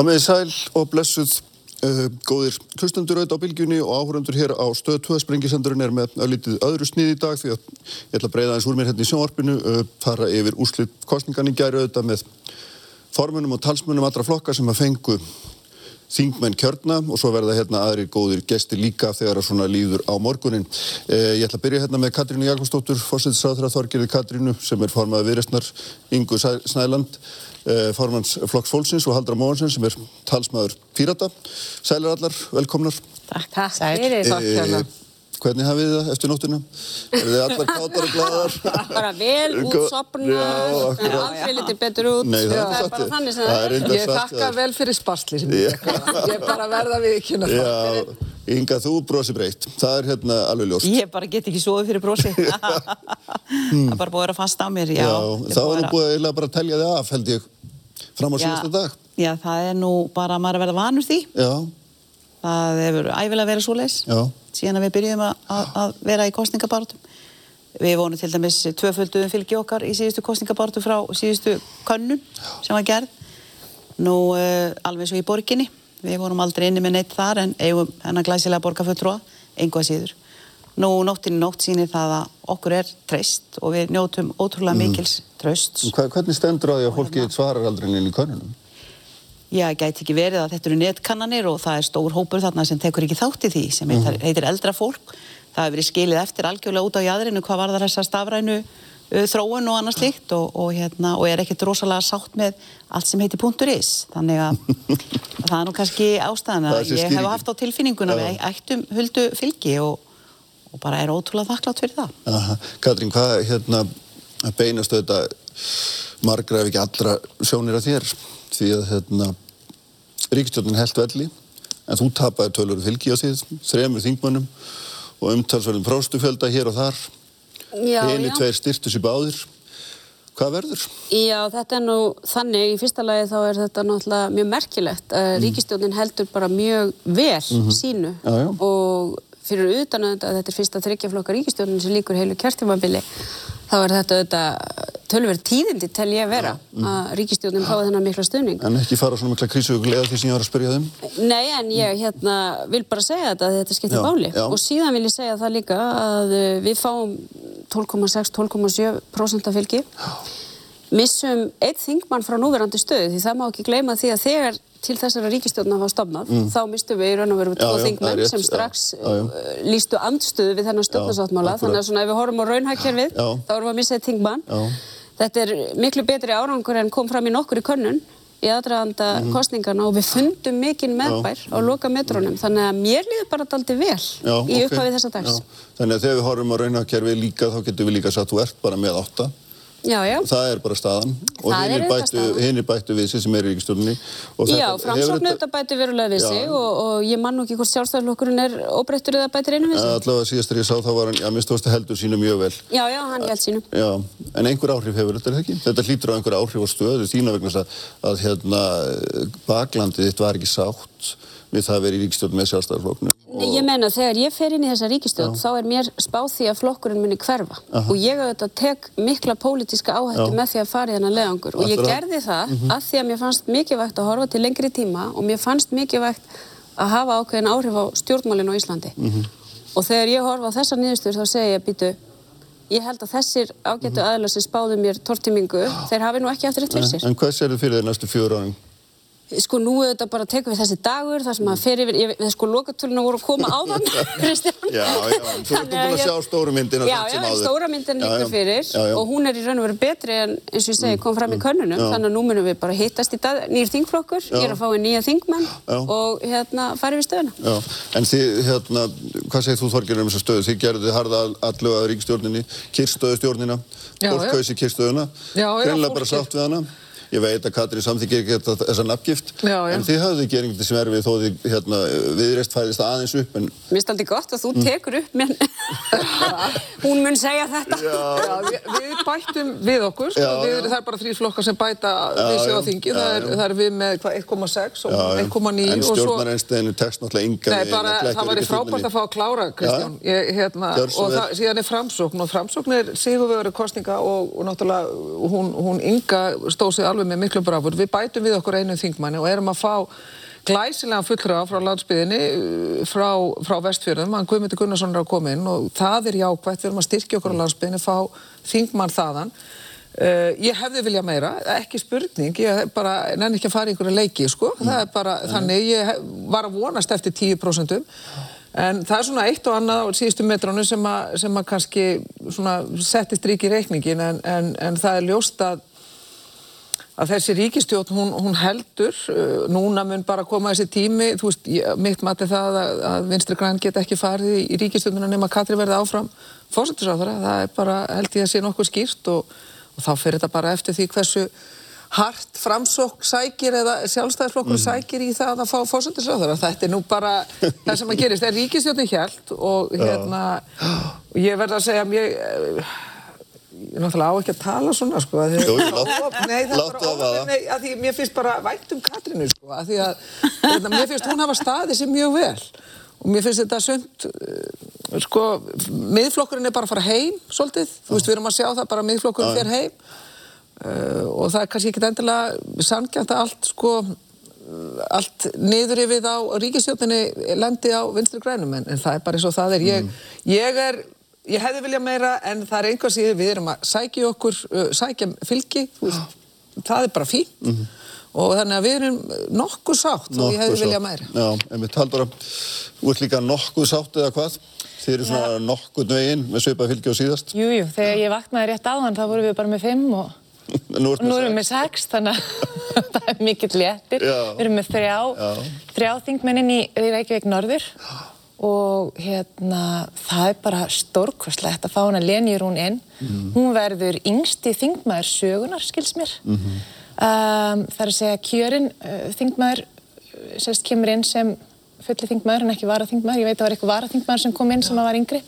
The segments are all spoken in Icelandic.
Komið sæl og blessuð uh, góðir hlustundur auðvitað á bylgjunni og áhörundur hér á stöð 2 sprengisendurinn er með öllítið öðru snið í dag því að ég ætla að breyða eins úr mér hérna í sjónvarpinu uh, fara yfir úrslit kostningan í gæri auðvitað með formunum og talsmunum allra flokka sem að fengu þingmenn kjörna og svo verða hérna aðri góðir gesti líka þegar það svona líður á morgunin. Eh, ég ætla að byrja hérna með Katrínu Jakobsdóttur, fórsættisráþra Er eh, formans Flokks Fólksins og Haldra Móhansson sem er talsmaður Pírata. Sælir allar, velkomnar. Takk, takk fyrir. Takk hérna. Hvernig hafið þið það eftir nóttuna? Er þið allar káttar og glæðar? Bara vel útsopnar, aldrei litið betur út. Nei, það, það er bara þannig sem það er. Ég þakka vel fyrir sparsli sem ég. Ég bara verða við ekki það. Já, Inga, þú brosi breytt. Það er hérna alveg ljóst. Ég bara get ekki sofið fyrir brosi. það er bara búið að vera fast á mér. Já, Já þá er nú búið að bara telja þig af, held ég, fram á síðustu dag. Já, það er nú bara að maður verða vanur því. Já. Það hefur æfilega verið svo leiðs síðan að við byrjum að, að vera í kostningabartum. Við vonum til dæmis tvöfölduðum fylgi okkar í síðustu kostningabartu frá síðustu könnun sem var gerð. Nú uh, alveg svo í borginni. Við vorum aldrei inni með neitt þar en eigum hennar glæsilega borgarfjöldrúa, einhvað síður. Nú nóttinni nótt sínir það að okkur er treyst og við njótum ótrúlega mm. mikils tröst. Hvernig stendur á því að fólki svarar aldrei inn í könnunum? Já, gæti ekki verið að þetta eru netkannanir og það er stór hópur þarna sem tekur ekki þátt í því sem mm -hmm. heitir eldra fólk. Það hefur verið skilið eftir algjörlega út á jæðrinu hvað var það þessa stafrænu þróun og annars líkt og, og, hérna, og er ekkert rosalega sátt með allt sem heitir punktur is. Þannig að, að það er nú kannski ástæðan að ég hef haft á tilfinninguna við ættum huldu fylgi og, og bara er ótrúlega þakklátt fyrir það. Aha. Katrín, hvað hérna, beinast auðvitað margra ef ekki allra sjónir að þér? því að hérna, ríkistjórnin held velli en þú tapaði tölur fylgi á síð þremur þingmönnum og umtalsverðin próstufjölda hér og þar henni tveir styrtus í báðir Hvað verður? Já, þetta er nú þannig, í fyrsta lagi þá er þetta náttúrulega mjög merkilegt að mm. ríkistjónin heldur bara mjög vel mm -hmm. sínu já, já. og fyrir utan að þetta er fyrsta þryggjaflokka ríkistjónin sem líkur heilu kjörtímabili þá er þetta auðvitað tölverð tíðindi tel ég vera mm. að ríkistjóðin fáið þennan mikla stöðning. En ekki fara svona mikla krísugulega því sem ég var að spyrja þeim? Nei, en ég hérna, vil bara segja þetta þetta skiptir báli og síðan vil ég segja það líka að við fáum 12,6-12,7% af fylgi missum eitt þingmann frá núverandi stöðu því það má ekki gleyma því að þegar til þessara ríkistjóðna var stofnað mm. þá mistum við í raun og veru tvo þingmenn sem strax já, já. Uh, lístu andstöðu við þennan stjórnarsáttmála. Þannig að svona ef við horfum á raunhækjörfið þá erum við að missa eitt þingmann. Þetta er miklu betri árangur en kom fram í nokkur í könnun í aðdraðanda mm. kostningana og við fundum mikinn meðbær á loka metrónum þannig að mér líður bara daldi vel já, í upphafið þessa dags. Þannig að þegar við horfum á raunhækjörfið líka þá getum við líka sagt þú ert bara með átta Já, já. Það er bara staðan og hinn er bættu við sig sem er í ríkistjórnunni. Já, framsóknu þetta bættu verulega við sig og, og ég man nú ekki hvort sjálfstæðarlokkurinn er óbreyttur eða bættir einu við sig. Allavega síðast þegar ég sá þá var hann, já, að heldur sínu mjög vel. Já, já, hann held sínu. Já, en einhver áhrif hefur þetta ekki? Þetta hlýtur á einhver áhrif á stöðu þína vegna að, að hérna, baklandið þitt var ekki sátt við það að vera í ríkistjórn með sjálfstæðarflokknu. Nei, ég menna þegar ég fer inn í þessa ríkistjórn þá er mér spáð því að flokkurinn muni hverfa Aha. og ég auðvitað tek mikla pólitíska áhættu með því að fara í þennan leðangur og ég gerði það mm -hmm. að því að mér fannst mikilvægt að horfa til lengri tíma og mér fannst mikilvægt að hafa ákveðin áhrif á stjórnmálinu á Íslandi mm -hmm. og þegar ég horfa á þessa nýðustur þá segja ég býtu Ég held að þessir ágættu mm -hmm. aðlar sem spáðu mér tortimingu, þeir hafi nú ekki eftir eitt fyrir sér. En hvað sér þið fyrir þeir næstu fjóru ánum? Sko nú er þetta bara að teka við þessi dagur þar sem að fer yfir, ég, sko lokatöluna voru að koma á þann, Kristján. Já, já, þú ert búin að sjá stóra myndin Já, já, stóra myndin líka fyrir já, já. og hún er í raun og veru betri en eins og ég segi kom fram í mm. könnunum, já. þannig að nú munum við bara hittast í dag, nýjur þingflokkur, ég er að fá í nýja þingmenn og hérna farið við stöðuna. Já, en þið, hérna, hvað segir þú Þorgir um þessa stöðu? Þið gerðu harða alluga ríkstjórninni, kyrstöðustjórnina, Ég veit að Katrín samþykir ekki þessa nafngift, já, já. en þið hafðu ekki einhvern veginn sem er við þó þið hérna, viðreist fæðist aðeins upp. En... Mér finnst alltaf gott að þú mm. tekur upp mér. Hún mun segja þetta. Já, við, við bættum við okkur, sko. við, það er bara þrý flokkar sem bæta við sig á þingi, það, það er við með 1,6 og 1,9. En stjórnareinsteinu tekst náttúrulega yngan Nei, bara það var frábært að fá að klára, Kristján. Ég, hérna, og það, síðan er framsókn og framsókn er sigurvegari alveg með miklu brafur. Við bætum við okkur einu þingmanni og erum að fá glæsilega fullra frá landsbyðinni uh, frá, frá vestfjörðum, hann Guðmyndur Gunnarsson er að koma inn og það er jákvægt, við erum að styrkja okkur á landsbyðinni, fá þingmann þaðan. Uh, ég hefði vilja meira, ekki spurning, ég bara nenni ekki að fara í einhverju leiki, sko, mm. það er bara mm. þannig, ég hef, var að vonast eftir 10% en það er svona eitt og annað á síðustu metrónu sem að, sem að kannski svona settist rík í reikningin en, en, en það er ljóst að að þessi ríkistjórn, hún, hún heldur, uh, núna mun bara koma þessi tími, þú veist, mitt mati það að, að Vinstri Græn geta ekki farið í, ríkistjórnuna nema Katri verði áfram fórsættisáðara, það er bara, held ég að sé nokkuð skýrt og, og þá fyrir þetta bara eftir því hversu hart framsók sækir eða sjálfstæðisflokkur mm. sækir í það að fá fórsættisáðara, þetta er nú bara það sem að gerist, það er ríkistjórnir hjælt og hérna, og ég verða að segja, ég náttúrulega á ekki að tala svona sko að Jú, nei, það er bara nei, að því mér finnst bara vænt um Katrínu sko að því að þetta, mér finnst hún hafa staðið sér mjög vel. Og mér finnst þetta sönd uh, sko, miðflokkurinn er bara að fara heim svolítið, þú veist við erum að sjá það bara miðflokkurinn fer heim. Uh, og það er kannski ekki endilega sangjant að allt sko allt niður yfir á ríkistjóðinni lendi á vinstri grænum en, en það er bara eins og það er. Ég, mm. ég er ég hefði viljað meira en það er einhvers íður við erum að sækja okkur, uh, sækja fylgi, veist, það er bara fín mm -hmm. og þannig að við erum nokkuð sátt og ég hefði viljað meira. Já, en við taldum að þú ert líka nokkuð sátt eða hvað? Þið eru svona ja. nokkuð nöginn með svipað fylgi og síðast? Jújú, jú, þegar ég vaknaði rétt áðan þá vorum við bara með fimm og nú, erum við með sex, þannig að það er mikill léttir. Við erum með þrjá, þrjá þingmennin í Reykjavík Norður og hérna það er bara stórkvæslegt að fá hana Lenjurún inn. Mm. hún verður yngsti þingmaður sögunar skils mér. Mm -hmm. um, það er að segja kjörinn uh, þingmaður uh, sérst kemur inn sem fulli þingmaður en ekki varaþingmaður, ég veit að það var eitthvað varaþingmaður sem kom inn sem var yngri.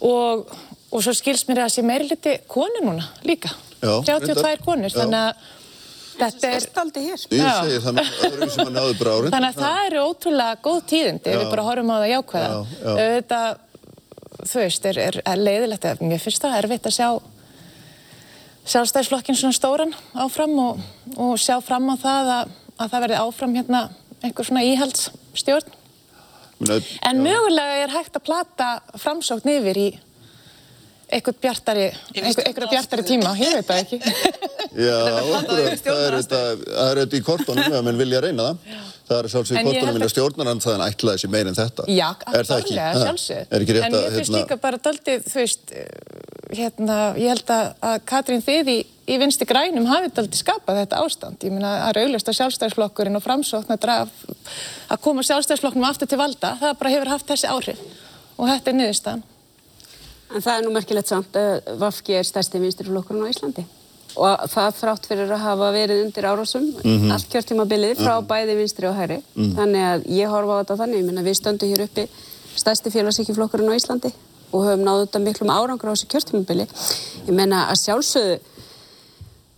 Og, og svo skils mér að það sé meiri liti konu núna líka. Já, 32 konur, þannig að Þetta er staldi hér. Ég segi það með öðrum sem að náðu bara árið. Þannig að það eru ótrúlega góð tíðindi við bara horfum á það jákvæða. Þetta, þú veist, er, er, er leiðilegt að mér finnst það erfitt að sjá sjálfstæðisflokkin svona stóran áfram og, og sjá fram á það að, að það verði áfram hérna einhver svona íhaldsstjórn. En mögulega er hægt að plata framsókn yfir í eitthvað bjartari, eitthvað bjartari tíma, ég veit það ekki. Já, það er auðvitað í kortónum ef mann vilja reyna það. Það er sjálfsög í kortónum minna stjórnarann það en ætlaði sér meir en þetta. Já, allavega, sjálfsög. En ég finnst hérna... líka bara daldið, þú veist, hérna, ég held að Katrín Þiði í vinsti grænum hafið daldið skapað þetta ástand. Ég minna að raugljast að sjálfstæðisflokkurinn og framsókn að, að koma sjálfstæðisflokknum aftur til valda, það bara hefur haft þessi áhrif og þetta er niðurstaðan. En það er nú merkilegt samt að Vafki er stærsti vinsturflokkurinn á Íslandi og það frátt fyrir að hafa verið undir árásum mm -hmm. allt kjörtímabilið frá -hmm. bæði vinstri og hæri mm -hmm. þannig að ég horfa á þetta þannig ég minna við stöndum hér uppi stærsti félagsíkjuflokkurinn á Íslandi og höfum náðu þetta miklum árangur á þessu kjörtímabili ég menna að sjálfsögðu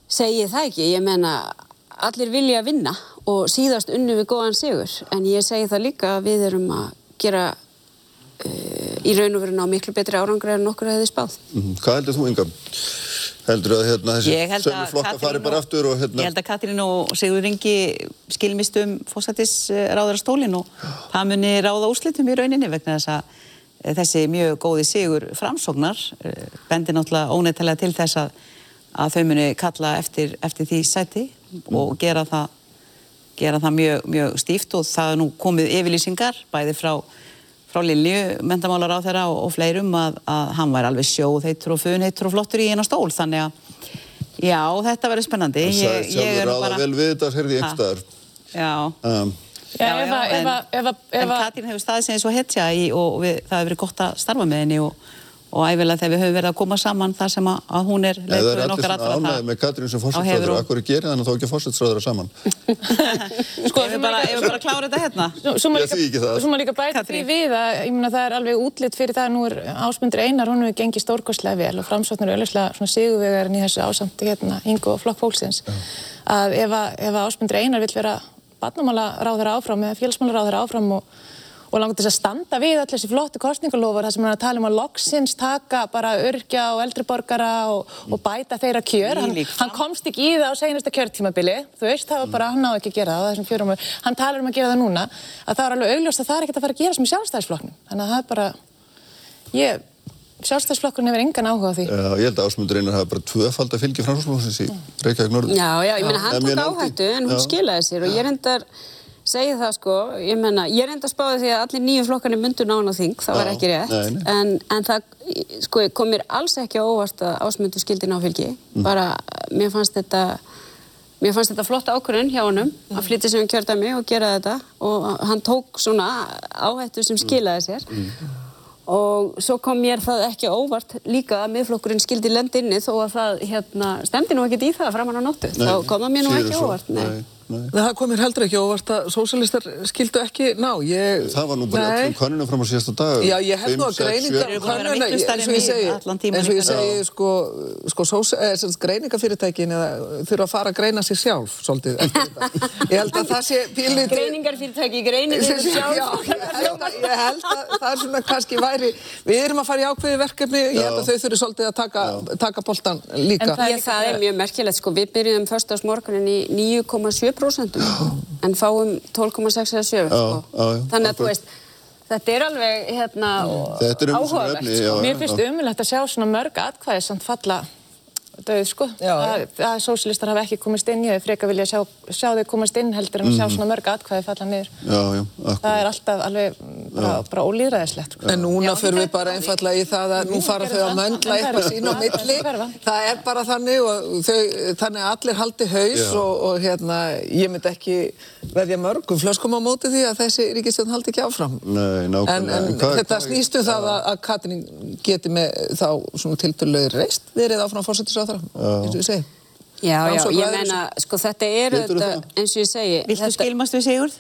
segi það ekki, ég menna allir vilja að vinna og síðast unnu við góðan sigur en ég segi það líka að við erum að gera í raun og veru ná miklu betri árangur en okkur hefði spáð. Mm -hmm. Hvað heldur þú yngan? Heldur að hérna, þessi sömu flokka fari bara aftur og hérna... Ég held að Katrín og Sigur Ringi skilmistum fósættis ráðara stólinn og það muni ráða úrslitum í rauninni vegna þess að eh, þessi mjög góði Sigur framsóknar eh, bendir náttúrulega óneittalega til þess að, að þau muni kalla eftir, eftir því sæti og mm. gera það, gera það mjög, mjög stíft og það er nú komið yfirlýsingar bæði frá frá Lilju, mentamálar á þeirra og, og fleirum að, að hann var alveg sjóð heitur og fun heitur og flottur í eina stól. Þannig að já, þetta verður spennandi. Það er sjálfur ráða vel við þetta sér því einhverstaðar Já. Um, Já, já, já, en, en, en Katrín hefur staðið sem svo hetja í og við, það hefur verið gott að starfa með henni og og æfilega þegar við höfum verið að koma saman þar sem að, að hún er leiðtöðin okkar allra það. Það er allir svona ánægið með Katrín sem fórsettsræður, og... akkur er gerið þannig að þá ekki fórsettsræður saman. sko, ef við bara, bara klára þetta hérna. Svo maður líka bæta því við að, ég meina það er alveg útlitt fyrir það að nú er ásmundur einar, hún hefur gengið stórkostlega vel og framsóknir er auðvitað svona sigurvegarinn í þessu ásamti hérna, Ingo og Flokk Fólksins, að ef, ef ásmundur einar vil vera barnamála ráður áfram eða félagsmála ráður áfram og og langt þess að standa við allir þessi flottu kostningalofur þar sem hann er að tala um að loksins taka bara örgja og eldriborgara og, og bæta þeirra kjör. Hann, hann komst ekki í það á seginasta kjörtímabili. Þú veist það var bara, hann náðu ekki að gera það þessum fjörum, hann talar um að gera það núna að það er alveg augljóst að það er ekkert að fara að gera sem í sjálfstæðisflokknum. Þannig að það er bara ég, sjálfstæðisflokkurinn hefur engan áhuga á því. Já, ég held að ásmundur einar hafa bara tvöfald að fylgja segi það sko, ég menna, ég reynda að spáði því að allir nýju flokkarnir myndu nána þing, það var ekki rétt, nei, nei. En, en það sko, kom mér alls ekki á óvart að ásmundu skildi náfylgi, mm. bara mér fannst þetta, mér fannst þetta flott ákvörðun hjá honum mm. að flytja sem hann kjörða mig og gera þetta og hann tók svona áhættu sem skilaði sér mm. og svo kom mér það ekki óvart líka að miðflokkurinn skildi lendinni þó að það hérna, stemdi nú ekkert í það framann á nóttu, þá kom það mér nú ekki óvart, nei. Nei. Nei. Það komir heldur ekki óvart að sósalistar skildu ekki ná. Ég... Það var nú bara öllum konuna fram á síðasta dag. Já, ég held nú að greininga konuna, eins og ég segi, eins og ég segi, sko, sko sós, eh, greiningafyrirtækin eða þurfa að fara að greina sig sjálf, svolítið, eftir þetta. Ég held að það sé pílið... Greiningarfyrirtæki, greinir sig sjálf. Já, ég held að það er svona kannski væri, við erum að fara í ákveði verkefni, ég held að þau þurfi svolítið að taka, taka boltan líka. En það er mjög merkilegt, sko, við byrjum 10% en fáum 12,6 eða 7 sko. þannig að þú veist Þetta er alveg hérna, áhugavert. Sko. Mér finnst umilvægt að sjá svona mörg atkvæðis samt falla döð sko. Já, að, að sósilistar hafa ekki komist inn ég freka vilja sjá, sjá þau komast inn heldur en mm. sjá svona mörg atkvæði falla niður. Já, já, það er alltaf alveg bara, bara ólýðræðislegt sko. En núna fyrir við bara einfallega í það að nú fara þau að möndla eitthvað sín á milli. Það. Er bara þannig og þau, þannig að allir haldi haus og, og hérna ég myndi ekki verðja mörgum flöskum á móti því að þessi ríkistjón haldi ekki áfram. Nei, en, en hva, þetta snýstu um það að, að Katrin geti með þá svona tilturlögur reist verið áfram fórsettisráð ráðherra, eins og ég segi. Já, já, ég menna, sko þetta er þetta, eins og ég segi. Viltu þetta... skilmast við Sigurd?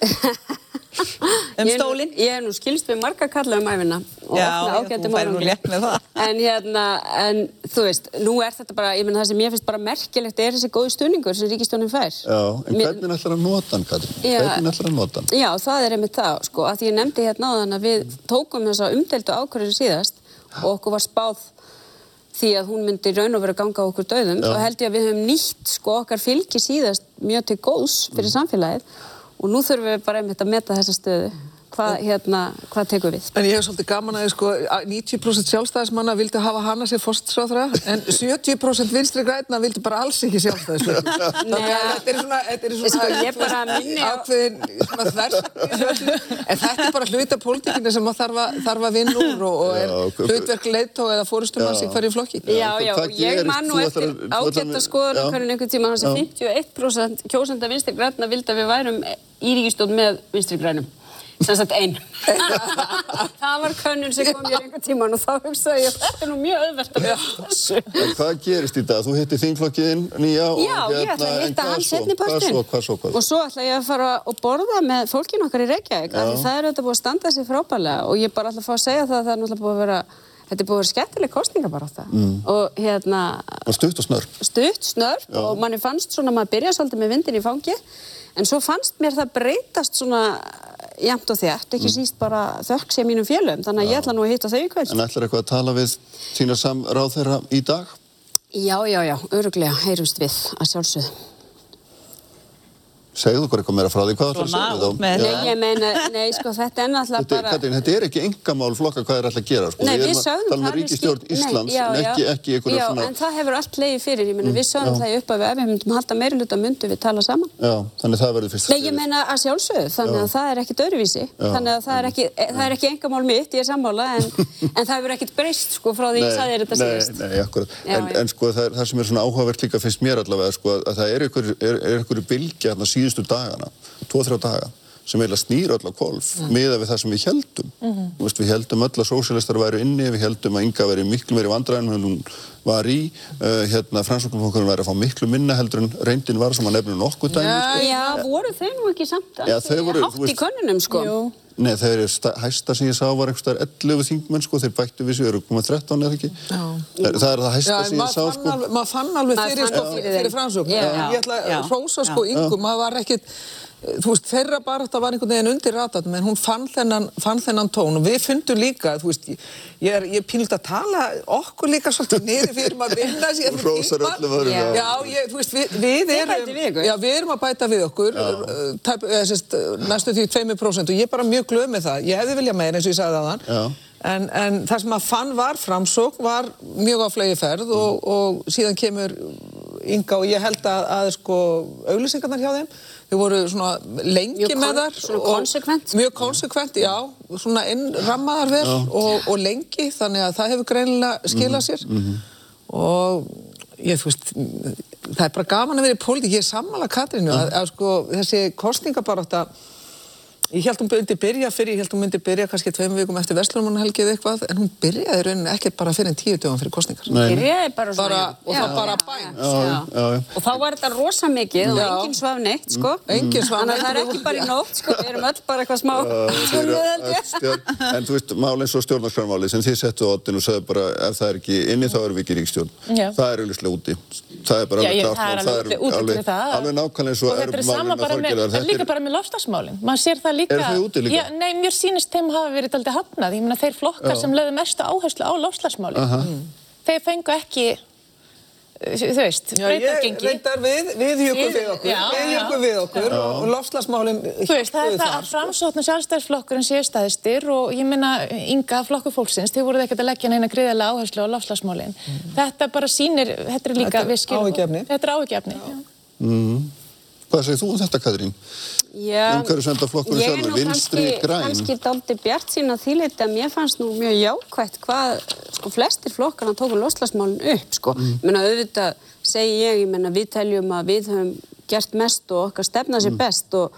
um stólinn? Ég hef nú skilst við marga kalla um æfina og já, þú fær nú létt með það. En hérna, en þú veist, nú er þetta bara, ég menna það sem ég finnst bara merkilegt er þessi góði stuðningur sem ríkistjónin fær. Já, en Mér... hvernig ætlar að nota hann, Katrín? Hvernig ætlar að nota hann? Já, það er einmitt það, sko, að ég nefndi hérna á þann að við tókum þessa umdeltu ákvörðinu síðast og okkur var spáð því að hún myndi raun og vera að ganga á okkur döðum og held ég að við höfum nýtt sko okkar fylgi síðast mjög til góðs fyrir mm. samfélagið og nú þurfum við bara einmitt að meta þessa stöðu hvað hérna, hva tekur við? En ég hef svolítið gaman að sko, 90% sjálfstæðismanna vildi hafa hana sér fórstsáðra en 70% vinstri græna vildi bara alls ekki sjálfstæðismanna. þetta er svona, þetta er svona sko, ég bara minni á... ákveðin svona þversakni en þetta er bara hluta pólitíkina sem maður þarf, þarf að vinna úr og, og er hlutverk leittó eða fórustumanns í hverju flokki. Já, já, ég man nú eftir ágætt að skoða hverjum einhvern tíma hans að 51% kjósenda vinstri græna vildi að við værum í ríkistón með vinstri grænum sem sagt einn. það var könnun sem kom mér einhver tíman og þá hugsaði ég þetta er nú mjög auðvelt að byrja þessu. En hvað gerist í dag? Þú hitti þingflokkiðinn nýja og Já, hérna, ég ætla að hitta hans setni partinn. Hvað svo, hvað svo? Og svo ætla ég að fara og borða með fólkin okkar í Reykjavík. Það er auðvitað búið að standa sig frábælega og ég bara ætla að fá að segja það að það er náttúrulega búið að vera Þetta er búið að vera skemmtileg kostninga bara á það mm. og hérna... Og stutt og snörp. Stutt, snörp Já. og manni fannst svona að maður byrja svolítið með vindin í fangi en svo fannst mér það breytast svona jæmt og þétt, ekki mm. síst bara þökk sem mínum fjölum, þannig að Já. ég ætla nú að hitta þau í kvöld. En ætlar eitthvað að tala við sína samráð þeirra í dag? Já, já, já, öruglega, heyrumst við að sjálfsögðu. Segðu okkur eitthvað meira frá því, hvað ætlar að segja þá? Nei, ég meina, nei, sko, þetta er náttúrulega bara... Katrín, þetta er ekki engamál flokka hvað er alltaf að gera, sko. Nei, við sögum það... Það er ríkistjórn Íslands, nei, já, en ekki, ekki einhverja já, svona... Já, en það hefur allt leiði fyrir, ég meina, við sögum mm, það upp að við, ef við myndum halda meira hluta myndu við tala saman. Já, þannig það verður fyrst... Nei, ég meina að sjálfsögðu, þannig að það er ekkit öðruvísi, þannig að það er það er er það það, það er það er síðustu dagana tvo-þrjá daga sem eiginlega snýr öll á kolf mm. miða við það sem við heldum. Mm -hmm. Vist, við heldum öll að sósjálistar væri inni, við heldum að Inga væri miklu meiri vandræðin en hún var í. Uh, hérna, Fransvöldumfólkurinn væri að fá miklu minna heldur en reyndin var sem að nefnum nokkuð dæmi. Já, sko. já, voru þau nú ekki samt að þau voru hátt í konunum, sko. Jú. Nei, þau eru hæsta sem ég sá var einhverstaðar 11 þingmenn, sko, þeir bættu við sig, eru komað 13 eða ekki. Já. Það, það er það hæsta já, sem ég sá, sko. Maður fann alveg fyrir, sko, fyrir Fransvöldum. Ég ætla að hrósa, sko, yngum, maður var ekkit þú veist, þeirra bara þetta var einhvern veginn undir ratat, menn hún fann þennan, fann þennan tón. Og við fundum líka, þú veist, ég er, ég er pínilt að tala okkur líka svolítið niður fyrir maður vinna sér. Já, já ég, þú veist, við, við erum, já, við erum að bæta við okkur, tæp, eða, sérst, næstu því 2% og ég er bara mjög glöð með það, ég hefði viljað meira eins og ég sagði það þann. En, en það sem að fann var framsók var mjög á flegi ferð og, og síðan kemur Inga og ég held að, að sko auglýsingarnar hjá þeim, þau voru svona lengi mjög með þar. Svona konsekvent. Mjög konsekvent, já, svona innrammaðar vel og, og lengi þannig að það hefur greinilega skilað sér mm -hmm. og ég þú veist, það er bara gaman að vera í pólitík, ég er sammála Katrínu að, að sko þessi kostningabaráta Ég held hún myndi byrja fyrir, ég held hún myndi byrja kannski tveim vikum eftir Vestlunumannhelgið eitthvað, en hún byrjaði rauninni ekkert bara fyrir en tíu dögum fyrir kostningar. Hún byrjaði bara svona. Bara, og já, það bara bæn. Og þá var þetta rosa mikið og enginn svaf neitt, sko. Mm. Enginn svaf neitt. Þannig að það er ekki bara í nótt, sko, við erum öll bara eitthvað smá. En þú veist, mál eins og stjórnarskrarmáli sem þið settu á oddin og sagði bara ef það er ekki inni þá erum við ekki ríkstjórn. Það er líka. Er þau úti líka? Já, nei, mér sýnist þeim hafa verið aldrei hafnað. Ég meina þeir flokkar Já. sem lögðu mestu áherslu á lofslagsmáli. Uh -huh. Þeir fengu ekki, þú veist, breytargengi. Við, við hjúkum við okkur, já, við hjúkum við okkur já. og veist, það er það að framsóknu sjálfstæðsflokkurinn séu staðistir og ég meina ynga flokkur fólksins, þið voruð ekkert að leggja neina gríðarlega áherslu á lofslagsmálinn. Mm. Þetta bara sýnir, þetta er líka. Þetta er áhugjefni. Mm. Hvað segir þú um þetta, Katrín? umhverfisvendaflokkur sjálfur, vinstri græn. Kannski daldi bjart sín að þýleiti að mér fannst nú mjög jákvægt hvað sko flestir flokkarna tóku loslasmálun upp sko. Mm. Ég menna auðvitað segi ég, ég menna við teljum að við höfum gert mest og okkar stefna sér mm. best og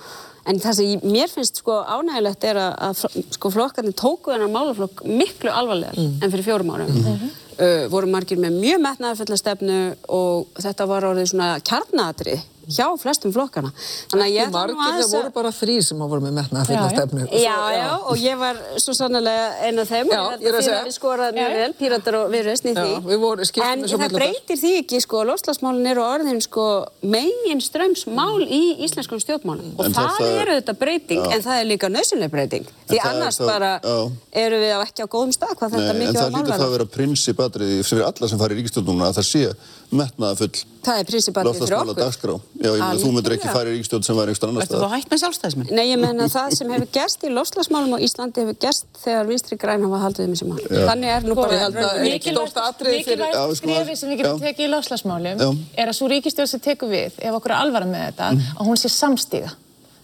en það sem ég, mér finnst sko ánægilegt er að, að sko flokkarnir tóku þennan málaflokk miklu alvarlegar mm. en fyrir fjórum árum. -hmm. Uh, voru margir með mjög metnaðarfella stefnu og þetta var orðið svona kjarnatrið hjá flestum flokkana. Þannig að ég ætla nú aðeins að... Það voru bara þrý sem hafa voru með metna að finna stefnu. Já, já, já, og ég var svo sannlega einn af þeim. Já, ég er að segja. Við skoraðum mjög vel, píratar og viðröðsni því. Já, við vorum skiptum þessu mellum. En það breytir því ekki, sko, lofslagsmálinn eru orðin, sko, megin strömsmál í íslenskum stjórnmálinn. Og það eru þetta breyting, en það er líka nöðsynlega breyting. Því annars bara eru við ekki á góðum stað hvað þetta mikið á málverð metnaðafull Það er prinsipatrið fyrir okkur. Já, ég meina, þú myndir ekki fara í ríkstjóð sem var einhverstað annar stað. Þetta var hægt með sjálfstæðismenn. Nei, ég meina, það sem hefur gerst í lofslagsmálum á Íslandi hefur gerst þegar vinstri græn hafa haldið um þessi mál. Já. Þannig er nú bara... Mikilvægt skrifi sem við getum tekið í lofslagsmálum er að svo ríkistjóð sem tekur við, ef okkur er alvara með þetta, mm. að hún sé samstíga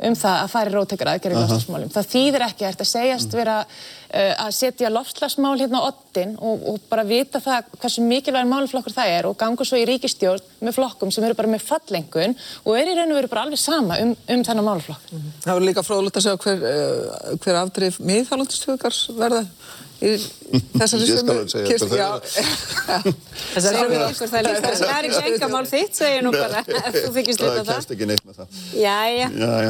um það að færi róttekar aðgerri í loftslagsmálum. Það þýðir ekki að segjast mm. vera uh, að setja loftslagsmál hérna á ottin og, og bara vita það hversu mikilvæg málflokkur það er og ganga svo í ríkistjórn með flokkum sem eru bara með fallengun og er í raun og veru bara alveg sama um, um þennan málflokk. Mm. Það voru líka fróðlegt að segja hver, uh, hver afdrif miðhálfandistöðugars verða þessari sömu kistu þessari sömu ykkur það það er ekki engamál þitt segja nú bara þú þykist lítið að það kæmst ekki neitt með það já já,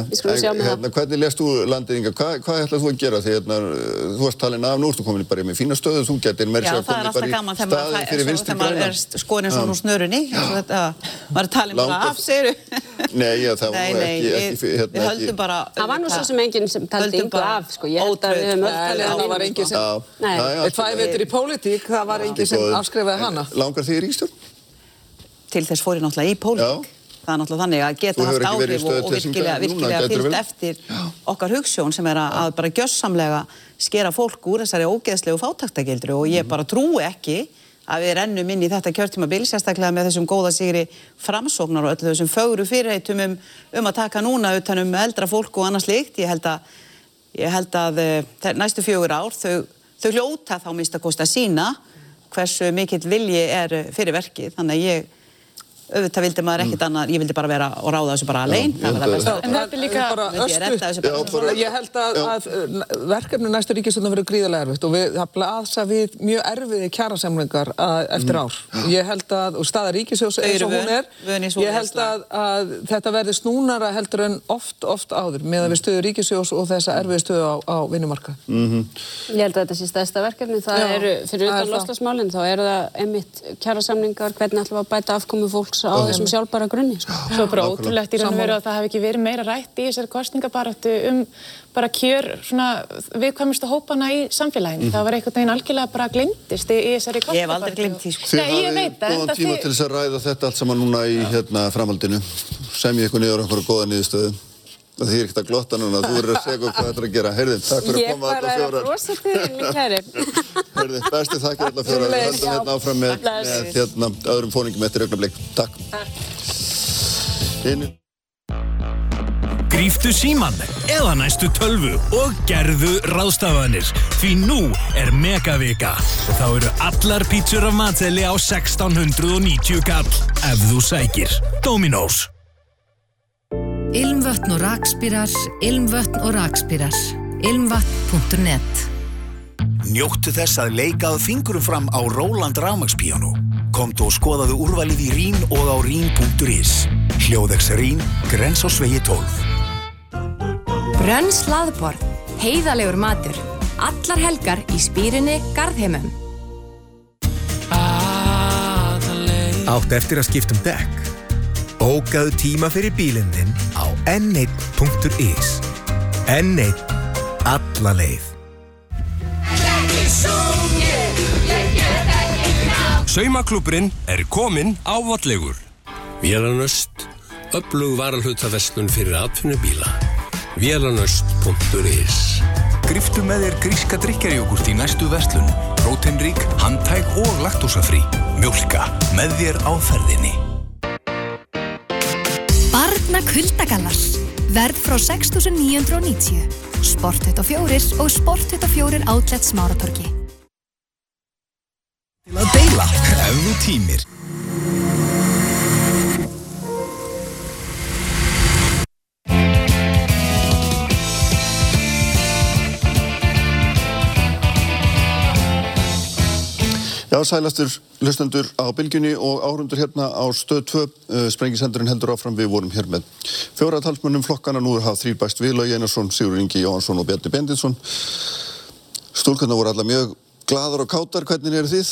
við skulum sjá með það hvernig lest þú landinga, hvað ætlað þú að gera því þú varst talin af, nú ertu komin bara með fína stöðu, þú getur mér sér að komin bara í staði fyrir vinstri græna þegar maður er skoðin svona úr snörunni maður er talin bara af, þú nei, það var ekki við höldum bara það var nú svo sem enginn sem taldi yngu af ég held að við höfum öll talið af Tvæ veitur í pólitík, það var enginn sem afskrifaði hana. Langar þið í ríkstjórn? Til þess fór ég náttúrulega í pólitík. Það er náttúrulega þannig að geta haft áhrif og, og virkilega, virkilega fyllt eftir Já. okkar hugssjón sem er að, að bara gjössamlega skera fólk úr þessari ógeðslegu fátaktakildri og ég mhm. bara trúi ekki að við rennum inn í þetta kjörtímabil sérstaklega með þessum góða sigri framsóknar og öllu þessum fögru fyrirheitum um, um að taka núna utanum eldra fólk og annars líkt. Ég held að, ég held að uh, næstu fjögur ár þau þau hljóta þá minnst að kosta sína hversu mikill vilji er fyrir verkið. Þannig að ég auðvitað vildi maður ekkert mm. annað, ég vildi bara vera og ráða þessu bara alein það var það besta en þetta er líka östu ég held að, að verkefni næstu ríkistöndum verður gríðarlega erfitt og við, það blasa við mjög erfiði kjærasemlingar eftir mm. ár. Ég held að, og staða ríkisjós eins og hún er ég held að, að þetta verður snúnara heldur en oft, oft áður með að við stöðu ríkisjós og þessa erfiði stöðu á, á vinnumarka mm -hmm. Ég held að þetta sé stæðsta verkefni það eru, fyrir utan loslasmálinn þá eru það einmitt kjærasemlingar, hvernig ætlum við að bæta afkomi fólk fólks á þessum sjálfbara grunni. Sko. Svo bara ótrúlegt í raun og veru að það hef ekki verið meira rætt í þessari kostningabarötu um bara kjör svona viðkvæmustu hópana í samfélaginu. Mm. Það var einhvern veginn algjörlega bara glimtist í, þessari kostningabarötu. Ég hef aldrei glimt því sko. Nei, ég veit það. Þið hafið góðan tíma til þess að ræða þetta allt saman núna í hérna, framhaldinu. Semja ykkur niður okkur góða niðurstöðu. Það þýr ekkert að glotta núna, þú verður að segja hvað þetta er að gera. Heyrðin, takk fyrir að koma alla fjórar. Ég bara er að brosa til þér, líka herri. Heyrðin, bestið þakkir alla fjórar. Við höldum hérna áfram með, með hérna, öðrum fóningum eftir augnablik. Takk. takk. Gríftu síman eða næstu tölvu og gerðu ráðstafanir. Því nú er megavika og þá eru allar pítsur af mateli á 1690 kall ef þú sækir. Dominós. Ilmvötn og rakspýrar, ilmvötn og rakspýrar. Ilmvötn.net Njóttu þess að leikað fingurum fram á Róland Ramagspíjánu. Komdu og skoðaðu úrvalið í Rín og á Rín.is. Hljóðegs Rín, grens og svegi 12. Brönn slaðborð, heiðalegur matur. Allar helgar í spýrinni Garðheimum. Átt eftir að skiptum dekk. Bókaðu tíma fyrir bílinn þinn á n1.is N1 Alla leið. Saumaklúpurinn er kominn á vatlegur Vélanöst Öflug varalhutaverslun fyrir atvinnubíla. Vélanöst.is Griftu með þér gríska drikjarjógurt í næstu verslun. Rótenrík, handtæk og laktósafrí. Mjölka með þér á ferðinni Barna kuldagallar. Verð frá 6.990. Sport 24 og Sport 24 Outlet Smáratorki. Til að deila, ef þú tímir. Já, sælastur hlustendur á bylginni og áhundur hérna á stöð 2. Uh, Sprengisendurinn heldur áfram við vorum hér með fjóra talsmönnum flokkana. Nú er það þrý bæst við Lagi Einarsson, Sigur Ingi Jóhansson og Bjarni Bendinsson. Stúlkunna voru alla mjög gladar og kátar. Hvernig eru þið?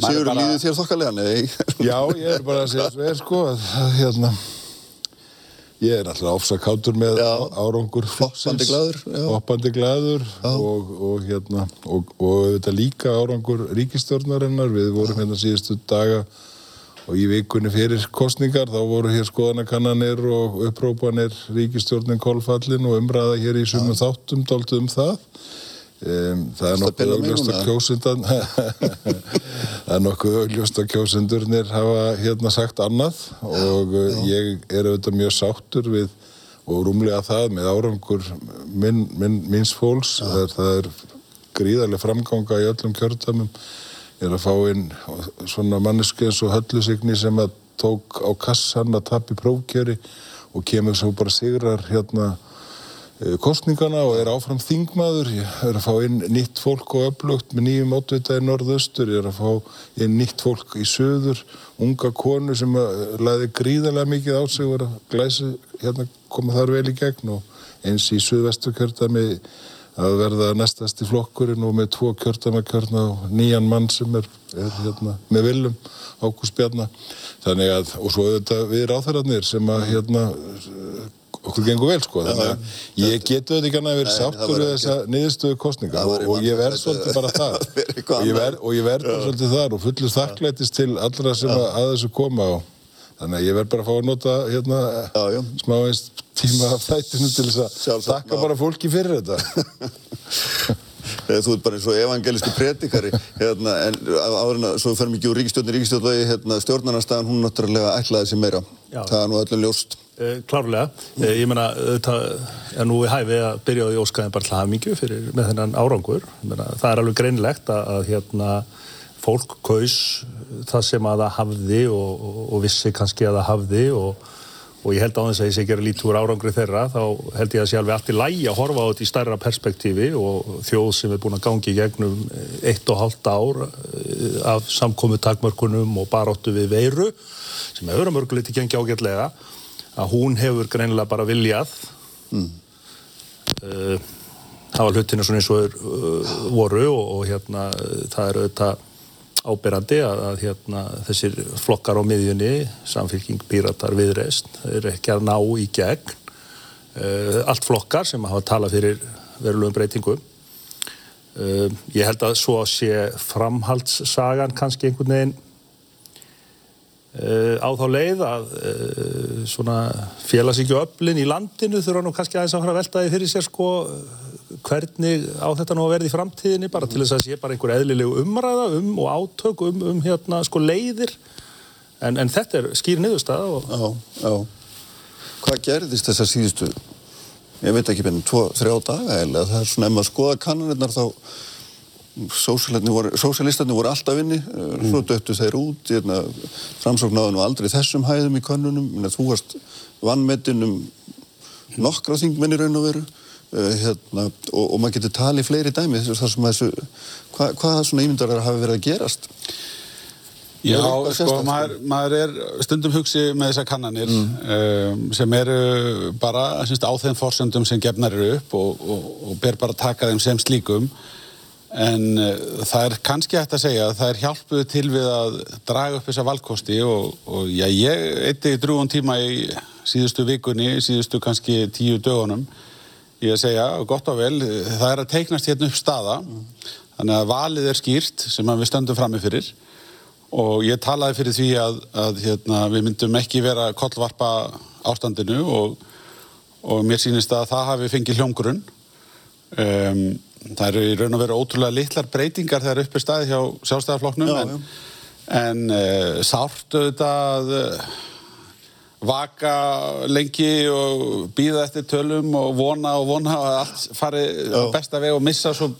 Sigur, bara... líður þér þokkalega? Nei. Já, ég er bara að segja svo er sko að hérna Ég er alltaf ofsakátur með já. árangur Hoppandi glæður Hoppandi glæður og, og hérna og, og þetta líka árangur ríkistjórnarinnar við vorum hérna síðustu daga og í vikunni fyrir kostningar þá voru hér skoðanakannanir og upprópanir ríkistjórnin kolfallin og umræða hér í sumum þáttum dálta um það Um, það er nokkuð augljóst að kjósundan það er nokkuð augljóst að kjósundurnir hafa hérna sagt annað og uh, ég er auðvitað mjög sáttur við og rúmlega það með árangur minn, minn, minns fólks. Það er, það er gríðarlega framganga í öllum kjörtamum ég er að fá inn svona manneski eins og höllusigni sem að tók á kassan að tapja prófkjöri og kemur svo bara sigrar hérna Eh, kostningana og er áfram þingmaður. Ég er að fá inn nýtt fólk og öflugt með nýjum átvitaði norðaustur. Ég er að fá inn nýtt fólk í söður unga konu sem laði gríðarlega mikið á sig og er að glæsi hérna koma þar vel í gegn. Og eins í söðvestu kjörtami að verða næstast í flokkurinn og með tvo kjörtamakjörna og nýjan mann sem er, hérna með viljum Ágúst Bjarnar þannig að og svo auðvitað við ráþararnir sem að hérna okkur gengur vel sko þannig að ég getu þetta ekki annað að vera sáttur við þessa niðurstöðu kostninga og ég verð svolítið bara það og ég verð, og ég verð bara svolítið þar og fullur þakklætist til allra sem að, þessu koma og þannig að ég verð bara að fá að nota hérna smá eins tíma þættinu til þess að takka bara fólki fyrir þetta. Þú ert bara eins og evangelísku predikari hérna, en áðurinn að svo fer mikið úr ríkistjórnir ríkistjórnvegi hérna, stjórnarnarstaðan hún náttúrulega ætlaði sér meira. Já. það er nú öllum ljóst klárlega, eh, ég menna það er nú við hæfið að byrja á því óskaðin bara hafmyggju fyrir með þennan árangur. Menna, það er alveg greinlegt að, að hérna, fólk kaus það sem að það hafði og, og, og vissi kannski að það hafði og, og ég held á þess að ég sé gera lítúr árangri þeirra þá held ég að sé alveg allt í lægi að horfa á þetta í stærra perspektífi og þjóð sem er búin að gangi í gegnum eitt og hálft ár eh, af samkomi takmörkunum og baróttu við veiru sem hefur að mörguleiti gengi ágætlega að hún hefur greinilega bara viljað mm. uh, hafa hlutinu svona eins og er, uh, voru og, og hérna það er auðvitað áberandi að, að hérna, þessir flokkar á miðjunni, samfélking, píratar, viðreist, er ekki að ná í gegn. Uh, allt flokkar sem hafa talað fyrir verulegum breytingum. Ég held að svo sé framhaldssagan kannski einhvern veginn uh, á þá leið að svona félagsíkju öflin í landinu þurfa nú kannski aðeins að fara að veltaði fyrir sér sko hvernig á þetta nú að verði í framtíðinni bara til þess að sé bara einhver eðlilegu umræða um og átök um, um hérna sko leiðir en, en þetta er skýr niðurstað og... Já, já. Hvað gerðist þessar síðustu, ég veit ekki bennum, tvo, þrjá daga eða það er svona, ef maður skoða kannanirnar þá sósjálistarnir voru alltaf inni, mm. svo döttu þeir út, hérna, framsóknáðun og aldrei þessum hæðum í kannunum, þú varst vannmetinn um nokkra þingmenni raun og veru. Uh, hérna, og, og maður getur talið fleiri dæmi þar sem þessu, hva, hvað svona ímyndar hafi verið að gerast? Já, sko, maður, maður er stundum hugsið með þessar kannanir mm. um, sem eru bara á þeim fórsöndum sem gefnar eru upp og, og, og ber bara að taka þeim sem slíkum en uh, það er kannski hægt að segja að það er hjálpuð til við að draga upp þessa valkosti og, og já, ég eitti drúan tíma í síðustu vikunni, síðustu kannski tíu dögunum. Ég að segja, gott og vel, það er að teiknast hérna upp staða, þannig að valið er skýrt sem við stöndum fram með fyrir. Og ég talaði fyrir því að, að hérna, við myndum ekki vera kollvarpa ástandinu og, og mér sýnist að það hafi fengið hljómgrunn. Um, það eru í raun og veru ótrúlega litlar breytingar þegar uppi staði hjá sjálfstæðarflokknum en, en uh, sárt auðvitað uh, vaka lengi og býða eftir tölum og vona og vona að allt fari á besta veg og missa svo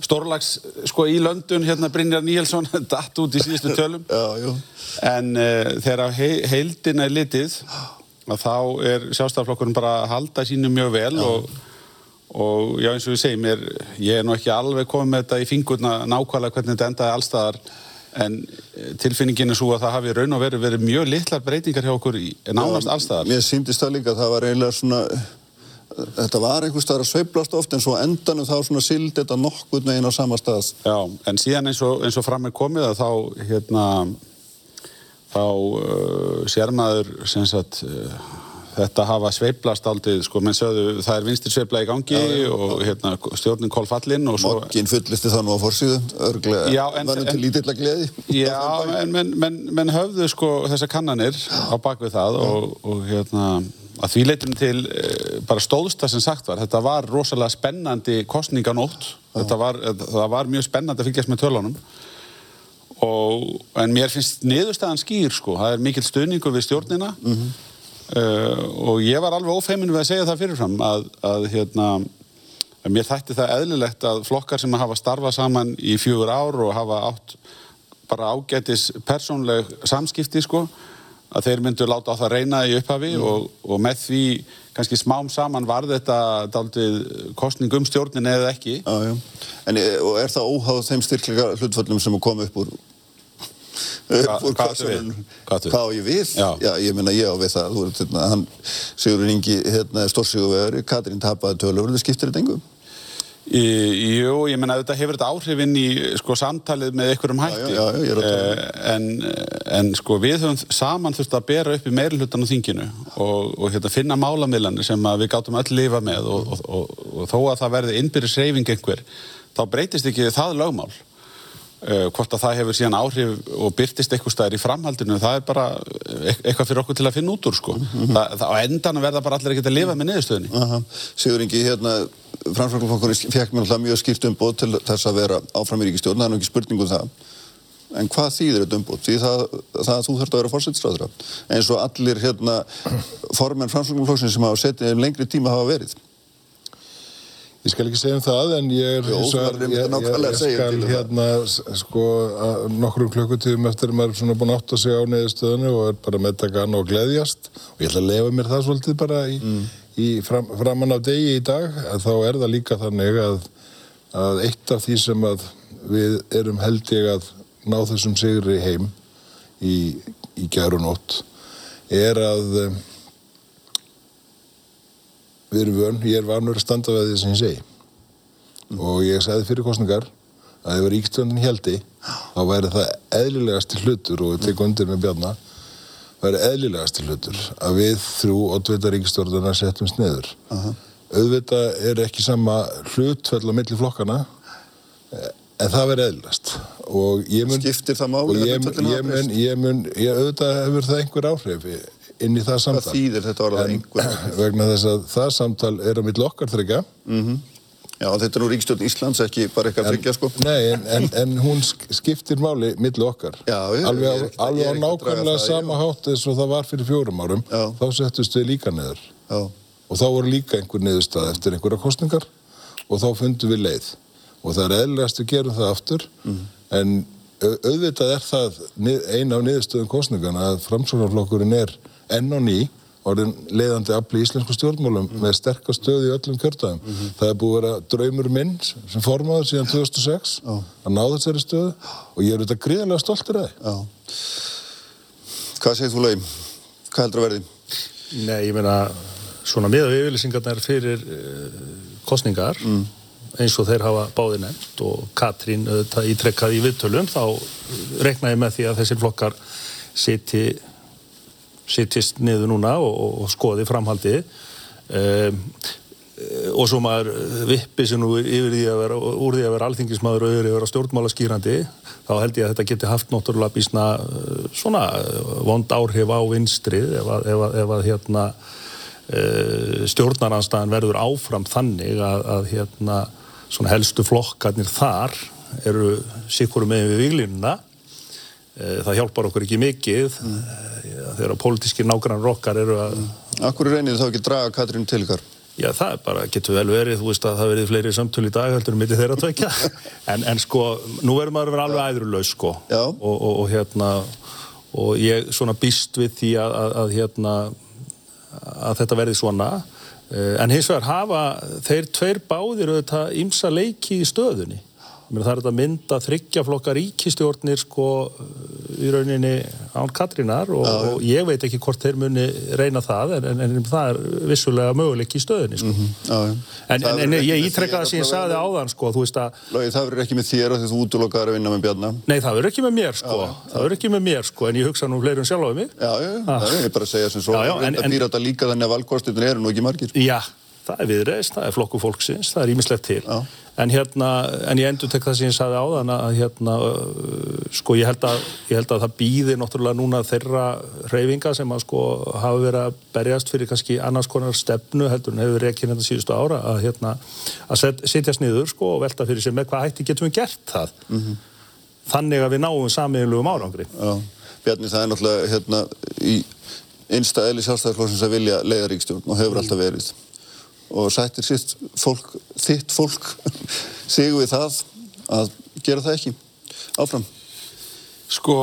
stórlags sko í löndun hérna Brynjar Níelsson datt út í síðustu tölum. Já, en uh, þegar he heildin er litið þá er sjálfstæðarflokkurinn bara að halda sínu mjög vel já. og, og já eins og ég segi mér ég er nú ekki alveg komið með þetta í fingurna nákvæmlega hvernig þetta endaði allstaðar en eh, tilfinningin er svo að það hafi raun og veru verið mjög litlar breytingar hjá okkur nánast allstaðar. Mér síndist það líka að það var eiginlega svona þetta var einhver staðar að sveiblast oft en svo endanum þá svona sild þetta nokkur neginn á sama stað. Já, en síðan eins og, eins og fram er komið að þá hérna þá uh, sér maður sem sagt uh, þetta hafa sveiblast aldrei, sko, menn sögðu það er vinstir sveibla í gangi já, já, og hérna, stjórnin kólfallinn og svo... Mokkin fullisti það nú á forsýðu, örglega, vannum til lítill að gleði. Já, en menn men, men höfðu sko þessar kannanir á bakvið það og, og hérna, að því leytum til e, bara stóðsta sem sagt var, þetta var rosalega spennandi kostninganótt, þetta var, það var mjög spennandi að fylgjast með tölunum. Og, en mér finnst niðurstaðan skýr sko, það er mikil stöðningu við stjórnina. Mm -hmm. Uh, og ég var alveg ófeimin við að segja það fyrirfram að, að hérna, mér þætti það eðlilegt að flokkar sem hafa starfað saman í fjögur ár og hafa átt bara ágætis persónleg samskipti sko, að þeir myndu láta á það reyna í upphafi mm. og, og með því kannski smám saman var þetta daldið kostning um stjórnin eða ekki. Já. En er það óháð þeim styrklega hlutföllum sem kom upp úr Hvað á ég við? Já. Já, ég minna ég á við það. Veist, hérna, hann, Sigurður Ingi, hérna, stórsíguvegari, Katrín tapaði tölur, það skiptir þetta engum? Í, jú, ég menna að þetta hefur þetta áhrifinn í sko samtalið með einhverjum hætti já, já, já, eh, en, en sko við höfum saman þurft að bera upp í meirlutan á þinginu og, og hérna, finna málamillanir sem við gátum öll lifa með og, og, og þó að það verði innbyrjus reyfing einhver þá breytist ekki það lögmál hvort að það hefur síðan áhrif og byrtist eitthvað stæðir í framhaldinu það er bara eitthvað fyrir okkur til að finna út úr sko. mm -hmm. það, það, á endan verða bara allir ekkert að lifa með niðurstöðinni uh -huh. Sigur Ingi, hérna framframflokkurinn fekk mér alltaf mjög skýrt umbót til þess að vera áfram í ríkistjórn það er nú ekki spurning um það en hvað þýðir þetta umbót? Því það, það að þú þurft að vera fórsettisræðra eins og allir hérna formenn framframflokkurinn sem hafa setið lengri tíma hafa verið Ég skal ekki segja um það en ég er Jó, ég, ég, ég skal um hérna sko nokkrum klukkutíðum eftir að maður er svona búin átt að segja á neðustöðinu og er bara með taka annað og gleðjast. Og ég ætla að lefa mér það svolítið bara í, mm. í fram, framann af degi í dag. Að þá er það líka þannig að, að eitt af því sem að við erum held ég að ná þessum sigri heim í, í gerunótt er að við erum vön, ég er vanur að standa við því sem ég segi mm. og ég sagði fyrir kostningar að ef ríkstjónin heldi þá væri það eðlilegast til hlutur og við tekum undir með björna væri eðlilegast til hlutur að við þrjú oddvita ríkstjórnuna setjum sniður uh -huh. auðvitað er ekki sama hlutfell á milli flokkana en það verði eðlilegast og ég mun skiptir það máli ég ég mun, ég mun ég auðvitað hefur það einhver áhrif inn í það samtal Hvað þýðir þetta orðað einhver? Vegna þess að það samtal er á mill okkar þryggja mm -hmm. Já, þetta er nú Ríkstjórn Íslands, ekki bara eitthvað þryggja sko Nei, en, en, en hún skiptir máli mill okkar Já, ég, Alveg á, alveg á nákvæmlega sama hátt eins og það var fyrir fjórum árum Já. þá settust við líka neður Já. og þá voru líka einhver neðustad eftir einhverja kostningar og þá fundum við leið og það er eðlilegast að gera það aftur mm. en auðvitað er það eina af niðurstöðum kostningana að framsvonarflokkurinn er enn og ný orðin leiðandi afli í íslensku stjórnmálum mm. með sterkast stöði í öllum kjörtaðum. Mm -hmm. Það er búið að vera draumur minn sem formaður síðan 2006 oh. að ná þessari stöðu og ég er auðvitað gríðarlega stoltur af það. Hvað segir þú lögum? Hvað heldur að verði? Nei, ég meina svona miða yfirlýsingarnar fyrir uh, kostningar mm eins og þeir hafa báði nefnt og Katrín auðvitað ítrekkaði í viðtölum þá rekna ég með því að þessir flokkar siti sitist niður núna og, og skoði framhaldi um, og svo maður vippi sem nú yfir því að vera úr því að vera alþingismadur og yfir því að vera stjórnmála skýrandi þá held ég að þetta geti haft náttúrulega bísna svona vond áhrif á vinstrið ef að, ef að, ef að hérna stjórnaranstæðan verður áfram þannig að, að hérna helstu flokkarnir þar eru sikkurum með við viglínuna eh, það hjálpar okkur ekki mikið mm. þegar pólitíski nágrannar okkar eru að mm. Akkur reynir þá ekki draga Katrín til ykkar? Já, það er bara, getur vel verið, þú veist að það verið fleiri samtölu í dag heldur um mitt þeirra tvekja en, en sko, nú verður maður að vera alveg æðrulegs sko og, og, og hérna og ég svona býst við því að, að, að hérna að þetta verði svona Eh, en hins vegar hafa þeir tveir báðir auðvitað ímsa leiki í stöðunni. Það er þetta mynda þryggjaflokka ríkistjórnir sko í rauninni án Katrínar og, og ég veit ekki hvort þeir muni reyna það en, en, en það er vissulega möguleik í stöðunni sko. Mm -hmm. já, en, en ég ítrekka það sem ég sagði áðan sko, þú veist að... Lógi, það verður ekki með þér því þú útlokkaður að vinna með Bjarnar? Nei, það verður ekki með mér sko, já, það verður ekki með mér sko, en ég hugsa nú fleirum sjálf á mig. Já, já, ah. það er bara að segja sem svo, þetta býr þetta líka þannig að valkostin það það það er ímislegt til. En hérna, en ég endur tek það sem ég sagði á þann að hérna, sko ég held að, ég held að það býðir náttúrulega núna þeirra hreyfinga sem að sko hafa verið að berjast fyrir kannski annars konar stefnu heldur en hefur reikinn þetta síðustu ára að hérna, að set, setjast niður sko og velta fyrir sig með hvað hætti getum við gert það. Mm -hmm. Þannig að við náum samiðinlugum árangri. Já, Bjarni það er náttúrulega hérna í einsta eðli sjálfstæðarflóksins að vilja leiðaríkstjórn og hefur alltaf verið og sættir sitt fólk, þitt fólk sig við það að gera það ekki áfram? Sko,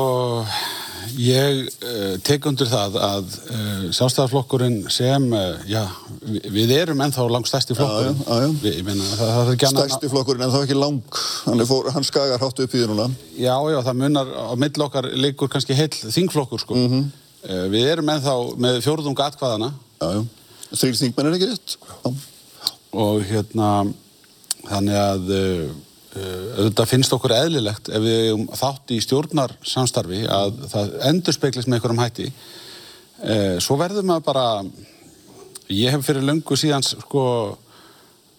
ég uh, tek undir það að uh, sjálfstæðarflokkurinn sem, uh, já, við erum ennþá langt stærsti flokkurinn. Já, já. Við, meina, það, það stærsti flokkurinn en þá ekki lang, hann, fór, hann skagar hátt upp í því núna. Já, já, það munar á mill okkar leikur kannski heil þingflokkur, sko. Mm -hmm. Við erum ennþá með fjórðunga atkvaðana. Já, já. Þrýr þingmenn er ekki rétt. Já. Og hérna, þannig að uh, auðvitað finnst okkur eðlilegt ef við þátt í stjórnarsamstarfi að það endur speiklist með einhverjum hætti. Uh, svo verður maður bara, ég hef fyrir löngu síðan sko,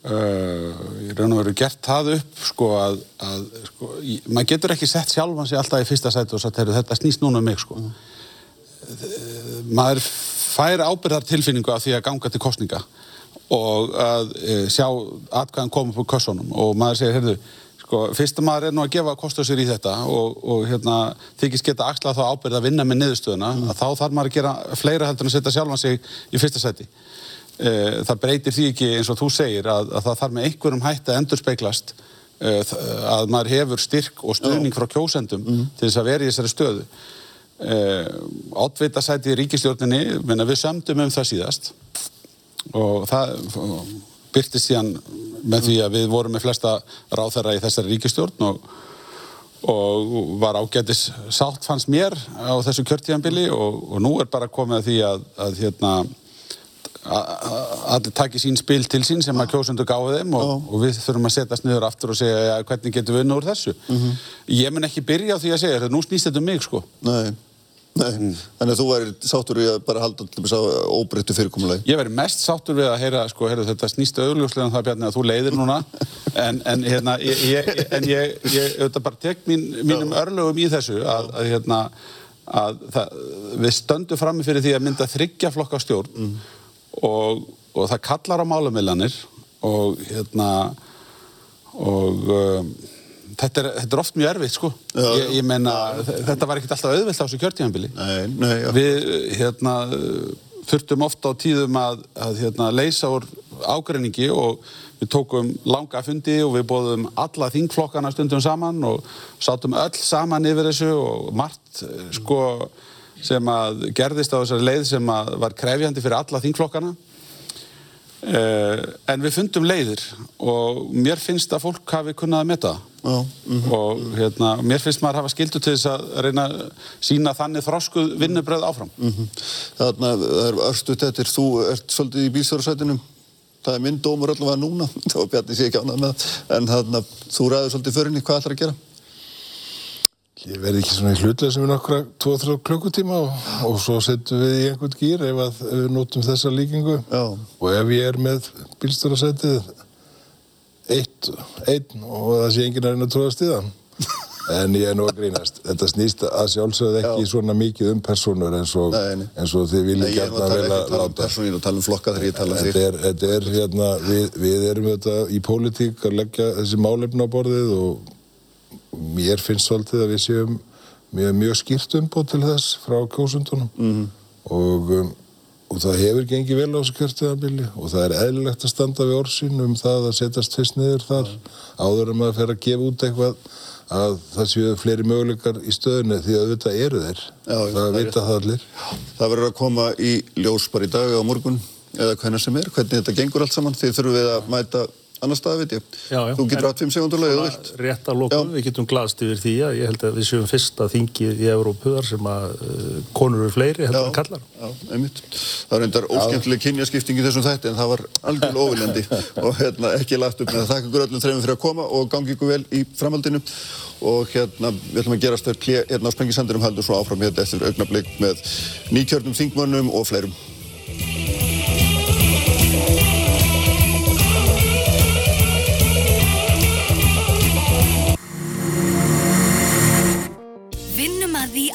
ég raun og veru gert það upp sko að, að sko, ég, maður getur ekki sett sjálfan sig alltaf í fyrsta sætu og sagt, þetta snýst núna um mig sko. Mm. Maður fær ábyrðartilfinningu af því að ganga til kostninga og að e, sjá atkvæðan koma upp úr kössunum og maður segir, heyrðu, sko, fyrst að maður er nú að gefa kostu sér í þetta og, og hérna, þykist geta axla þá ábyrð að vinna með niðurstöðuna, mm. að þá þarf maður að gera fleira heldur en að setja sjálfan sig í fyrsta seti. E, það breytir því ekki eins og þú segir að, að það þarf með einhverjum hætti að endur speiklast e, að maður hefur styrk og stuðning frá kjósendum mm. til þess að vera í þessari stöðu. Átvita sæti í ríkistjórninni, við sömdum um það síðast og það byrtist síðan með því að við vorum með flesta ráþæra í þessari ríkistjórn og, og var ágætis sátt fannst mér á þessu kjörtíðanbili og, og nú er bara komið að því að, að, hérna, allir taki sín spil til sín sem að kjósundu gáði þeim og, og við þurfum að setjast niður aftur og segja ja, hvernig getum við unnur þessu. Mm -hmm. Ég mun ekki byrja á því að segja þetta, nú snýst þetta um mig sko. Nei. Nei, þannig að þú væri sáttur við að bara halda alltaf óbreyttu fyrirkomuleg Ég væri mest sáttur við að heyra, sko, heyra þetta snýstu augljóslega um það Bjarni að þú leiðir núna. En, en hérna, ég, ég, en ég, ég auðvitað bara tek mín, mínum örlögum í þessu að, að hérna að það, við stöndum fram með fyrir því að mynda þryggja flokka stjórn mm. og, og það kallar á málumillanir og hérna og um, þetta, er, þetta er oft mjög erfitt sko. Já, ég, ég meina þetta var ekkert alltaf auðvilt á þessu kjörtíðanbili við hérna þurftum ofta á tíðum að, að hérna, leysa úr ágreiningi og við tókum langa fundi og við bóðum alla þingflokkana stundum saman og sátum öll saman yfir þessu og margt sko sem að gerðist á þessari leið sem að var krefjandi fyrir alla þingflokkana. Uh, en við fundum leiðir og mér finnst að fólk hafi kunnað að metta Já, mm -hmm. og hérna, mér finnst maður að hafa skildu til þess að reyna að sína þannig þroskuð vinnubröð áfram mm -hmm. Þannig að það er örstuðt eftir þú ert svolítið í bílstjórasætunum það er minn dómur allavega núna þá bjarni sér ekki ánað með en þannig að þú ræður svolítið förinni hvað ætlar að gera Ég verði ekki svona í hlutlega sem er nokkra 2-3 klukkutíma og, og svo setjum við í einhvern gýr ef, ef við notum þessa líkingu Já. og ef ég er með bílstjórasætið eitt, einn og það sé enginn að reyna að tróða stíðan En ég er nú að grínast. Þetta snýst að sjálfsögðu ekki Já. svona mikið um personur eins og, eins og þið viljum gætna vel að láta. Ég er að tala um um flokka þegar ég tala um er, þetta er hérna, við, við erum þetta í pólitík að leggja þessi málefn á borðið og mér finnst svolítið að við séum mjög, mjög skýrt umbót til þess frá kjósundunum mm -hmm. og, um, og það hefur gengið vel á þessu kjörtiðabili og það er eðlilegt að standa við orsin um það að setjast fyrst niður þar áður um að fer að gefa út eitthvað að það séu fleiri möguleikar í stöðunni því að auðvitað eru þeir. Já, það vita það allir. Það verður að koma í ljós bara í dag eða morgun eða hvernig sem er, hvernig þetta gengur allt saman. Því þurfum við að mæta annar stað, veit ég. Já, já. Þú getur átt 5 sekundurlega, eða þú vilt. Rétt að lókum, við getum glaðst yfir því að ég held að við séum fyrsta þingið í Európuðar sem að uh, konur eru fleiri heldur en kallar. Já, einmitt. Það var reyndar óskemmtileg kynjaskipting í þessum þætti en það var algjörlega óviljandi og hérna, ekki lagt upp með það. Þakka ykkur öllum þreifum fyrir að koma og gangi ykkur vel í framhaldinu og hérna við ætlum að gerast þér hérna á Sprengisandurum haldum svo áfram hérna eftir augnablík með nýkjörnum þingmönnum og fleirum.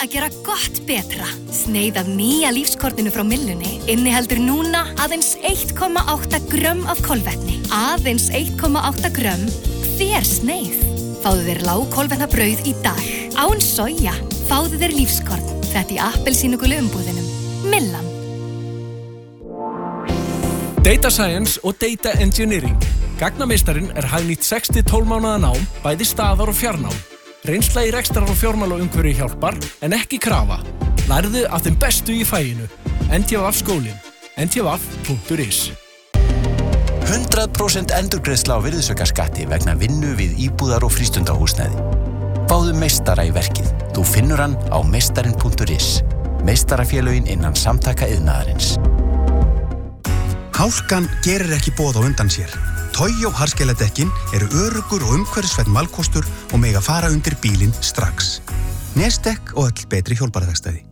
Að gera gott betra. Sneið af nýja lífskortinu frá millunni inniheldur núna aðeins 1,8 grömm af kolvetni. Aðeins 1,8 grömm hver sneið. Fáðu þér lág kolvetna brauð í dag. Án soja. Fáðu þér lífskort. Þetta í appelsínugulu umbúðinum. Millan. Data Science og Data Engineering. Gagnamistarinn er hægnýtt 6-12 mánuða nám, bæði staðar og fjarnám. Reynsla í rekstrar og fjármála umhverju hjálpar en ekki krafa. Lærðu af þeim bestu í fæinu. NTVF skólinn. ntvf.is 100% endurgreðsla á virðsökarskatti vegna vinnu við íbúðar og frístundahúsnæði. Báðu meistara í verkið. Þú finnur hann á meistarin.is. Meistarafélögin innan samtaka yðnaðarins. Hálkan gerir ekki bóð á undan sér. Tói og harskeladekkin eru örugur og umhverfisveit malkostur og meg að fara undir bílinn strax. Nestek og öll betri hjólparðagstæði.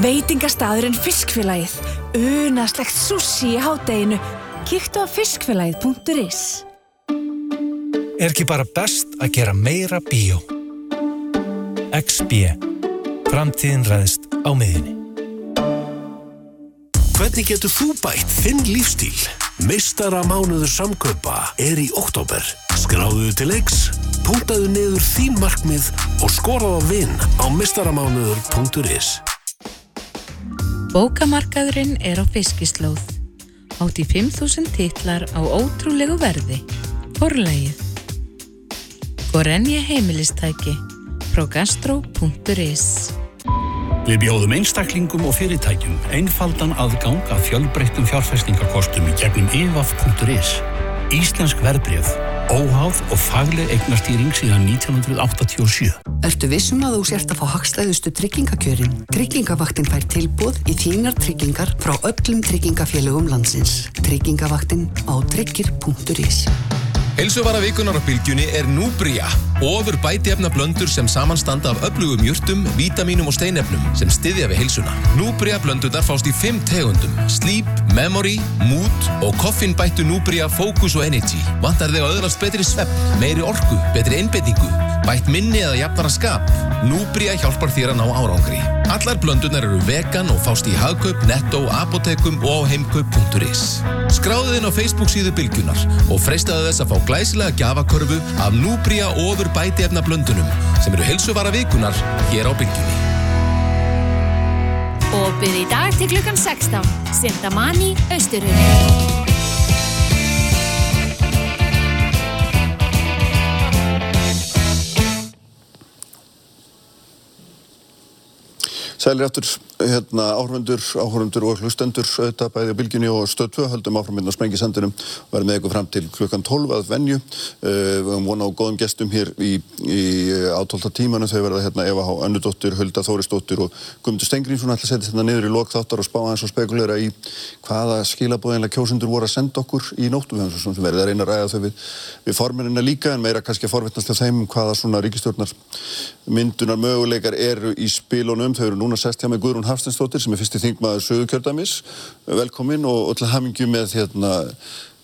Veitingastæðurinn Fiskfélagið. Unaslegt sushi í hátteginu. Kíktu á fiskfélagið.is Er ekki bara best að gera meira bíó? XB. Framtíðin ræðist á miðinni. Hvernig getur þú bætt þinn lífstíl? Meistara mánuður samköpa er í oktober. Skráðuðu til X, punktaðu niður þín markmið og skoraðu á vinn á meistaramánuður.is. Bókamarkaðurinn er á fiskislóð. Átt í 5.000 titlar á ótrúlegu verði. Forlegið. Gorenje heimilistæki. Progastro.is Við bjóðum einstaklingum og fyrirtækjum einfaldan aðgang að fjölbreyttum fjárfestingarkostum í gegnum evaf.is. Íslensk verbreyð. Óháð og fagleg eignastýring síðan 1987. Ertu vissum að þú sért að fá hagstæðustu tryggingakjörin? Tryggingavaktin fær tilbúð í þínar tryggingar frá öllum tryggingafélögum landsins. Tryggingavaktin á tryggir.is Helsuvara vikunar á bylgjunni er Núbria. Ofur bætiefna blöndur sem samanstanda af öflugum júrtum, vítaminum og steinefnum sem styðja við helsuna. Núbria blöndurnar fást í fimm tegundum. Sleep, Memory, Mood og koffinbættu Núbria Focus og Energy. Vantar þig að öðrast betri svepp, meiri orku, betri einbettingu, bætt minni eða jafnara skap. Núbria hjálpar þér að ná árangri. Allar blöndurnar eru vegan og fást í hagkaup, netto, apotekum og á heimkaup.is. Skráðu þinn á Facebook síðu bylgjunar og freistaðu þess að fá glæsilega gjafakörfu af Núbria ofur bætiefna blöndunum sem eru helsuvara vikunar hér á bylgjunni. Opið í dag til klukkan 16. Sintamani, Östurhunni. Sælir eftir hérna, áhörfundur, áhörfundur og hlustendur auðvitað bæði á bylginni og stöðtvö höldum áfram hérna á Sprengisendunum og verðum með ykkur fram til klukkan 12 að venju. Uh, við höfum vona á góðum gestum hér í, í átólta tímanu þau verða hérna Eva H. Önnudóttir, Hulda Þórisdóttir og Guðmundur Stengriðsson ætla að setja hérna niður í lokþáttar og spá aðeins og spekulera í hvaða skilabóðinlega kjósundur voru að senda okkur í nóttu við verið að reyna að ræða þau við, við forminina líka en meira kannski að forvittnast til þeim hvaða svona ríkistjórnar myndunar möguleikar eru í spilunum. Þau eru núna sest hjá með Guðrún Hafstensdóttir sem er fyrsti þingmaður sögukjördamis. Velkomin og, og til hamingju með hérna,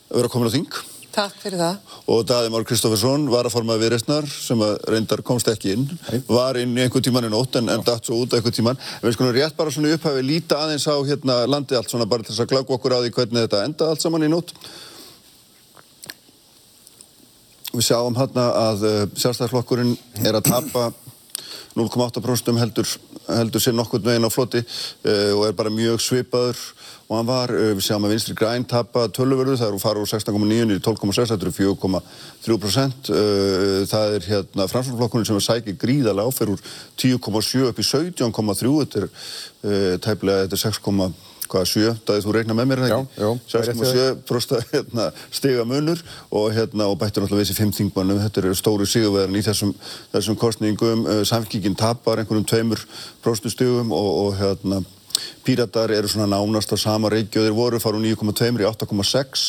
að vera komin á þing. Takk fyrir það. Og Daði Már Kristófersson, varaformað viðreistnar sem reyndar komst ekki inn, Hei. var inn í einhvern tíman í nótt en, en dætt svo út einhvern tíman. En við skulum rétt bara svona upphæfi líta aðeins á hérna landið allt svona bara til þess að glagga okkur á því hvernig þetta enda allt saman í nótt. Við sjáum hérna að uh, sjálfstæðarflokkurinn er að tapa 0,8% heldur, heldur sér nokkur veginn á flotti uh, og er bara mjög svipaður og hann var, uh, við sjáum að vinstri græn tapa tölurverðu, það eru farið úr 16,9 í 12,6, þetta eru 4,3% uh, það er hérna framsvöldflokkurinn sem er sækið gríðarlega áferð úr 10,7 upp í 17,3 þetta er tæplega, þetta er 6,3 hvaða sjö, dagið þú reikna með mér já, já, 6,7 hérna, stiga munur og, hérna, og bættur náttúrulega þessi fimm þingmannum þetta eru stóri sigurverðin í þessum, þessum kostningum, uh, samfélkingin tapar einhvernum tveimur próstustigum og, og hérna Píratar eru svona nánast á sama reiki og þeir voru fara úr 9,2 í 8,6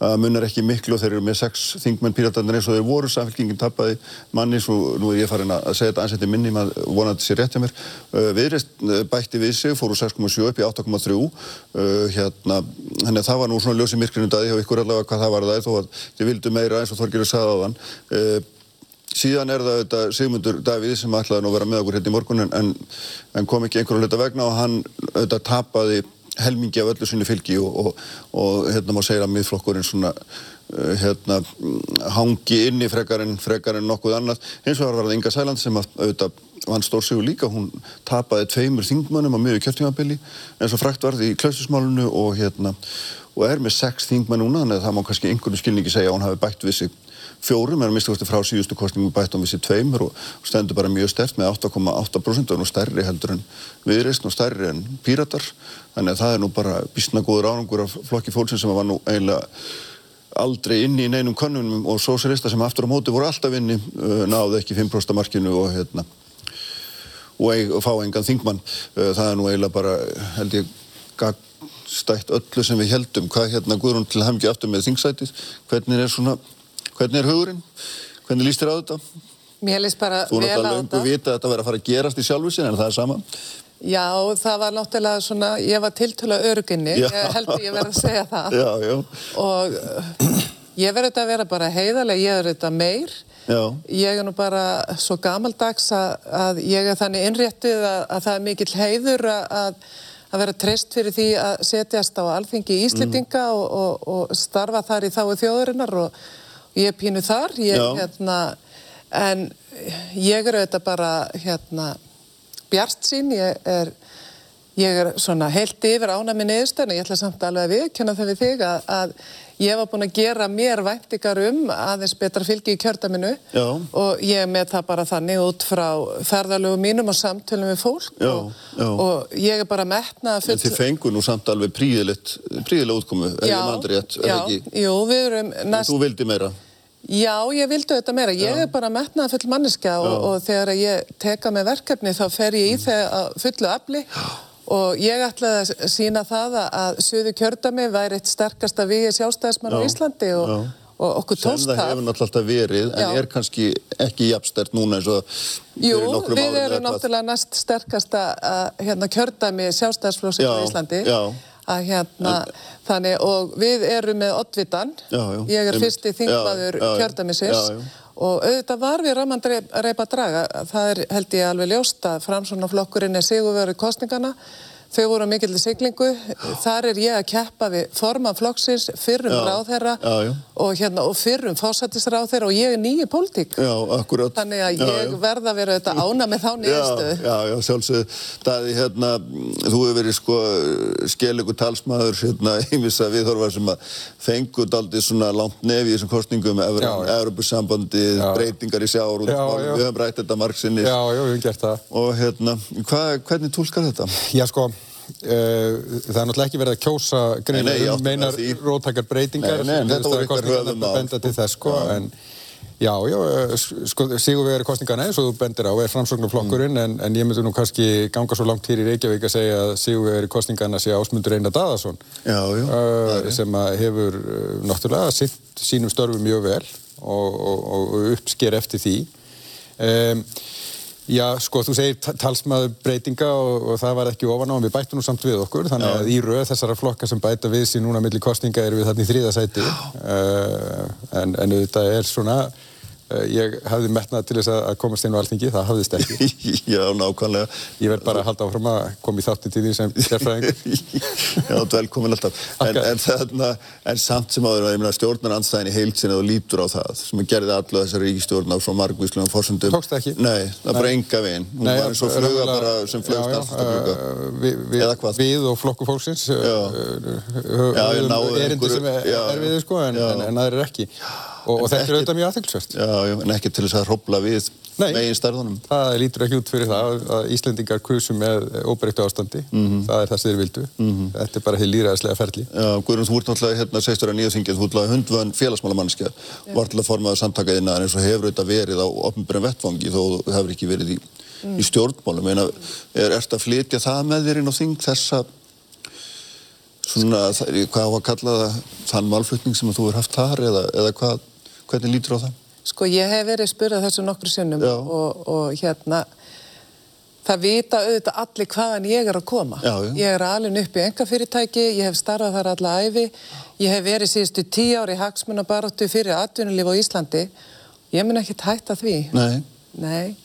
uh, munar ekki miklu og þeir eru með 6 þingmenn Píratarnir eins og þeir voru samfélkingin tappaði manni svo nú er ég farin að segja þetta ansett í minni maður vonandi sér rétt hjá mér. Viðreist bætti við sig fór úr 6,7 upp í 8,3 uh, hérna þannig að það var nú svona ljósið myrkrinu dæði hjá ykkur allavega hvað það var það þó að þið vildu meira eins og Þorgirur sagði á þann Síðan er það auðvitað Sigmundur Davíð sem ætlaði nú að vera með okkur hérna í morgun en, en kom ekki einhverju hluta vegna og hann auðvitað tapaði helmingi af öllu sinni fylgi og, og, og hérna má segja að miðflokkurinn svona uh, hérna hangi inni frekar en, frekar en nokkuð annað. Hins vegar var það Inga Sæland sem auðvitað hann stór sig líka, hún tapaði tveimur þingmönnum á miður kjörtímabili eins og frækt varði í klausismálunu og hérna og er með sex þingmenn núna þannig að það má kannski einhverju skilningi segja að hún hafi bætt við sig fjórum, er að mista frá síðustu kostningum bætt um vissi tveimur og stendur bara mjög stert með 8,8% og stærri heldur en viðreist og stærri en píratar. Þannig að það er nú bara bísna góður árangur af flokki fólksinn sem var nú eiginlega aldrei inni í neinum kannunum og sósélista sem aftur á móti voru alltaf inni uh, náðu ekki 5% markinu og hérna og, eig, og fá engan þingmann. Uh, það er nú eiginlega bara held ég stætt öllu sem við heldum hvað hérna Guðrún til hafmyggi aftur með þingsætið? Hvernig er svona Hvernig er hugurinn? Hvernig líst þér á þetta? Mér líst bara vel á þetta. Þú er náttúrulega lengur vita að þetta verður að fara að gerast í sjálfvísin en það er sama. Já, það var náttúrulega svona, ég var tiltöla öruginni, ég held að ég verði að segja það. Já, já. Og uh, ég verði þetta að vera bara heiðarlega, ég verði þetta meir. Já. Ég er nú bara svo gamaldags að, að ég er þannig innréttið að, að það er mikill heiður að, að vera treyst fyrir því að setjast á alþingi í Íslitinga mm. og, og, og starfa þar í þáu þjóðurinnar og ég er pínu þar ég, hérna, en ég er auðvitað bara hérna, bjart sín ég er, Ég er svona heilt yfir ána með niðurstöðinu, ég ætla samt alveg að viðkjöna það við þig að, að ég var búin að gera mér væntingar um aðeins betra fylgi í kjördaminu já. og ég með það bara þannig út frá ferðalögu mínum og samtölum við fólk já, og, já. og ég er bara metnað full... En þið fengur nú samt alveg príðilega útkomu, er ég maður rétt, er ekki? Já, við erum næst... Þú vildi meira? Já, ég vildi þetta meira. Ég er bara metnað full manniska og, og þegar ég teka með verkefni þá fer ég í þegar fullu afli og ég ætlaði að sína það að Suðu kjördami væri eitt sterkasta við sjálfstæðismann á Íslandi og, og okkur tóst það. Sem það. hefur náttúrulega alltaf verið, en já. er kannski ekki jafnstert núna eins og Jú, við erum náttúrulega næst sterkasta hérna, kjördami sjálfstæðisflóksins á Íslandi. Já. Að hérna, þannig, og við erum með Oddvitan, ég er fyrsti þingmaður kjördamisins Og auðvitað var við Raman Reipa Draga, það er held ég alveg ljóst að framsvonarflokkurinn er sigurverið kostningana Þau voru mikill í siglingu, þar er ég að keppa við forman flokksins, fyrrum já, ráðherra já, og, hérna, og fyrrum fósættisráðherra og ég er nýju pólitík. Já, akkurat. Þannig að ég verða að vera auðvitað ána með þá nýjastu. Já, já, sjálfsög. Daði, hérna, þú hefur verið sko skeligur talsmaður, hérna, einvisa viðhorfar sem að fengut aldrei svona langt nefi í þessum kostningum Evropasambandi, breytingar í sjáur, við höfum rætt þetta margsinni. Já, já, við höfum gert það. Og hérna, hva, hvernig tólkar þetta? Já, sko, það er náttúrulega ekki verið að kjósa greina um meinar róttakar breytingar. Nei, nei, þetta voru eitthvað höfum á benda til þess sko, en já, já, eh, sko, Sigurvegar kostningarna eins og þú bendir á er framsóknarflokkurinn mm. en, en ég myndi nú kannski ganga svo langt hér í Reykjavík að segja að Sigurvegar kostningarna sé ásmundur Einar Daðarsson uh, sem hefur náttúrulega sitt sínum störfu mjög vel og, og, og uppsker eftir því. Um, Já, sko, þú segir talsmaður breytinga og, og það var ekki ofan á en við bættum nú samt við okkur. Þannig að í rauð þessara flokka sem bæta við sín núna millir kostninga eru við þarna í þrýðasæti uh, en, en þetta er svona Eh, ég hafði metnað til þess að komast inn á alþingi, það hafðist ekki. Já, nákvæmlega. Ég verð bara að halda áfram að koma í þáttin til því sem sérfræðing. Já, velkomin alltaf. En, en, þarna, en samt sem áður, ég meina stjórnar anstæðin í heilsin og lítur á það, sem gerði allu þessari ríkistjórn á svo margvísluðum fórsöndum. Tókst það ekki? Nei, það bara enga veginn. Hún Nei, var eins og fluga bara sem flögst alltaf fluga. Vi, vi, Eða hvað? Við og flokku fólksins höfum erindi sem er við, sko, en það er ekki. Og, þetta er auðvitað mjög aðtilsvært. Já, já, en ekki til þess að hrópla við megin starðunum. Það lítur ekki út fyrir það að Íslendingar kusum með óbreyttu ástandi. Mm -hmm. Það er það sem þeir vildu. Mm -hmm. Þetta er bara heil líraðislega ferli. Já, Guðrún, þú ert náttúrulega hérna seistur að nýja þingið, þú ert náttúrulega hundvöðan félagsmálamannskja, var til að formaða samtakaðina en eins og hefur þetta verið á opnbjörn vettfangi þó hefur ekki verið í, mm. í stjórnmálum. Eina, er þetta að flytja það með þér inn á þing þessa svona, hvað á að kalla það, þann málflutning sem þú er haft þar eða, eða hvað, Hvernig lítur á það? Sko ég hef verið spurðað þessu nokkru sinnum og, og hérna það vita auðvitað allir hvaðan ég er að koma. Já, já. Ég er alveg upp í enga fyrirtæki, ég hef starfað þar alla æfi, ég hef verið síðustu tíu ári hagsmunabaratu fyrir atvinnulíf á Íslandi. Ég mun ekki hætta því. Nei. Nei.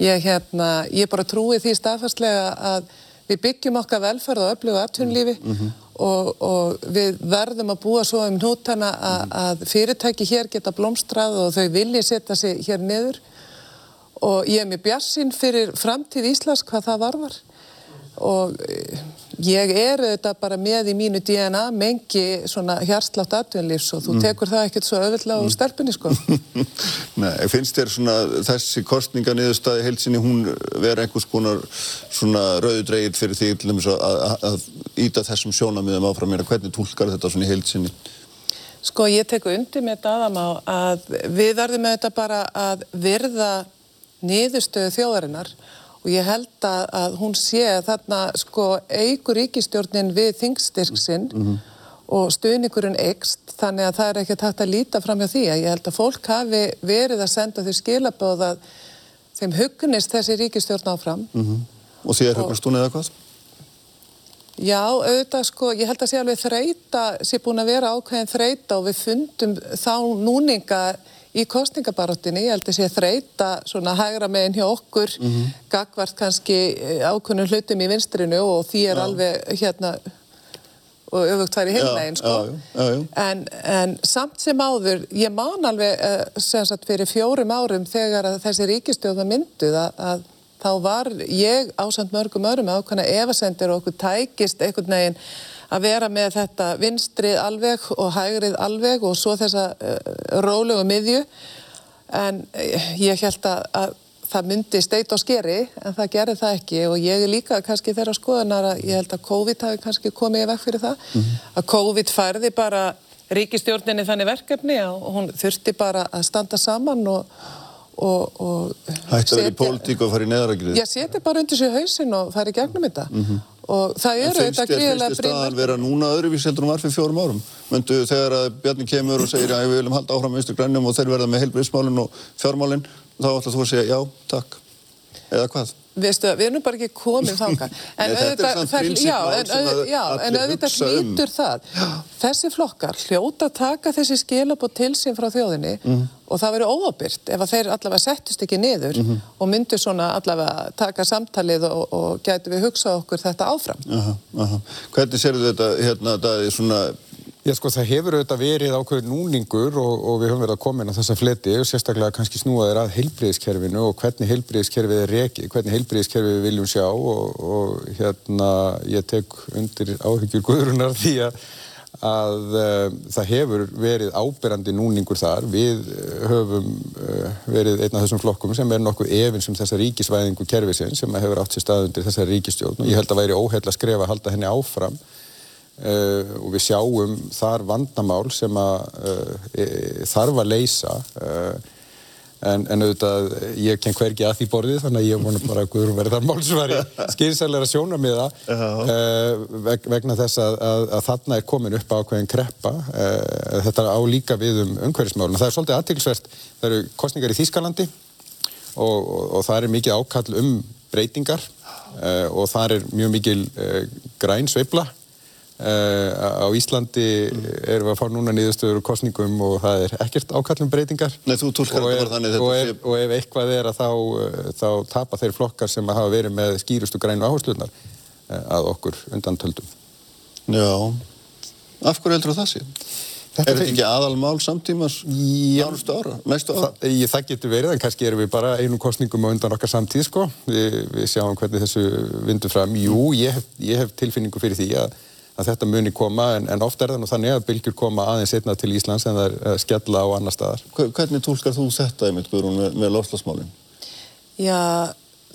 Ég, hérna, ég bara trúi því staðfastlega að við byggjum okkar velferð og öflugu atvinnulífi mm -hmm og, og við verðum að búa svo um nútana að fyrirtæki hér geta blómstrað og þau vilja setja sig hér niður. Og ég er mjög bjassinn fyrir framtíð Íslands hvað það varvar og eh, ég er auðvitað bara með í mínu DNA mengi svona hjarslátt atvinnlífs og þú mm. tekur það ekkert svo öðvöldlega úr mm. stelpunni sko. Nei, finnst þér svona þessi kostninganiðurstaði heilsinni hún vera einhvers konar svona rauðdreigir fyrir því til dæmis að íta þessum sjónamiðum áfram mér að hvernig tólkar þetta svona í heilsinni? Sko ég teku undir með daðam á að við verðum auðvitað bara að virða niðurstöðu þjóðarinnar og ég held að, að hún sé þarna sko eigur ríkistjórnin við þingstyrksinn mm -hmm. og stuðningurinn eikst þannig að það er ekki takt að líta fram hjá því að ég held að fólk hafi verið að senda þau skilabóð að þeim hugnist þessi ríkistjórn áfram mm -hmm. Og því er hugnast hún eða hvað? Já, auðvitað sko, ég held að sé alveg þreita, sé búin að vera ákveðin þreita og við fundum þá núninga í kostningabarottinni, ég held að sé þreita svona hægra meginn hjá okkur mm -hmm. gagvart kannski eh, ákunnum hlutum í vinstrinu og því er já. alveg hérna og öfugt væri heilnægin sko já, já, en, en samt sem áður ég man alveg uh, sem sagt fyrir fjórum árum þegar þessi ríkistjóða mynduð að, að þá var ég ásand mörgum örum ákvæmna efasendir og okkur tækist einhvern veginn að vera með þetta vinstrið alveg og hægrið alveg og svo þessa uh, rólegu miðju. En uh, ég held að, að það myndi steit á skeri en það gerir það ekki. Og ég er líka kannski þeirra skoðanar að ég held að COVID hafi kannski komið í vekk fyrir það. Mm -hmm. að COVID færði bara ríkistjórninni þannig verkefni og hún þurfti bara að standa saman og Hætti að vera í pólitík og fara í neðragrið Já, seti bara undir sér hausin og fara í gegnum þetta. Mm -hmm. Og það eru þetta gríðilega Finnst þér staðan vera núna öðruvís heldur um varfið fjórum árum? Möndu þegar að Bjarni kemur og segir að við viljum halda áfram vinstur grænum og þeir verða með heilbriðsmálinn og fjármálinn þá ætlar þú að segja já, takk eða hvað? Veistu, við erum bara ekki komið þánga en auðvitað en auðvitað hlýtur það þessi flokkar hljóta taka þessi skilabót til sín frá þjóðinni mm. og það verður óabyrt ef að þeir allavega settist ekki niður mm -hmm. og myndu svona allavega taka samtalið og, og gætu við hugsað okkur þetta áfram aha, aha. Hvernig sér þetta hérna, það er svona Já sko það hefur auðvitað verið ákveður núningur og, og við höfum verið að koma inn á þessa fleti og sérstaklega kannski snúaðir að heilbreyðiskerfinu og hvernig heilbreyðiskerfið er rekið, hvernig heilbreyðiskerfið við viljum sjá og, og hérna ég tek undir áhyggjur guðrunar því að, að uh, það hefur verið áberandi núningur þar. Við höfum uh, verið einn af þessum flokkum sem er nokkuð efins um þessa ríkisvæðingu kerfisinn sem hefur átt sér stað undir þessa ríkistjórn og ég held að væri óheil að skrefa að halda henni áfram Uh, og við sjáum þar vandamál sem að uh, e, þarf að leysa. Uh, en, en auðvitað ég ken hvergi að því borðið þannig að ég vona bara að Guðrún verði þar málsvari skýrsælega sjóna með það veg, vegna þess að, að, að þarna er komin upp ákveðin kreppa. Þetta á líka við um umhverfismálun það er svolítið aðtilsvert, það eru kostningar í Þýskalandi og, og, og það er mikið ákall um breytingar. Og það er mjög mikil græn sveibla Uh, á Íslandi erum við að fá núna nýðustöður og kostningum og það er ekkert ákallum breytingar Nei, þú tólkar þetta bara þannig og ef, og ef eitthvað er að þá, uh, þá tapa þeir flokkar sem hafa verið með skýrustu grænu áherslunar uh, að okkur undan töldum Já, af hverju heldur það sé? Þetta er þetta ekki aðalmál samtímas nánustu ára, næstu ára? Þa, ég, það getur verið, en kannski erum við bara einu kostningum á undan okkar samtíð sko. við, við sjáum hvernig þessu vindur fram Jú, ég hef, ég hef tilfinningu fyrir því að að þetta muni koma en, en ofta er það nú þannig að bylgjur koma aðeins einna til Íslands en það er uh, skella á annar staðar. Hvernig tólkar þú þetta einmitt Guðrún með, með lofslagsmálinn? Já,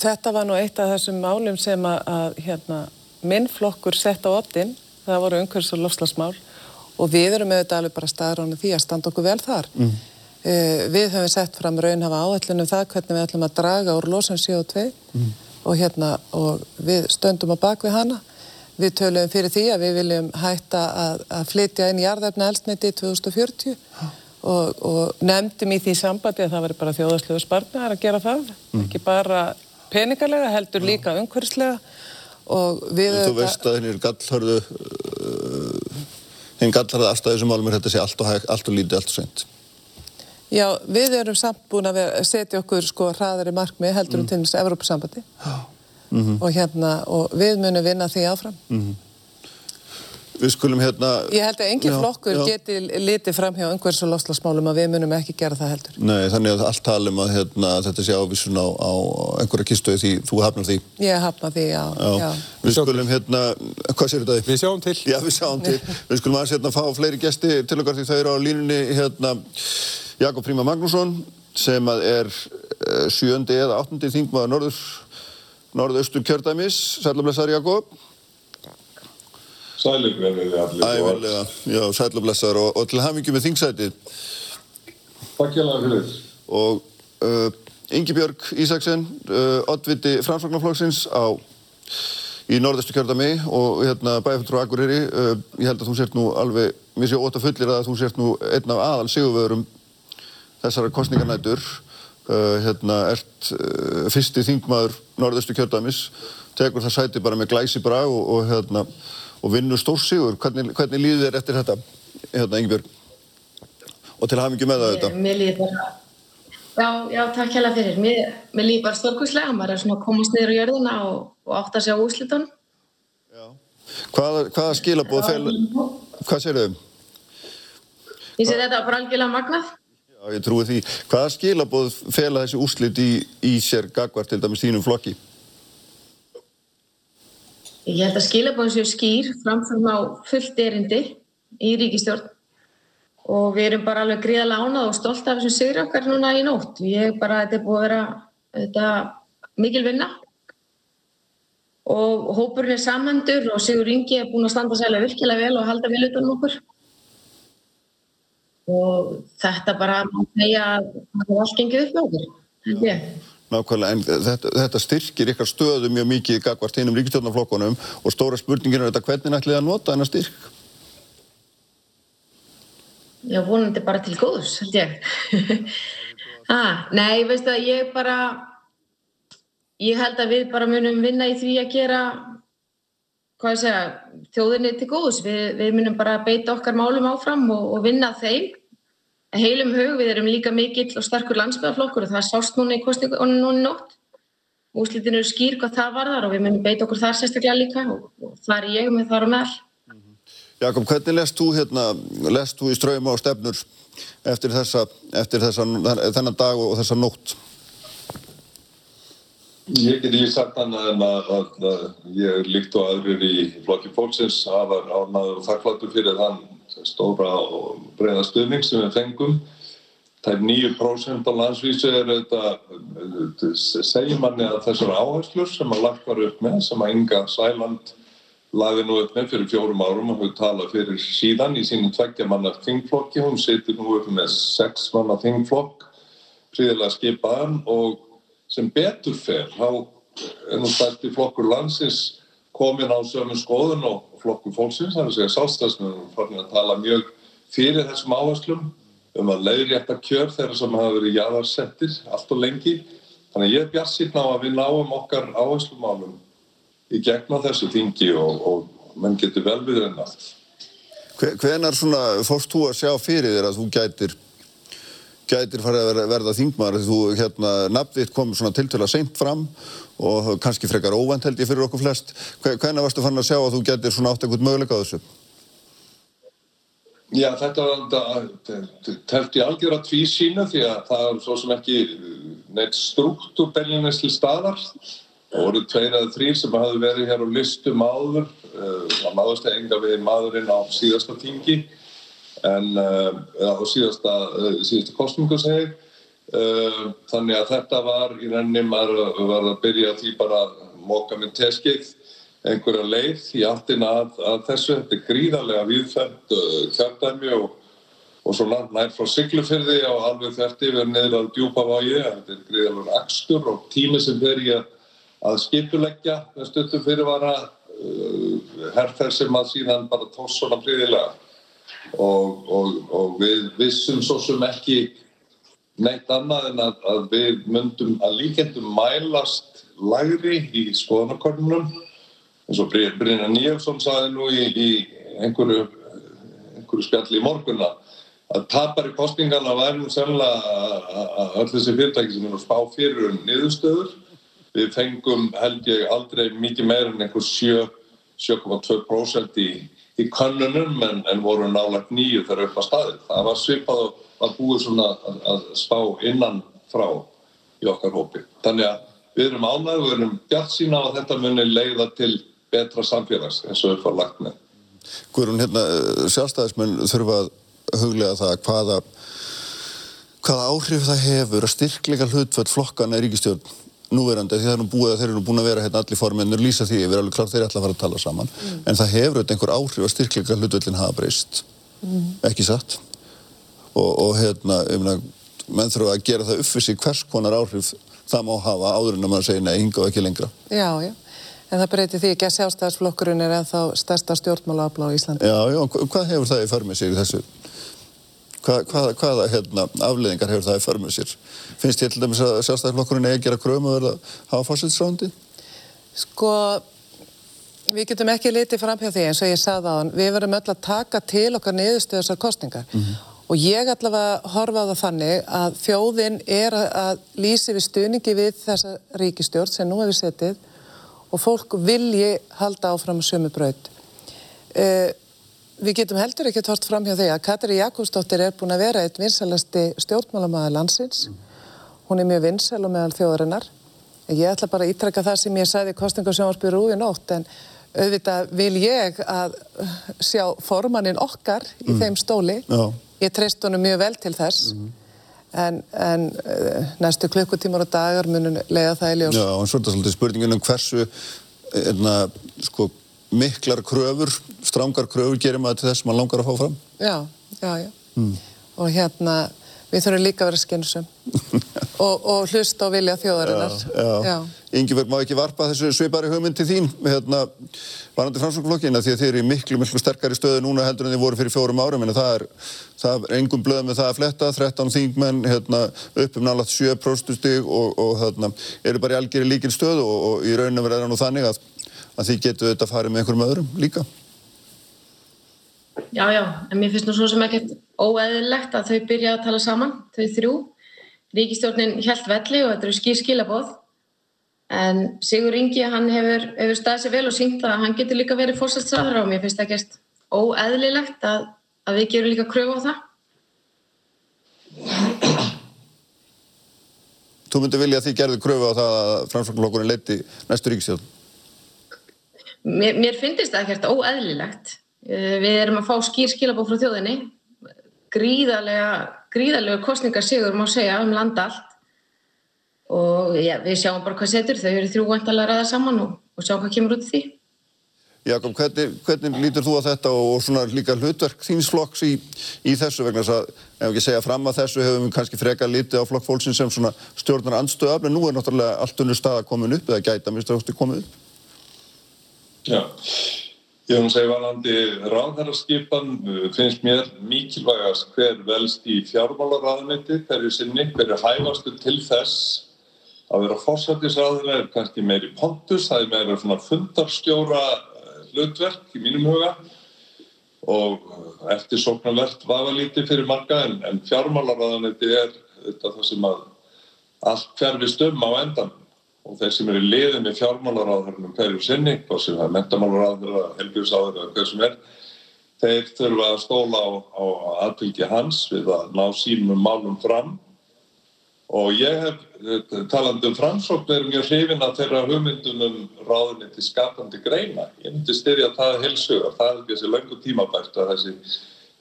þetta var nú eitt af þessum málum sem að, að hérna, minnflokkur sett á optin, það voru umhverfs og lofslagsmál og við erum auðvitað alveg bara staður ánum því að standa okkur vel þar. Mm. Uh, við höfum sett fram raunhafa áætlunum það hvernig við ætlum að draga úr losan CO2 mm. og, hérna, og við stöndum á bakvið hana Við töluðum fyrir því að við viljum hætta að, að flytja inn jarðefna elsniti 2040 og, og nefndum í því sambandi að það veri bara þjóðarsluðu sparnar að gera það, mm. ekki bara peningarlega, heldur líka umhverfslega og við... En þú veist að henni er gallharðu, henni uh, gallharðu afstæði sem álum er þetta sé allt og, hæg, allt og lítið, allt og sent. Já, við erum samt búin að setja okkur sko hraðari markmið heldur um mm. til þess að Evrópusambandi. Já mm -hmm. og hérna, og við munum vinna því áfram. Mm -hmm. Við skulum hérna... Ég held að engin já, flokkur já. geti litið fram hjá umhverfs- og loslasmálum að við munum ekki gera það heldur. Nei, þannig að allt talum að hérna, þetta sé ávísun á, á einhverja kistuði því þú hafnar því. Ég hafnar því, já. já. Við skulum hérna, hvað sér þetta? Við sjáum til. Já, við sjáum til. við skulum aðeins hérna fá fleiri gesti til okkar því þau eru á línunni hérna Jakob Príma Magnússon sem er eh, sjöndi eða áttundi þingmaður Norður norðaustur kjördæmis. Sælublessar Jakob. Sælublessar allir. Ævilega, já, sælublessar og, og til hafingi með þingsætið. Takk hjá það fyrir. Og uh, Ingi Björg Ísaksen, uh, oddviti framsvagnarflokksins á í norðaustur kjördæmi og hérna bæjarfjöldur og Akureyri. Uh, ég held að þú sért nú alveg, mér sé óta fullir að þú sért nú einn af aðal sigurvöðurum þessara kostningarnætur. Uh, hérna, ert uh, fyrsti þingmaður norðustu kjördæmis, tekur það sæti bara með glæsi bra og, og, hérna, og vinnur stórsígur. Hvernig, hvernig líður þér eftir þetta, hérna, Ingebjörg? Og til hafingi með það þetta. Mér líður bara, já, já, takk hella fyrir. Mér, mér líður bara stórkvæslega, maður er svona að komast niður á jörðina og, og átt að sjá úslitunum. Já. Hvaða, hvaða skilabóð fel, hvað sér þau? Ég sé þetta bara algjörlega magnað. Já, ég trúi því. Hvaða skilabóð fela þessi úrslit í, í sér gagvar til dæmis þínum flokki? Ég held að skilabóðin séu skýr framfram á fullt erindi í ríkistjórn og við erum bara alveg gríðalega ánað og stolt af þessum sigri okkar núna í nótt. Ég bara, þetta er búið að vera þetta, mikil vinna og hópurinn er samhendur og Sigur Ingi er búin að standa særlega virkilega vel og halda vel utanum okkur og þetta bara má segja að það er allt gengið upp með okkur. Nákvæmlega, en þetta, þetta styrkir ykkar stöðu mjög mikið í gagvart hinnum ríkistjórnarflokkunum og stóra spurningin er þetta hvernig ætlið að nota þennar styrk? Já, vonandi bara til góðs, held ég. ah, nei, veistu að ég bara, ég held að við bara munum vinna í því að gera, hvað ég segja, þjóðinni til góðs. Við, við munum bara beita okkar málum áfram og, og vinna þeim heilum hug, við erum líka mikill og starkur landsbyðaflokkur og það sást núna í kostningunum núna í nótt. Úslitin eru skýr hvað það varðar og við munum beita okkur þar sérstaklega líka og, og þar er ég með þar og meðal. Jakob, hvernig lest þú hérna, lest þú í ströyma og stefnur eftir þessa, eftir þessa, þennan dag og þessa nótt? Ég get ekki sagt annað en að, að, að ég er líkt og aðrir í flokki fólksins afar árnaður og þakkláttur fyrir þann stóra og breyða stuðning sem við fengum. Það er 9% á landsvísu er þetta, segir manni að þessar áherslur sem að lagt var upp með, sem að Inga Sæland laði nú upp með fyrir fjórum árum og hefur talað fyrir síðan í sínum tveggja manna þingflokki. Hún setur nú upp með sex manna þingflokk, príðilega skipaðan og sem betur fer, þá nú stærsti flokkur landsins komin á sömu skoðun og flokkur fólksins, það er að segja sálstæðsmennum farin að tala mjög fyrir þessum áherslum um að leiðrétta kjör þeirra sem hafa verið jáðarsettir allt og lengi. Þannig að ég er bjart síðan á að við náum okkar áherslumálum í gegna þessu þingi og, og menn getur vel við enn allt. Hvenar fórst þú að sjá fyrir þér að þú gætir gætir farið að verða, þingmaður þú hérna, nafnvitt kom svona tiltöla seint fram og kannski frekar óvænt held ég fyrir okkur flest. Hvenna varstu fann að sjá að þú gætir svona átt eitthvað möguleika á þessu? Já, þetta telt í algjör að tvísýna því að það er svo sem ekki neitt struktúr bellinist til staðar. Það voru tveir eða þrýr sem hafði verið hér á listum áður, það maðurst enga við maðurinn á síðasta tingi, en á síðasta, síðasta kostningu segir. Þannig að þetta var í reyni, maður var að byrja því bara að móka með teskeið einhverja leið í alltina að, að þessu. Þetta er gríðarlega viðfæmt kjartæmi og, og svo langt nær frá Siglufyrði á alveg þerti við niður að djúpa vági. Þetta er gríðarlega akstur og tími sem fer í að að skipuleggja með stuttum fyrirvara uh, herrferð sem að síðan bara tóst svona príðilega og, og, og við vissum svo sem ekki neitt annað en að, að við myndum að líkendum mælast lagri í skoðanakornunum eins og Brynja Níelsson saði nú í, í einhverju, einhverju spjalli í morgunna að tapar í kostningarna væri nú semlega að öll þessi fyrirtæki sem er að spá fyrir um niðurstöður. Við fengum held ég aldrei mikið meira en einhver 7,2% í, í könnunum en, en voru nálagt nýju þegar upp á staðið. Það var svipað var búið svona að, að spá innan frá í okkar hópi. Þannig að við erum ánægð, við erum bjart sína að þetta muni leiða til betra samfélags eins og við fórum lagt með. Guðrún, hérna, sjálfstæðismenn þurfa að huglega það hvaða, hvaða áhrif það hefur að styrkleika hlutföld flokkana í ríkistjórn núverandi því það er nú búið að þeir eru búin að vera hérna allir formennur lýsa því yfir alveg klart þeir ætla að fara að tala saman. Mm. en það hefur auðvitað einhver áhrif að styrkleika hlutvöldin hafa breyst. Mm. ekki satt? Og, og hérna, ég meina menn þurfa að gera það uppfissi hvers konar áhrif það má hafa áður en að maður segja nei, hinga og ekki lengra. Já, já, en það breytir því ekki að sjálfstæðarsflokkurinn er ennþá stærsta stjórnmálaaflá í Íslandi Já, já, hvað Hvað, hvaða, hérna, afleðingar hefur það í förmið sér? Finnst ég til dæmis að sjálfstæðarflokkurinn eigi að gera krömu að verða að hafa fórsættisrándi? Sko, við getum ekki litið fram hjá því eins og ég sagði á hann. Við verum öll að taka til okkar niðurstöðsar kostningar mm -hmm. og ég allavega horfa á það þannig að þjóðin er að lýsi við stuðningi við þessa ríkistjórn sem nú hefur setið og fólk vilji halda áfram sömu braut. Uh, við getum heldur ekki tort fram hjá að Katri Jakobsdóttir er búin að vera eitt vinsalasti stjórnmálamæði landsins. Hún er mjög vinsal og meðal þjóðarinnar. Ég ætla bara að ítrekka það sem ég sagði í kostingarsjónvarpið rúi nótt en auðvitað vil ég að sjá formannin okkar í mm. þeim stóli. Já. Ég treyst honum mjög vel til þess. Mm. En, en uh, næstu klukkutímar og dagar munum leiða það í ljós. Já, svona svolítið spurningin um hversu einna, sko, miklar kröfur, strángar kröfur gerir maður til þess sem maður langar að fá fram? Já, já, já. Mm. Og hérna, við þurfum líka að vera skynsum og, og hlusta og vilja þjóðarinnar. Já, já. Ingeberg, má ekki varpa þessu svipari hugmynd til þín hérna, varandi framsvöngflokkina því að þið eru í miklu, miklu sterkari stöðu núna heldur en þið voru fyrir fjórum árum en það er, það er engum blöð með það að fletta 13 þingmenn hérna, upp um nálat 7% stig og, og hérna, eru bara í algjörði líkin stöðu og, og í rauninu verður það nú þannig að, að þið getur þetta að fara með einhverjum öðrum líka Já, já, en mér finnst nú svo sem ekkert óeðilegt að þau byrja að tala saman, þau þrjú Ríkistjórnin held velli og þetta eru skýr skilabóð En Sigur Ingi, hann hefur, hefur staðið sér vel og syngt að hann getur líka verið fórsættsræður og mér finnst það ekkert óeðlilegt að, að við gerum líka kröfu á það. Þú myndi vilja að þið gerðu kröfu á það að framsvögnlokkurinn leiti næstu ríkisjóð? Mér, mér finnst það ekkert óeðlilegt. Eh, við erum að fá skýr skilabóð frá þjóðinni. Gríðarlega, gríðarlega kostningarsigur má segja um landa allt og já, við sjáum bara hvað setur, þau eru þrjúvæntalega að ræða saman og, og sjá hvað kemur út því. Jakob, hvernig, hvernig lítur þú á þetta og svona líka hlutverk þínsflokks í, í þessu vegna þess að, ef ekki segja fram að þessu hefum við kannski frekar lítið á flokk fólksinn sem stjórnar andstöðaf, en nú er náttúrulega allt unnur stað að koma upp eða gæta minnst að komið upp. Já, ég hef að segja varandi ráðherrarskipan finnst mér mikilvægast hver velst í fjármálaráðmyndi hverju sinni, hverju hæfastu til þess að vera fórsættisraður er kannski meiri pontus, það er meira svona fundarskjóra eh, hlutverk í mínum huga. Og eftir sóknarvert vafa lítið fyrir marga en, en fjármálaráðanetti er þetta það sem að allt hverfist um á endan og þeir sem eru liðið með fjármálaráðurinn hverju sinni, hvað sem er mentamálaráður eða helgjursáður eða hvað sem er þeir þurfa að stóla á, á aðbylgi hans við að ná sínum málum fram og ég hef eh, taland um framsókn er mjög hrifin að þeirra hugmyndum um ráðunni til skapandi greina. Ég myndi styrja það helsuga, það er þessi langu tímabært að þessi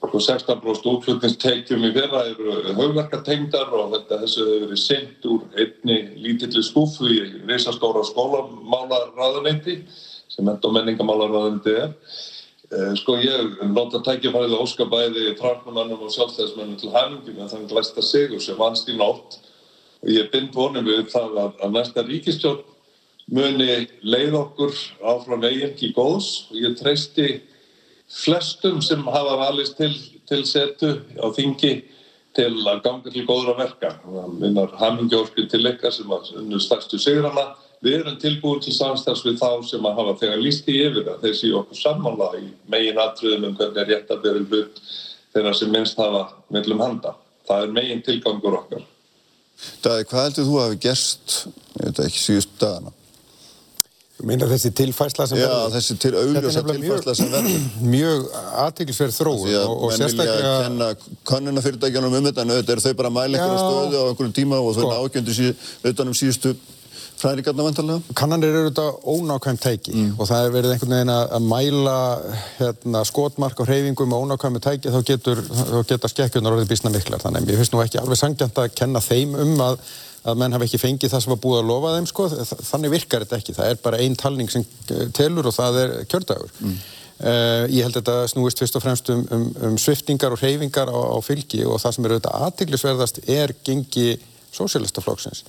16% útflutningsteikjum í fyrra eru haugverkartengdar og þetta þessu hefur verið sendt úr einni lítilli skúfu í reysastóra skólamálaráðuneyti sem enda og menningamálaráðuneyti er. Eh, sko ég nota tækifærið að óska bæði framkvæmannum og sjálfstæðismennum til hæfingum en þannig glæsta sigur sem vannst í nótt og ég bind vonum við það að, að næsta ríkistjórn muni leið okkur áfram eigin í góðs og ég treysti flestum sem hafa valist til, til setu á þingi til að ganga til góðra verka. Minnar hamingjórsku til ykkar sem að stærstu sigrana. Við erum tilbúin til samstags við þá sem að hafa þegar líst í yfir að þeir séu okkur sammála í megin atriðum um hvernig er rétt að byrja hlut þeirra sem minnst hafa mellum handa. Það er megin tilgangur okkar. Daði, hvað heldur þú að hafi gerst, ég veit ekki, síðust dagana? Meina þessi tilfærsla sem verður? Já, þessi til augljósa tilfærsla sem verður. Mjög aðtiklisverð þróun og, og sérstaklega... Menn vilja að kenna kannunafyrirtækjanum um þetta, en auðvitað eru þau bara að mæla einhverja stöðu á einhverjum tíma og þau er ágjöndi utanum síðustu fræðingarna vantarlega? Kannanir eru þetta ónákvæmt tæki mm. og það er verið einhvern veginn að mæla hérna, skotmark á hreyfingum með ónákvæmt tæki þá getur, geta skekkjunar orðið bísna miklar þannig að menn hafi ekki fengið það sem var búið að lofa þeim sko, þannig virkar þetta ekki, það er bara einn talning sem eh, telur og það er kjördagur. Mm. Uh, ég held að þetta snúist fyrst og fremst um, um, um sviftingar og hreyfingar á, á fylgi og það sem er auðvitað aðtiklisverðast er gengi sósélistaflokksins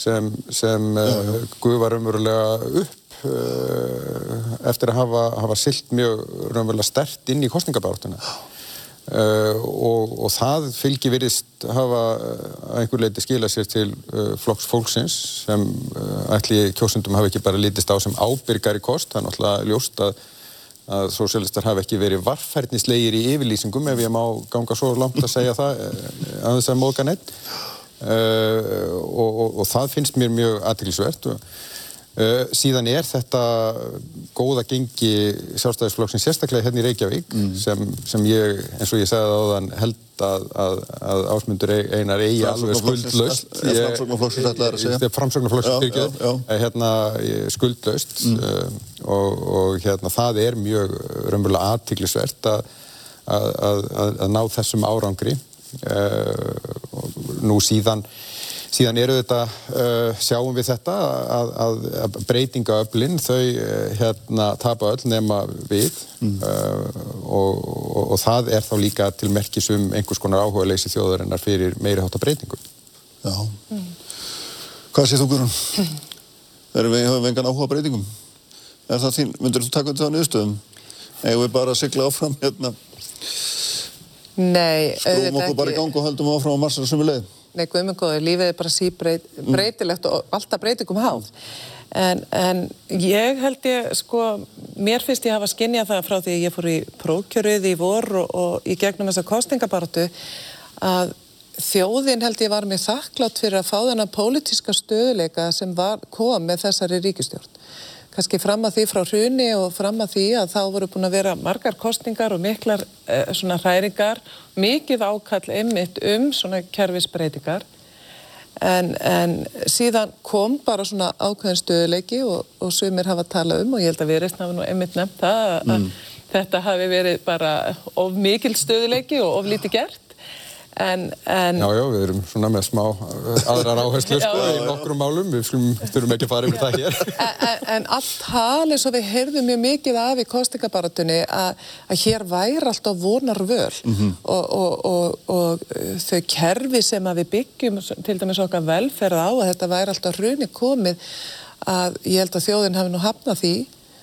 sem, sem uh, guðvar umverulega upp uh, eftir að hafa, hafa silt mjög umverulega stert inn í kostningabártuna uh, og, og það fylgir virðist hafa einhver leiti skila sér til flokks fólksins sem ætli kjósundum hafi ekki bara lítist á sem ábyrgar í kost, það er náttúrulega ljóst að að sósélistar hafi ekki verið varfærnislegir í yfirlýsingum ef ég má ganga svo langt að segja það að þess að móka neitt Uh, og, og, og það finnst mér mjög aðtilsvert Uh, síðan er þetta góða gengi sjálfstæðisflokksins sérstaklega hérna í Reykjavík mm. sem, sem ég, eins og ég segði á þann, held að, að, að ásmundur einar eigi alveg skuldlaust. Framsóknarflokksins ætlaði að segja. Framsóknarflokksins hérna skuldlaust. Mm. og, og hérna það er mjög raunverulega aðtiklisvert að, að ná þessum árangri. Nú síðan Síðan eru þetta, uh, sjáum við þetta að, að, að breytingaöflin þau uh, hérna tapa öll nema við mm. uh, og, og, og það er þá líka til merkisum einhvers konar áhuga leysi þjóðarinnar fyrir meiri hátta breytingu. Já. Mm. Hvað séð þú Guðrún? Erum við höfum engan áhuga breytingum? Er það þín, myndur þú taka þetta á nýðstöðum? Eða við bara að sigla áfram hérna? Nei, auðvitað ekki. Skrúum okkur bara í gang og höldum áfram á marsara sem við leiðum? Nei, guðmengóður, lífið er bara síbreyt, breytilegt og alltaf breytingum háð. En, en ég held ég, sko, mér finnst ég að hafa skinnjað það frá því að ég fór í prókjöruð í vor og, og í gegnum þessa kostingabartu að þjóðin held ég var mér þakklátt fyrir að fá þennan pólitíska stöðuleika sem var, kom með þessari ríkistjórn kannski fram að því frá hruni og fram að því að þá voru búin að vera margar kostningar og miklar eh, svona hræringar, mikið ákall einmitt um svona kerfisbreytingar en, en síðan kom bara svona ákveðin stöðuleiki og, og sumir hafa talað um og ég held að við erum eftir að einmitt nefnt það að mm. þetta hafi verið bara of mikil stöðuleiki og of lítið gert En, en... Já, já, við erum svona með smá uh, aðrar áherslu sko, í nokkrum málum, við þurfum ekki að fara yfir það hér. En, en allt eins og við heyrðum mjög mikið af í kostingabaratunni að, að hér væri alltaf vonar völ mm -hmm. og, og, og, og þau kerfi sem við byggjum, til dæmis okkar velferð á að þetta væri alltaf hruni komið að ég held að þjóðin hafi nú hafnað því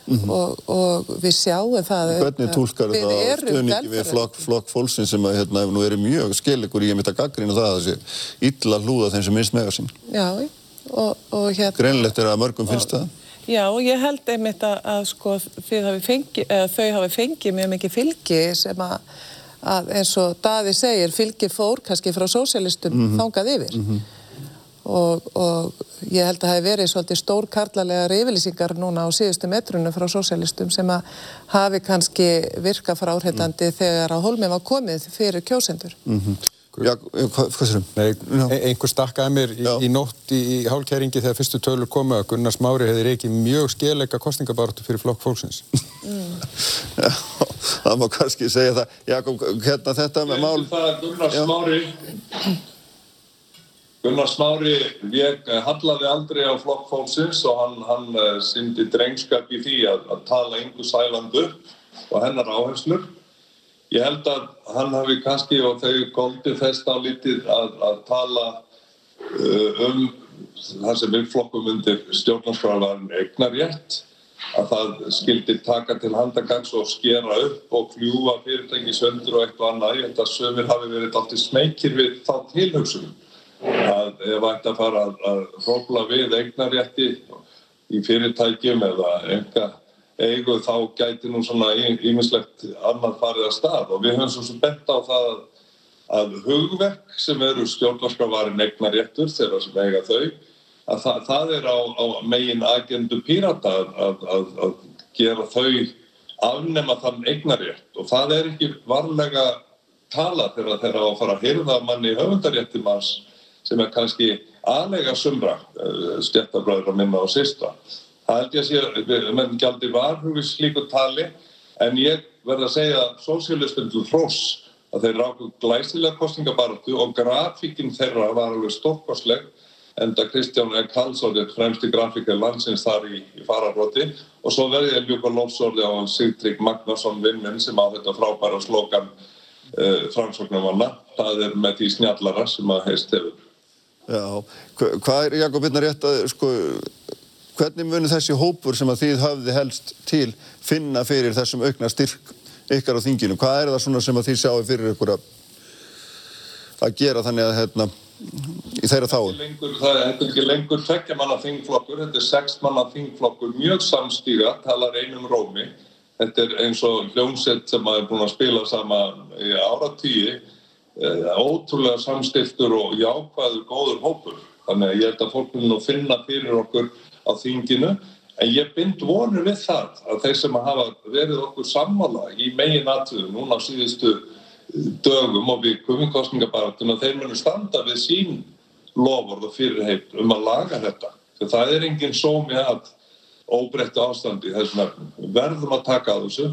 Mm -hmm. og, og við sjáum það Hvernig tólkar það stöðningi við flokk, flokk fólksinn sem að hérna nú eru mjög skilikur í að mitt að gaggrina það að þessi illa hlúða þeim sem minnst megar sín. Já, og, og hérna Greinlegt er að mörgum finnst það. Já, og ég held einmitt að, að sko hafi fengi, þau hafi fengið mjög mikið fylgi sem að, að eins og Daði segir, fylgi fór kannski frá sósialistum mm -hmm. þángað yfir. Mm -hmm og, og ég held að það hefði verið svolítið stór karlalega reyfylýsingar núna á síðustu metrunum frá sósjálistum sem að hafi kannski virka frá áhrifandi mm. þegar að holmið var komið fyrir kjósendur. Mm -hmm. Já, hvað, hvað sérum? Nei, e einhver stakkaði mér í, í nótt í, í hálkæringi þegar fyrstu tölur komu að Gunnar Smári hefði reykið mjög skilleika kostningabartu fyrir flokk fólksins. Mm. Já, það má kannski segja það. Jakob, hérna þetta með mál... Það er Gunnar Smári Gunnar Smári vek, eh, hallaði aldrei á flokk fólksins og hann, hann eh, syndi drengskap í því að, að tala yngu sælandu og hennar áherslur. Ég held að hann hafi kannski og þau goldi fest á litið að, að tala uh, um það sem við flokkum undir stjórnarskráðan eignar rétt að það skildi taka til handagags og skera upp og kljúa fyrirtæki söndur og eitt og annað. Ég held að sömur hafi verið alltaf smekir við þá tilhugsunum að ef ætti að fara að hrópla við eignarétti í fyrirtækjum eða enga eigu þá gæti nú svona ímislegt annað farið að stað. Og við höfum svo sem bent á það að hugverk sem eru stjórnarskafarin eignaréttur þeirra sem eiga þau að það, það er á, á megin agendu pírata að, að, að gera þau afnema þann eignarétt og það er ekki varlega tala þegar þeirra á að fara að hyrða manni höfundarétti manns sem er kannski aðlega sumra eh, stjættabræður að minna á sýsta. Það held ég að sé, menn gjaldi varhugi slíku tali, en ég verði að segja að sósíalistum til hrós að þeir ráku glæsilega kostningabartu og grafíkinn þeirra var alveg stokkosleg enda Kristján E. Karlsson er fremsti grafíkar landsins þar í, í fararbroti og svo verði ég ljúka lofsórli á Sigtrík Magnarsson vinninn sem á þetta frábæra slogan uh, framsóknarmanna það er með því snjallara sem að heist hefur Já, hvað er Jakob Birnar rétt að, sko, hvernig munir þessi hópur sem að þið hafði helst til finna fyrir þessum aukna styrk ykkar á þinginu? Hvað er það svona sem að þið sjáu fyrir ykkur að, að gera þannig að, hérna, í þeirra þáum? Það er ekki lengur tveggja manna þingflokkur, þetta er sex manna þingflokkur, mjög samstíga, talar einum rómi. Þetta er eins og hljómsett sem að er búin að spila sama í áratíi ótrúlega samstiltur og jákvæður góður hópur. Þannig að ég held að fólk vil nú finna fyrir okkur á þinginu en ég bind vonur við það að þeir sem hafa verið okkur sammála í megin aðtöðu núna á síðustu dögum og vikum í kostningabaratuna þeir munu standa við sín loford og fyrirheit um að laga þetta. Þegar það er enginn sómi að óbreyttu ástandi þessum. Við verðum að taka á þessu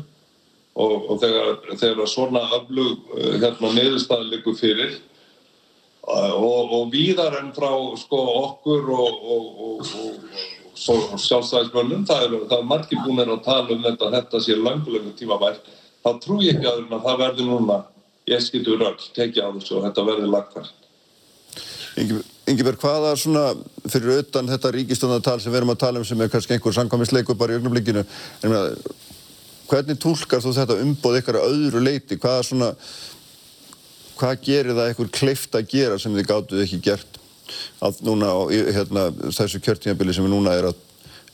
og, og þegar, þegar svona öflug eh, hérna, niðurstaði likur fyrir eh, og, og víðar enn frá sko, okkur og, sjálfstæðismönnum, það er, það er margir búin að tala um þetta, þetta sé langulegu tímavært, þá trú ég ekki að það verði núna, ég skilur öll, tekja á þessu og þetta verði lagfært. Ingeberg, hvaða svona fyrir auðan þetta ríkistunartal sem við erum að tala um sem er kannski einhver sangkvæmisleikur bara í ögnumlikinu hvernig tólkar þú þetta umboð ykkar að öðru leiti hvaða svona hvað gerir það eitthvað kleift að gera sem þið gáttuð ekki gert að núna á hérna, þessu kjörtímabili sem við núna er að,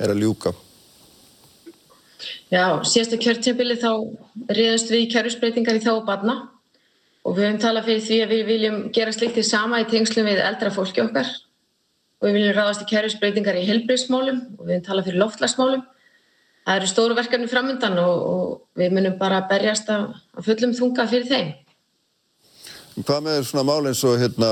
er að ljúka? Já, síðastu kjörtímabili þá reyðast við í kjörusbreytingar í þá og barna og við höfum talað fyrir því að við viljum gera slikt í sama í tengslum við eldra fólki okkar. Og við viljum ráðast í kerfisbreytingar í helbriðsmálum og við höfum talað fyrir loftlagsmálum. Það eru stóru verkefni framöndan og, og við munum bara berjast að, að fullum þunga fyrir þeim. Hvað með svona mál eins og hérna,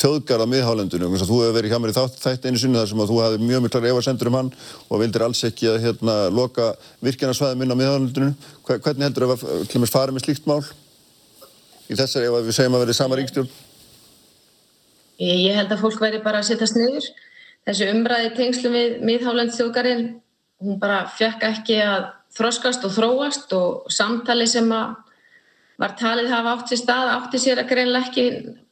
þjóðgarða miðhálendunum? Þú hefur verið hjá mér í þætt einu sinni þar sem að þú hefði mjög miklar efasendur um hann og vildir alls ekki að hérna, loka virkjanarsvæðum inn á miðhálendunum. Hvernig heldur þú að fara með slíkt mál? í þessari ef við segjum að verði sama ríkstjórn? Ég, ég held að fólk væri bara að setjast niður. Þessi umræði tengslum við miðhálandsþjókarinn, hún bara fekk ekki að þroskast og þróast og samtali sem var talið hafa átt sér stað, átti sér að greinlega ekki,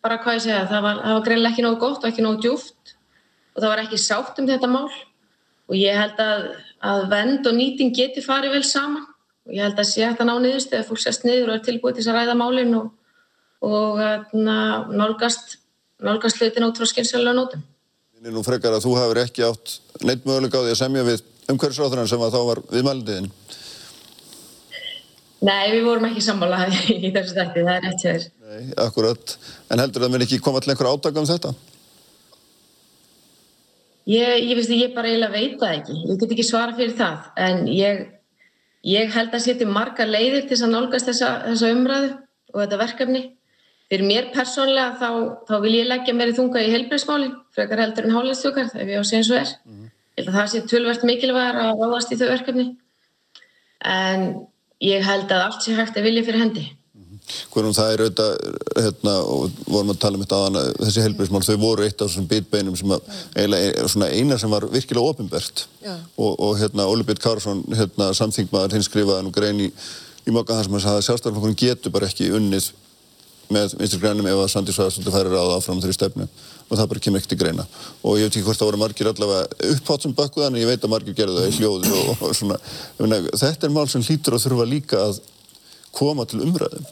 bara hvað ég segja, það var, var greinlega ekki nógu gott og ekki nógu djúft og það var ekki sátt um þetta mál og ég held að, að vend og nýting geti farið vel saman og ég held að sé að ná niðurst eða fólk sést niður og er tilbúið til að ræða málinn og og hérna, nálgast, nálgast hlutin út frá skynsvegulega nótum. Nú frekar að þú hefur ekki átt neitt möguleika á því að semja við umhverfisráðurann sem að þá var viðmælindiðin. Nei, við vorum ekki sammálaði í þessu stætti, það er rétt sér. Nei, akkurat. En heldur það að mér ekki koma til einhver átaka um þetta? Ég, ég veist að ég bara eiginlega veit það ekki. Ég get ekki svara fyrir það, en ég, ég held að setja marga leiðir til að nálgast þessa, þessa umræðu og þetta verkefni. Fyrir mér persónlega þá, þá vil ég leggja mér í þunga í helbriðsmálinn, frekar heldur en hálfleðstjókar, ef ég á eins og er. Mm -hmm. Ég held að það sé tölvert mikilvægur að ráðast í þau verkefni. En ég held að allt sé hægt að vilja fyrir hendi. Hvernig það er auðvitað, hérna, og vorum að tala um þetta aðan, þessi helbriðsmál, þau voru eitt af þessum bitbeinum sem að, eiginlega svona eina sem var virkilega ofinbært. Og, og hérna, Óli Bitt Kársson, hérna, samþingmaður, hinn skrifaði nú grein í, í mokka þar sem að sagði að sjálfstæðarflokkurinn getur bara ekki unnið með vinstri grænum ef að Sandi Svæðarsson færir á það áfram þeirri stefnu og það bara kemur ekkert í greina. Og ég veit ekki hvort það voru margir allavega upphátt sem bakkuð en ég veit að margir gerðu það í hljóðu og, og svona. Mena, þetta er mál sem hlýtur að þurfa líka að koma til umræðum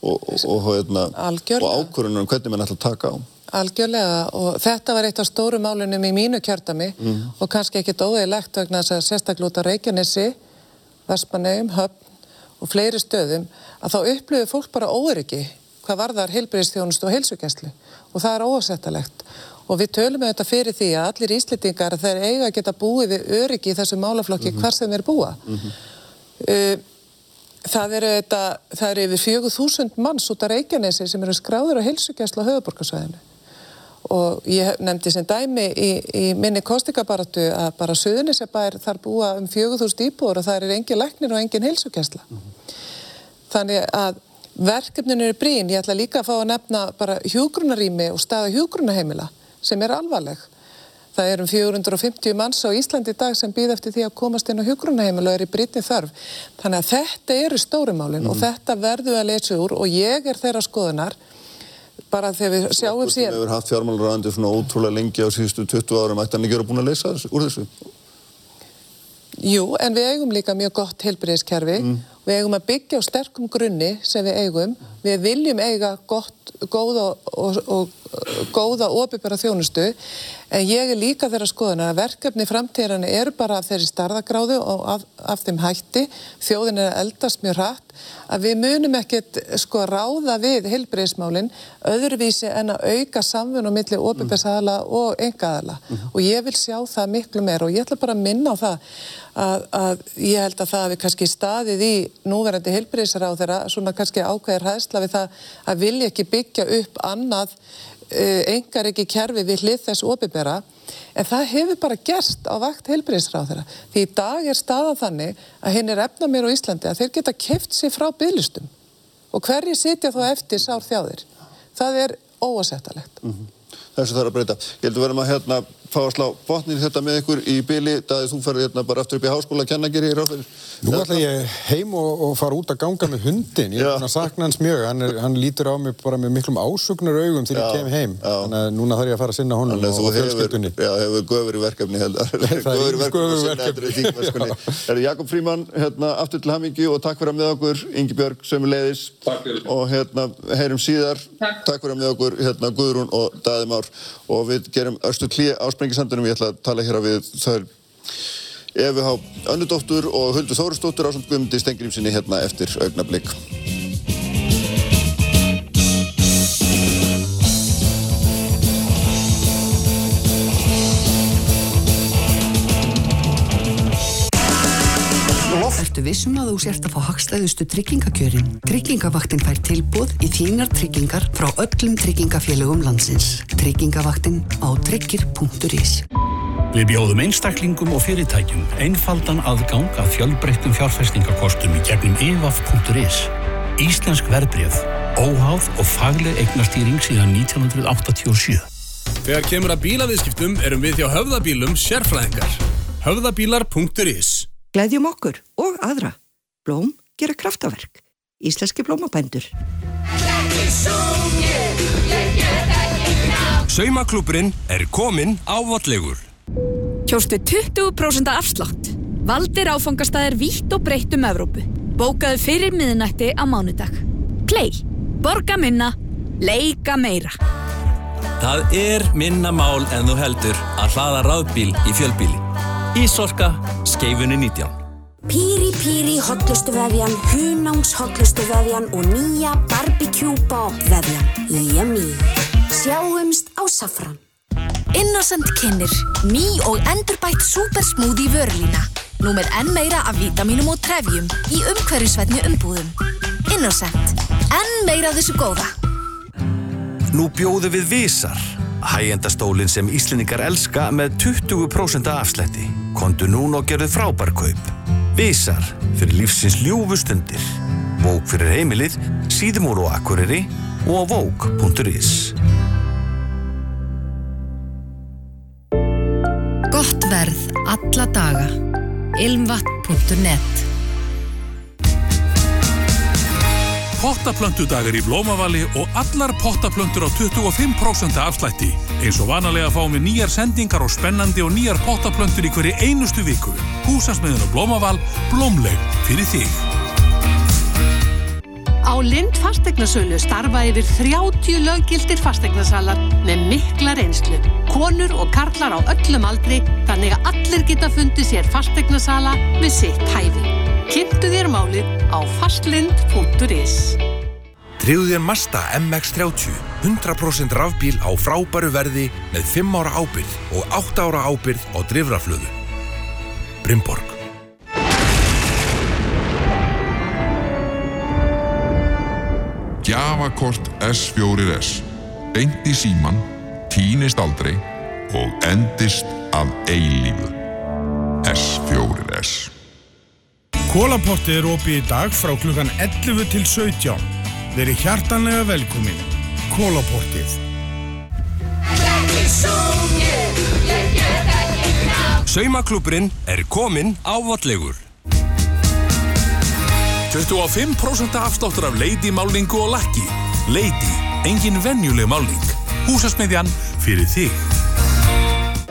og, og, hérna, og ákvörðunum um hvernig mann ætla að taka á. Algjörlega og þetta var eitt af stóru málunum í mínu kjörtami mm. og kannski ekkit óðeilegt vegna þess að á Reykjanesi Vespanegum, Höfn og fleiri stöðum að þá upplöfu fólk bara óeriki hvað varðar heilbreyðstjónust og heilsugjæslu og það er ósettalegt og við tölum með þetta fyrir því að allir íslitingar þeir eiga að geta búið við öryggi í þessu málaflokki mm -hmm. hvar sem þeir búa mm -hmm. það eru þetta, það eru yfir fjögur þúsund manns út af Reykjanesi sem eru skráður á heilsugjæslu á höfuborgarsvæðinu og ég nefndi sem dæmi í, í minni kostikabaratu að bara Suðunisebær þar búa um fjögur þúsund íbúður og það er engin læknir og engin heilsugjæsla mm -hmm. þannig að Verkefninu eru brín, ég ætla líka að fá að nefna bara hjúgrunarými og staða hjúgrunaheimila sem er alvarleg. Það er um 450 manns á Íslandi í dag sem býð eftir því að komast inn á hjúgrunaheimila og er í brítni þörf. Þannig að þetta eru stórumálinn mm. og þetta verður að leysa úr og ég er þeirra skoðunar bara þegar við sjáum síðan. Þú hefur haft fjármálurræðandi svona ótrúlega lengi á síðustu 20 árum, ætti hann ekki vera búin að leysa úr þessu? Jú, en við eigum líka mjög gott heilbreyðiskerfi mm. Við eigum að byggja á sterkum grunni sem við eigum. Við viljum eiga gott, góða og, og, og góða opibera þjónustu. En ég er líka þeirra skoðan að verkefni framtíðarinn eru bara af þeirri starðagráðu og af, af þeim hætti. Þjóðin er að eldast mjög hratt. Að við munum ekkert sko ráða við heilbreyðismálinn öðruvísi en að auka samfunum millir opiðberðsadala og engaðala mm -hmm. og ég vil sjá það miklu meira. Og ég ætla bara að minna á það að, að ég held að það hefur kannski staðið í núverandi heilbreyðisra á þeirra svona kannski ákveðir hæðsla við það að vilja ekki byggja upp annað engar ekki kerfi við hlið þess opibera en það hefur bara gerst á vakt þeirra því í dag er staðan þannig að hinn er efna mér á Íslandi að þeir geta keft sér frá bygglistum og hverji sitja þá eftir sár þjáðir það er óasettalegt mm -hmm. Þessu þarf að breyta. Ég held að verðum að hérna fá að slá botnir þetta með ykkur í byli daðið þú ferði hérna bara aftur upp í háskóla að kenna gerir í ráðverðir. Nú ætla ég heim og, og fara út að ganga með hundin ég er svona að sakna hans mjög. Hann, er, hann lítur á mig bara með miklum ásugnar augum já, ég kem heim, já. þannig að núna þarf ég að fara að sinna honum og, og fjölskyldunni. Já, hefur göfur í verkefni göfur í verkefni Er Jakob Fríman, hérna, aftur til hamingi og takk fyrir að með okkur, Ingi Björg sömulegis og hérna, heyrum síðar. Takk, takk fyrir að með okkur, hérna, Guðrún og Daðimár og við gerum sprengisandunum, ég ætla að tala hér á við þau Efi Há Önnudóttur og Huldur Þórustóttur á samt Guðmundi Stengrimsinni hérna eftir augnablík. Ertu vissum að þú sért að fá hagstæðustu tryggingakjörin? Tryggingavaktin fær tilbúð í þínar tryggingar frá öllum tryggingafélögum landsins. Tryggingavaktin á tryggir.is Við bjóðum einstaklingum og fyrirtækjum einfaldan aðgang að fjölbreyttum fjárfestingakostum í gegnum evaf.is. Íslensk verbreyð, óháð og fagleg eignastýring síðan 1987. Þegar kemur að bílaviðskiptum erum við hjá höfðabílum sérfræðingar. Höfðabílar.is Gleðjum okkur og aðra. Blóm gera kraftaverk. Íslenski blómabændur. Saumaklúpurinn er kominn á vatlegur. Kjóstu 20% afslátt. Valdir áfangastæðir vítt og breytt um Evrópu. Bókaðu fyrir miðnætti á mánudag. Play. Borga minna. Leika meira. Það er minna mál en þú heldur að hlaða ráðbíl í fjölbíli. Ísorka, skeifunni 19. Píri Píri hotlustu vefjan, Hunángs hotlustu vefjan og nýja Barbecue Bob vefjan. Yummy. Sjáumst á Safran. Innocent kynir, ný og endurbætt supersmoothie vörlína. Nú með enn meira af vítaminum og trefjum í umhverjusvetni umbúðum. Innocent, enn meira af þessu góða. Nú bjóðu við Vísar, hægjendastólinn sem Íslendingar elska með 20% afslætti. Kondu núna og gerðu frábærkaup. Vísar, fyrir lífsins ljúfu stundir. Vók fyrir heimilið, síðumóru og akkuriri og á vók.is. Gott verð alla daga. ilmvatt.net Pottaplöntudagar í Blómavali og allar pottaplöntur á 25% afslætti. Eins og vanalega fáum við nýjar sendingar og spennandi og nýjar pottaplöntur í hverju einustu viku. Húsasmiðin og Blómaval, blómleg fyrir þig. Á Lind fastegnasölu starfa yfir 30 löggildir fastegnasalar með mikla reynslu. Konur og karlar á öllum aldri þannig að allir geta fundið sér fastegnasala með sitt hæfi. Kynntu þér málið á fastlind.is Tryggðu þér Mazda MX-30 100% rafbíl á frábæru verði með 5 ára ábyrð og 8 ára ábyrð á drifraflöðu. Brynborg Gjafakort S4S Beint í síman, týnist aldrei og endist af eilífu. S4S Kólapottið er opið í dag frá klukkan 11 til 17. Þeir eru hjartanlega velkomin. Kólapottið. Saumaklúpurinn er kominn á vatlegur. 25% afsláttur af Lady málningu og lakki. Lady, engin venjuleg málning. Húsasmiðjan fyrir þig.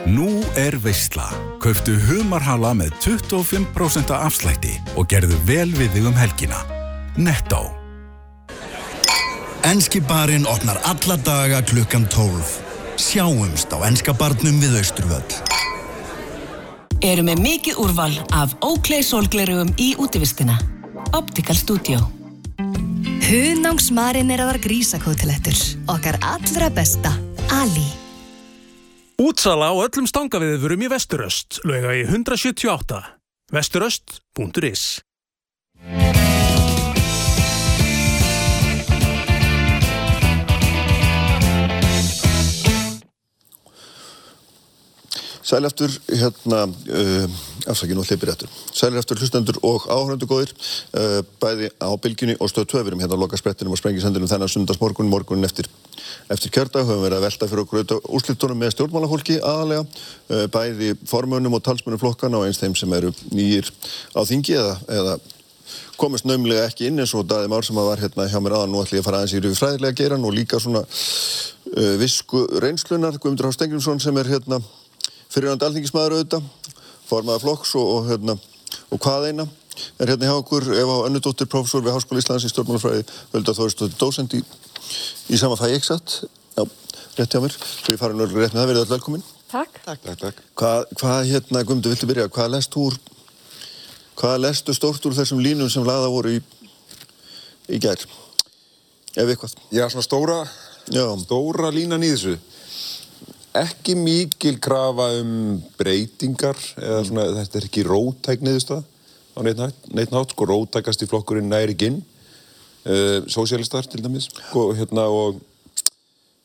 Nú er veistla. Kauftu humarhala með 25% afslætti og gerðu vel við þig um helgina. Netto. Enski barinn opnar alla daga klukkan 12. Sjáumst á enska barnum við Austurvöll. Eru með mikið úrval af Oakley sólglerugum í útivistina. Optical Studio. Hunangsmarineraðar grísakótilettur. Okkar allra besta. Ali. Útsala á öllum stangaviðurum í Vesturöst, lögða í 178. Vesturöst.is Sæl eftir, hérna, uh, nú hleypir eftir. Sæl eftir hlustendur og áhöröndu góðir, uh, bæði á bylginni og stöð 2. Við erum hérna að loka sprettinum og sprengisendinum þennan sundagsmorgun, morgunin eftir, eftir kjördag. Höfum verið að velta fyrir okkur auðvitað úrslitunum með stjórnmálafólki aðalega, uh, bæði formönum og talsmönum flokkana og eins þeim sem eru nýjir á þingi eða, eða komist naumlega ekki inn eins og Daði Már sem að var hérna hjá mér aðan nú ætlum ég að fara aðeins í rauði fræðilega geran og líka svona uh, visku reynslunar Guðmundur Há Stengriðsson sem er hérna fyrirhandi alþingismæður auðvitað, formaða flokks og, og, hérna, og hvað eina er hérna hjá okkur ef á önnudóttir professor við Háskóla Íslands í stjórnmálafræði Völda Þóristóttir Dósend í, í sama fæ ekki Já, rétt hjá mér, svo ég fara nú rétt með það, verið all velkomin. Takk. Takk, takk, takk. Hvað, hvað hérna, Guðmundur, viltu byrja, hvað lest úr hvað lestu stórt úr þessum línum sem laða voru í í gær, ef eitthvað. Já, svona stóra Já. stóra línan í þessu ekki mikil krafa um breytingar eða svona, þetta er ekki rótæk niðurstað á neitt nátt, sko, rótækast í flokkurinn næri ginn uh, sósialistar til dæmis sko, hérna, og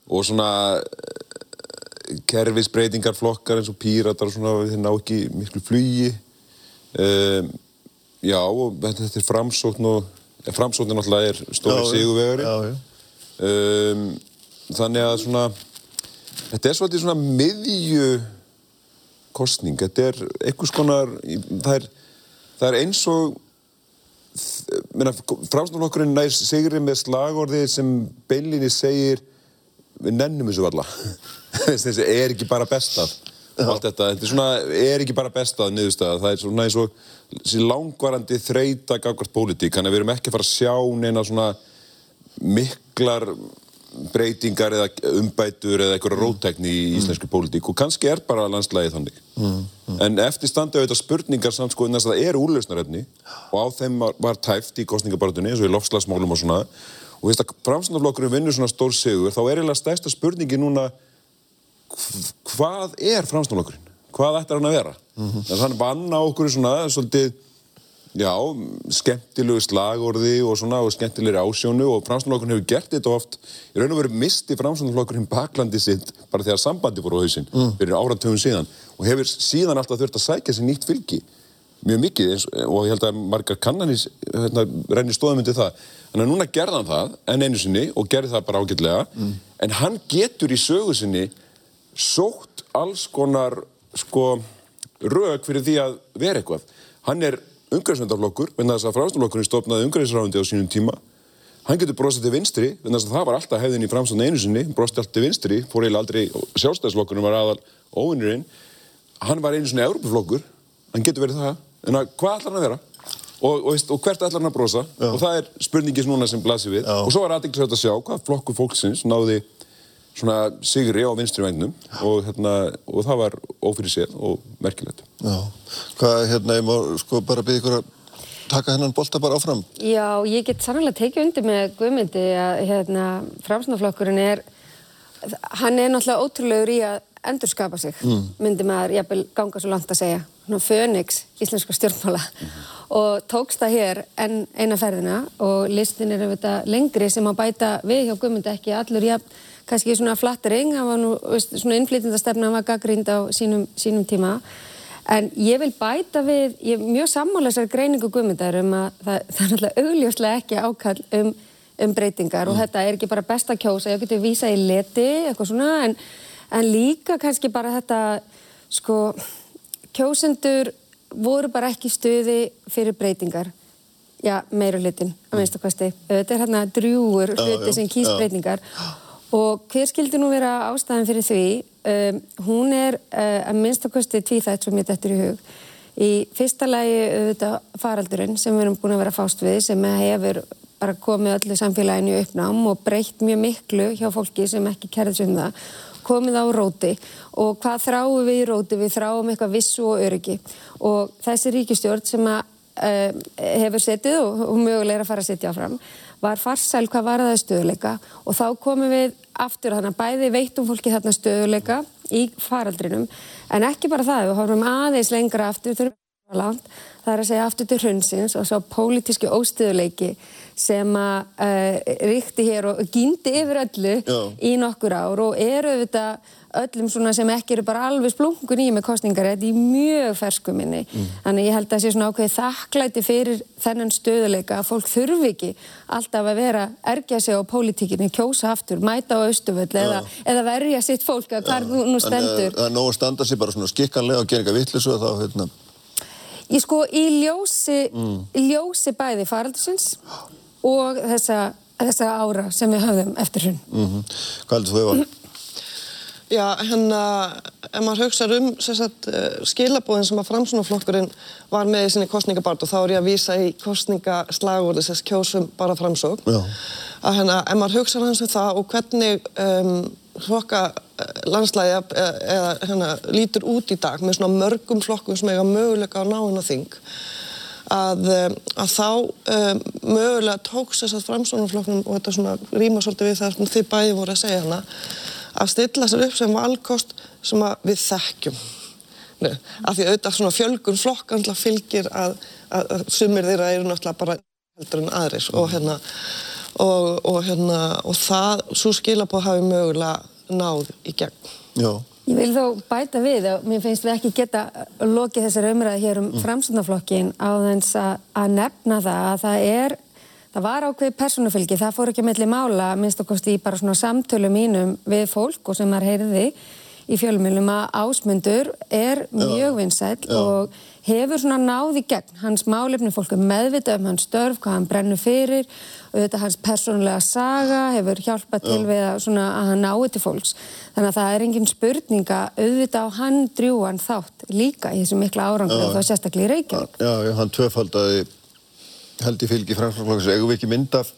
og svona uh, kerfisbreytingar flokkar eins og píratar og svona, þeir ná ekki miklu flugi um, já, og þetta er framsókn og ja, framsóknin náttúrulega er stóri sigurvegari um, þannig að svona þetta er svolítið svona miðju kostning, þetta er einhvers konar það er, það er eins og framstofnokkurinn nær sigri með slagorði sem beilinni segir við nennum þessu alla þessi er ekki bara bestað allt þetta, þetta er svona, er ekki bara bestað niðurstað, það er svona eins og langvarandi þreita gagvart pólitík, þannig að við erum ekki að fara að sjá neina svona miklar breytingar eða umbætur eða einhverja rótækni í íslensku pólitík og kannski er bara landslægið þannig mm, en eftir standa auðvitað spurningar samt sko þess að það eru úrlausnarefni og á þeim var, tæft í kostningabaratunni eins og í lofslagsmálum og svona og þess að framstæðanflokkurinn vinnur svona stór sigur þá er eiginlega stærsta spurningi núna hv- hvað er framstæðanflokkurinn? Hvað ættir hann að vera? Mm -hmm. Þannig vann á okkur svona svolítið já, skemmtilegu slagorði og svona og skemmtilegri ásjónu og framstæðanflokkurinn hefur gert þetta oft. Í raun og veru misti framstæðanflokkurinn baklandi sitt bara þegar sambandi fór á hausinn Mm. fyrir áratöfum síðan og hefur síðan alltaf þurft að sækja sér nýtt fylgi mjög mikið eins, og ég held að margar kannanís hérna, rennir stóðum undir það. Þannig að núna gerði hann það enn einu sinni og gerði það bara ágætlega. En hann getur í sögu sinni sótt alls konar sko rauk fyrir því að vera eitthvað. Hann er umhverfisvendarflokkur vegna þess að framstoflokkurinn stofnaði umhverfisráðundi á sínum tíma hann getur brostið til vinstri vegna þess að það var alltaf hefðin í framstofn einu sinni brostið alltaf til vinstri, fór eiginlega aldrei sjálfstæðisflokkurinn var aðal óvinnurinn hann var einu sinni Európaflokkur hann getur verið það, en að, hvað ætlar hann að vera? Og, og, veist, og hvert ætlar hann að brosa? Og það er spurningis núna sem blasir við. Og svo var aðeinslega að sjá hvað flokkur fólksins náði svona sigri á vinstri vegnum og, hérna, og það var ófyrir séð og merkilegt. Já, hvað, hérna, ég má sko bara byggja ykkur að taka hennan bolta bara áfram. Já, ég get sannlega tekið undir með Guðmundi að hérna, framsnaflokkurinn er, hann er náttúrulega ótrúlegur í að endurskapa sig, Mm. myndi maður jafnvel ganga svo langt að segja, svona fönix íslenska stjórnmála. Og tókst það hér en eina ferðina og listin er auðvitað lengri sem að bæta við hjá Guðmundi ekki allur jafn, kannski svona flattering, hann var nú veist, svona innflytjandastefna, hann var gaggrind á sínum, sínum tíma En ég vil bæta við, ég er mjög sammála þessar greiningu guðmyndar um að það, það er náttúrulega augljóslega ekki ákall um, um breytingar og þetta er ekki bara best að kjósa, ég geti vísa í leti, eitthvað svona, en, en líka kannski bara þetta, sko, kjósendur voru bara ekki stuði fyrir breytingar. Já, meira hlutin, að minnst að kosti. Þetta er hérna drjúur Já, hluti já, sem kýst já. breytingar. Og hver skildi nú vera ástæðan fyrir því? Um, hún er uh, að minnst að kosti tvíþætt sem ég dettur í hug. Í fyrsta lagi auðvitað faraldurinn sem við erum búin að vera fást við sem hefur bara komið öllu samfélaginu uppnám og breytt mjög miklu hjá fólki sem ekki kerðis um það komið á róti og hvað þráum við í róti? Við þráum eitthvað vissu og öryggi og þessi ríkistjórn sem að um, hefur setið og, og mögulega er að fara að setja áfram var farsæl hvað var það stöðuleika og þá komum við aftur þannig að bæði veitum fólki þarna stöðuleika í faraldrinum en ekki bara það, við horfum aðeins lengra aftur að langt, það er að segja aftur til hrunsins og svo pólitíski óstöðuleiki sem að uh, ríkti hér og gýndi yfir öllu Já. í nokkur ár og eru auðvitað öllum svona sem ekki eru bara alveg splungun í með kostningarétt í mjög fersku minni. Þannig ég held að það sé svona ákveðið þakklæti fyrir þennan stöðuleika að fólk þurfi ekki alltaf að vera ergja sig á pólitíkinni, kjósa aftur, mæta á austuvöll eða, eða verja sitt fólk að hvar nú, nú Þannig að stendur. það er nóg að standa sér bara svona skikkanlega og gera eitthvað vittlisu og þá, hérna, Ég sko í ljósi, Mm. ljósi bæði faraldusins og þessa, þessa ára sem við höfðum eftir hrun. mm hvað heldur þú Eva? Já, hérna, ef maður hugsaður um sagt, skilabóðin sem að framsunaflokkurinn var með í sinni kostningabart og þá er ég að vísa í kostningaslagur þess kjósum bara framsók. Að hérna, ef maður hugsaður hans um það og hvernig um, flokka landslæði eða, eða hérna, lítur út í dag með svona mörgum flokkum sem eiga möguleika á náinn á þing að, að þá um, mögulega tóks þess að framsunaflokknum og þetta svona rýma svolítið við það sem þið bæði voru að segja hana að stilla sér upp sem valkost sem að við þekkjum. Nei, af því auðvitað svona fjölgun flokkan fylgir að, að, að sumir þeirra eru náttúrulega bara heldur en aðris og hérna og, og hérna og það, svo skilabóð hafi mögulega náð í gegn. Já. Ég vil þó bæta við og mér finnst við ekki geta lokið þessar umræði hér um mm. á þess að, að nefna það að það er Það var ákveðið persónufylgi, það fór ekki melli mála, minnst okkurst í bara svona samtölu mínum við fólk og sem maður heyrði í fjölmjölum að ásmundur er mjög vinsæl og hefur svona náði gegn hans málefni fólk er meðvitað um hans störf, hvað hann brennur fyrir og þetta hans persónulega saga hefur hjálpað til við að, svona, að hann nái til fólks. Þannig að það er engin spurninga auðvitað á hann drjúan þátt líka í þessum mikla árangur og þá sérstaklega í Reykjavík. Já, já, hann tvöfaldaði held í fylgi framsflokksins. Eigum við ekki mynd af,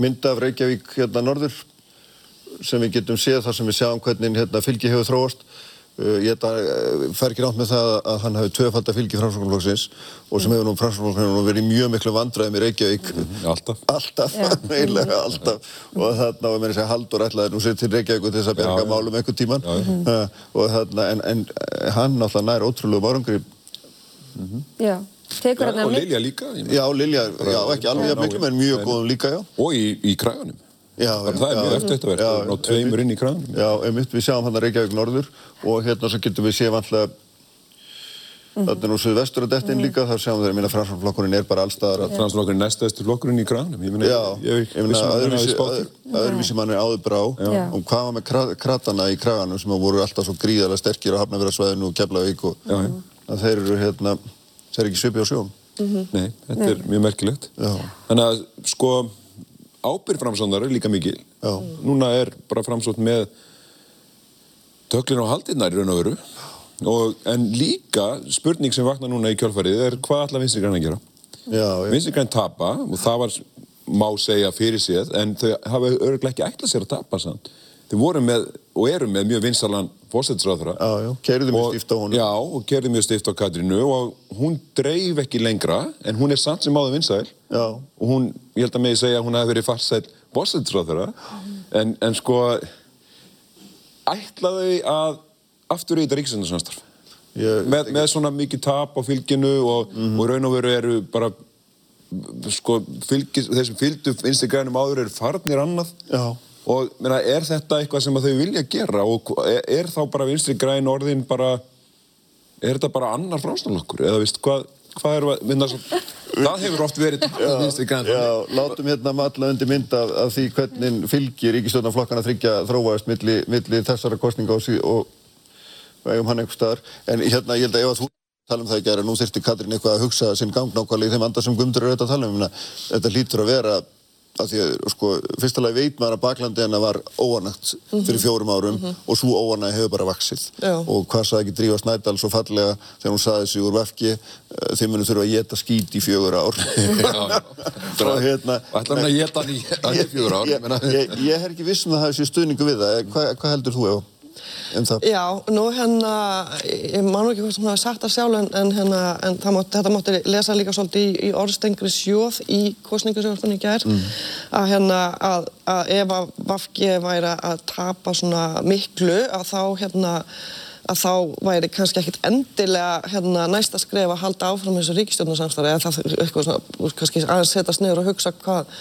mynd af Reykjavík hérna norður sem við getum séð þar sem við sjáum hvernig hérna, fylgi hefur þróast. Uh, ég þetta, uh, fer ekki nátt með það að hann hafi tvöfalda fylgi framsflokksins og sem hefur nú framsflokksins verið mjög miklu vandræðum í Reykjavík. Alltaf. Alltaf, eiginlega alltaf. Og þarna var mér að segja Haldur ætlaði nú sér til Reykjavík til þess að berga málum einhvern tíman. Uh, og þarna, en, en uh, hann náttúrulega nær ótrúlega árangri. Já, tekur hann og Lilja líka. Já, Lilja, já, ekki alveg jafn miklu, en mjög góðum líka, já. Og í, í kraganum. Já, Það er mjög eftir þetta verð, að ná tveimur inn í kraganum. Já, einmitt, við sjáum hann að Reykjavík norður og hérna svo getum við séð vantlega Þannig nú suðvestur að detta inn líka, þá sjáum við þeir, minna framsflokkurinn er bara allstaðar að... Framsflokkurinn er næstæðstu flokkurinn í kraganum. Ég meina, Já, ég, að því. öðruvísi mann er áður brá og hvað var með kra kratana í kraganum sem voru alltaf svo gríðarlega sterkir á Hafnafjörðarsvæðinu og Keflavík og Já, já. að þeir eru hérna, þeir eru ekki svipið á sjón. Nei, þetta er mjög merkilegt. Já. Þannig að, sko, ábyrg framsóndar er líka mikil. Já. Núna er bara framsótt með töklin á haldinnar í raun og veru. Og, en líka spurning sem vaknar núna í kjálfarið er hvað ætla vinstri græn að gera? Já. Vinstri græn tapa og það var, má segja fyrir séð, en þau hafa örglega ekki ætlað sér að tapa samt. Þau voru með, og eru með mjög vinsalan já, keirðu mjög stíft á honum. Já, og keirðu mjög stíft á Katrínu og hún dreif ekki lengra, en hún er samt sem áður vinsæl. Já. Og hún, ég held að mig segja að hún hafi verið farsæl fósættisráðara, en, en sko, ætlaðu að aftur í þetta ríkisöndarsamstarf? Ég, með, með svona mikið tap á fylginu og, og raun og veru eru bara sko, fylgis, þeir sem fylgdu vinstri grænum áður eru farnir annað Já. Og meina, er þetta eitthvað sem að þau vilja gera og er, er þá bara vinstri græn orðin bara er þetta bara annar frástofnokkur eða veist hvað, hvað er að vinna svo það hefur oft verið vinstri græn Já, látum hérna matla undir mynd af, af því hvernig fylgir ríkistjórnarflokkana þryggja þróaðist milli, milli þessara kostninga og, og og eigum hann einhver staðar. En hérna, ég held að ef að þú tala um það í gæra, nú þyrfti Katrín eitthvað að hugsa sinn gang nákvæmlega í þeim anda sem Guðmundur er auðvitað að tala um. Þetta hlýtur að vera að því að sko, fyrsta lagi veit maður að baklandi hennar var óanægt fyrir fjórum árum og svo óanæg hefur bara vaksið Já. og hvað sagði ekki Drífa Snædal svo fallega þegar hún saði sig úr vefki þeir munu þurfa að geta skít í fjögur ár. Og hérna Ætlar hann að geta hann í fjögur ár? ég, ég, ég er ekki viss um að það hafi sér stuðningu við það. Hvað, hvað heldur þú Eva, um það? Já, nú hérna, ég man ekki hvort sem það er sagt það sjálf en, en, hérna, en það mátt, þetta mátti lesa líka svolítið í, í orðstengri sjóð í kostningasjóðstunni í gær Mm. að hérna að, að ef að Vafgi væri að tapa svona miklu að þá hérna að þá væri kannski ekkit endilega hérna, næsta skref að halda áfram þessu ríkistjórnarsamstarfi eða það eitthvað svona, kannski aðeins setjast niður og hugsa hvað,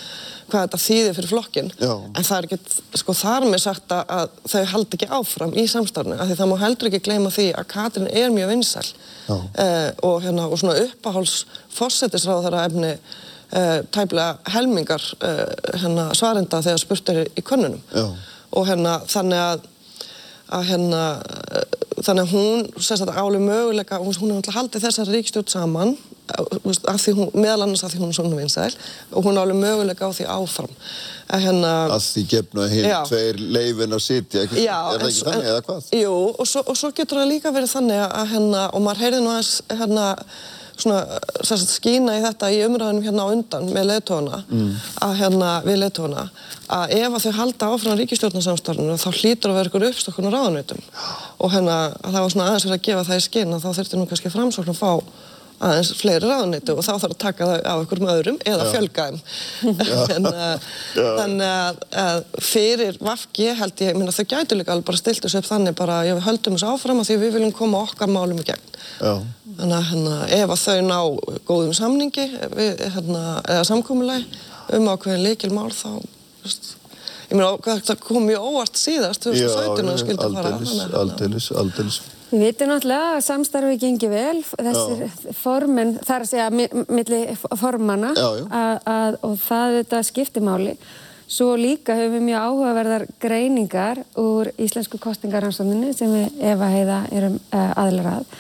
hvað þetta þýðir fyrir flokkin Já. en það er ekkert, sko þar með sagt að, þau haldi ekki áfram í samstarfinu af því það má heldur ekki gleyma því að Katrin er mjög vinsæl eh, og, hérna, og svona uppáháls fórsetisráð þar að efni eh, tæplega helmingar eh, hérna, svarenda þegar spurt er í könnunum Já. og hérna þannig að að hérna eh, þannig að hún sérst að áli möguleika hún, hún er alltaf haldið þessar ríkstjórn saman eh, hún, meðal annars af því hún er svona vinsæl og hún áli möguleika á því áfram að hérna að því gefnu að hinn tveir leifin að sitja ekki, Já, er það en ekki svo- þannig en- eða hvað? Jú, og svo, og svo getur það líka verið þannig að hérna, og maður heyrði nú aðeins hérna, svona, sagt, skína í þetta í umræðunum hérna á undan með leðtóna, Mm. að hérna, við leðtóna, að ef að þau halda áfram ríkistjórnarsamstarfinu þá hlýtur að vera ykkur uppstokkun á ráðanautum og hérna, að það var svona aðeins verið að gefa það í skinn að þá þurfti nú kannski framsókn að fá aðeins fleiri ráðanautu og þá þarf að taka það af ykkur með öðrum eða Já. fjölga þeim. En, uh, þannig að, að fyrir Vafki held ég, minna, þau gætu líka alveg bara stilt þessu upp þannig bara, já við höldum þessu áfram af því að við viljum koma okkar málum í gegn. Já. þannig að hérna, ef að þau ná góðum samningi við, hérna, eða samkomulag um ákveðin leikil mál þá veist, ég meina það kom mjög óvart síðast 2017 og skildi fara aldeilis, þannig að- aldeilis, aldeilis Við vitum náttúrulega að samstarfi gengi vel, þessir formen, það er að segja mi- milli formanna Já, já. að, að, og það þetta skiptir máli. Svo líka höfum við mjög áhugaverðar greiningar úr íslensku kostingarannsókninni sem við Eva Heiða erum uh, aðlar að.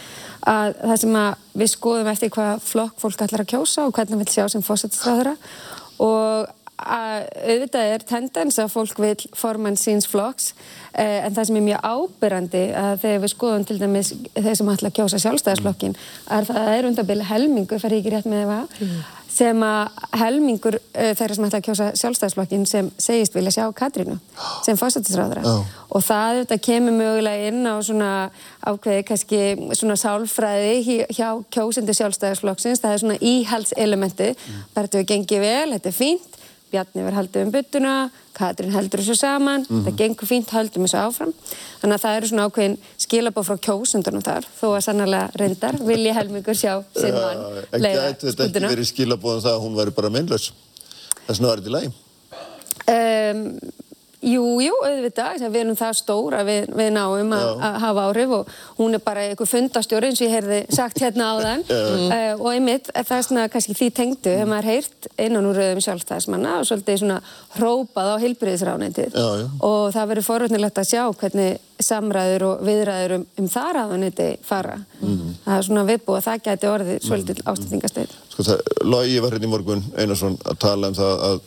að það sem að við skoðum eftir hvað flokk fólk ætlar að kjósa og hvernig vil sjá sem fósættisráðura og að auðvitað er tendens að fólk vil formann síns flokks eh, en það sem er mjög ábyrrandi að þegar við skoðum til dæmis þeir sem ætla að kjósa sjálfstæðisflokkin er það að það er undabili helmingur, fer ég ekki rétt með það sem að helmingur uh, þeirra sem ætla að kjósa sjálfstæðisflokkin sem segist vilja sjá Katrínu sem fósættisráðara Já. og það auðvitað kemur mögulega inn á svona ákveði kannski svona sálfræði hjá- kjósendu sjálfstæðisflokksins, það er svona íhaldselementið, bara Bjarni verður haldið um byttuna, Katrín heldur þessu saman, Mhm. það gengur fínt, höldum þessu áfram. Þannig að það eru svona ákveðin skilabóð frá kjósundunum þar, þó að sannarlega reyndar vilji helmingur sjá sinn mann en leiða gæti þetta ekki verið skilabóðan það að hún væri bara vegna var þetta í lagi Um, jú, jú, auðvitað, við erum það stór að við, við náum að, hafa áhrif og hún er bara einhver fundastjóri eins og ég heyrði sagt hérna áðan Já. uh, og einmitt það er svona kannski því tengdu hefur maður heyrt innan úr rauðum sjálfstæðismanna og svolítið svona hrópað á já. og það verður forvöldnilegt að sjá hvernig samræður og viðræður um, um það ráðaneti fara. Mhm. Það er svona viðbúið að það gæti orðið svolítið ástættingasteinn. sko það, Logi var hérna í morgun Einarsson að tala um það að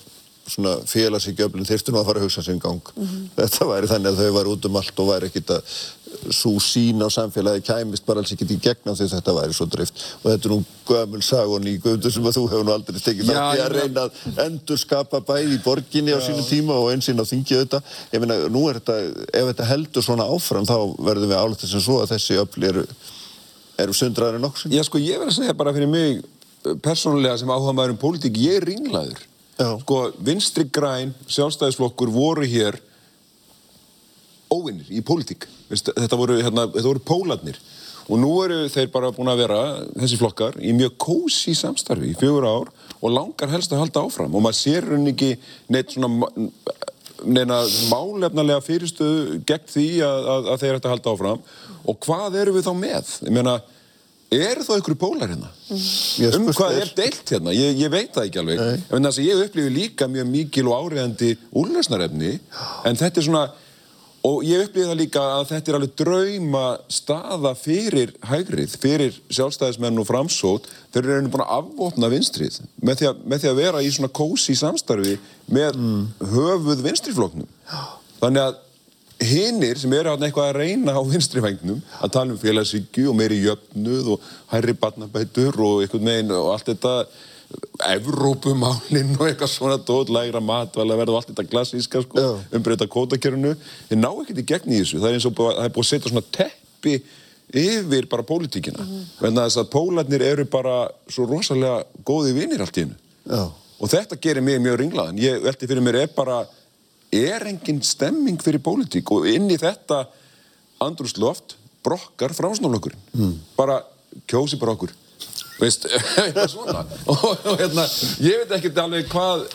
svona félagsíkjöflin þyrftu nú að fara að hugsa sinn gang. Þetta væri þannig að þau væri út um allt og væri ekkit að svo sín á samfélagi kæmist bara alls ekkit í gegna því þetta væri svo drift og þetta er nú gömul sagun í gömdu sem að þú hefur nú aldrei tekið Já, þátt í ég að reyna að endur skapa bæði í borginni á sínum tíma og einsinn á þingið þetta ég meina nú er þetta, ef þetta heldur svona áfram þá verðum við álítið sem svo að þessi öfl eru, eru sundraður en nokkuð Já, sko, ég verð að segja bara fyrir mig persónulega sem áhuga maður um pólitík, ég er ringlaður. Já. Sko, vinstri græn, sjálfstæðisflokkur voru hér óvinnir í pólitík. Þetta voru, hérna, þetta voru pólarnir. Og nú eru þeir bara búin að vera, þessi flokkar, í mjög kósi samstarfi í fjögur ár og langar helst að halda áfram. Og maður sér hún ekki neitt svona neina málefnalega fyrirstöðu gegn því að, að, að þeir ætti að halda áfram. Og hvað eru við þá með? Ég meina, eru þá ykkur pólar hérna? um hvað er deilt hérna? Ég, ég veit það ekki alveg. En þess að ég upplifi líka mjög mikil og áriðandi úrlösnarefni, en þetta er svona, og ég upplýði það líka að þetta er alveg drauma staða fyrir hægrið, fyrir sjálfstæðismenn og framsót, þeir eru búin að afvopna vinstrið með því að, með því að vera í svona kósi samstarfi með höfuð vinstrifloknum. Þannig að hinnir sem eru hérna eitthvað að reyna á vinstrivægnum að tala um félagsvíkju og meiri jöfnuð og hærri barnabætur og eitthvað megin og allt þetta Evrópumálinn og eitthvað svona dót, lægra matvæla verð og allt þetta klassíska sko, umbreyta kótakjörunu þeir ná ekkert í gegn í þessu. Það er eins og búið, það er búið að setja svona teppi yfir bara pólitíkina. Mm en þess að pólarnir eru bara svo rosalega góði vinnir allt í hennu og þetta gerir mig mjög ringlaðan. Ég veldi fyrir mér er bara er engin stemming fyrir pólitík og inn í þetta andrúsloft brokkar framsnáflokkurinn mm. bara kjósi bara okkur. Veist, og, hérna, ég veit ekki alveg hvað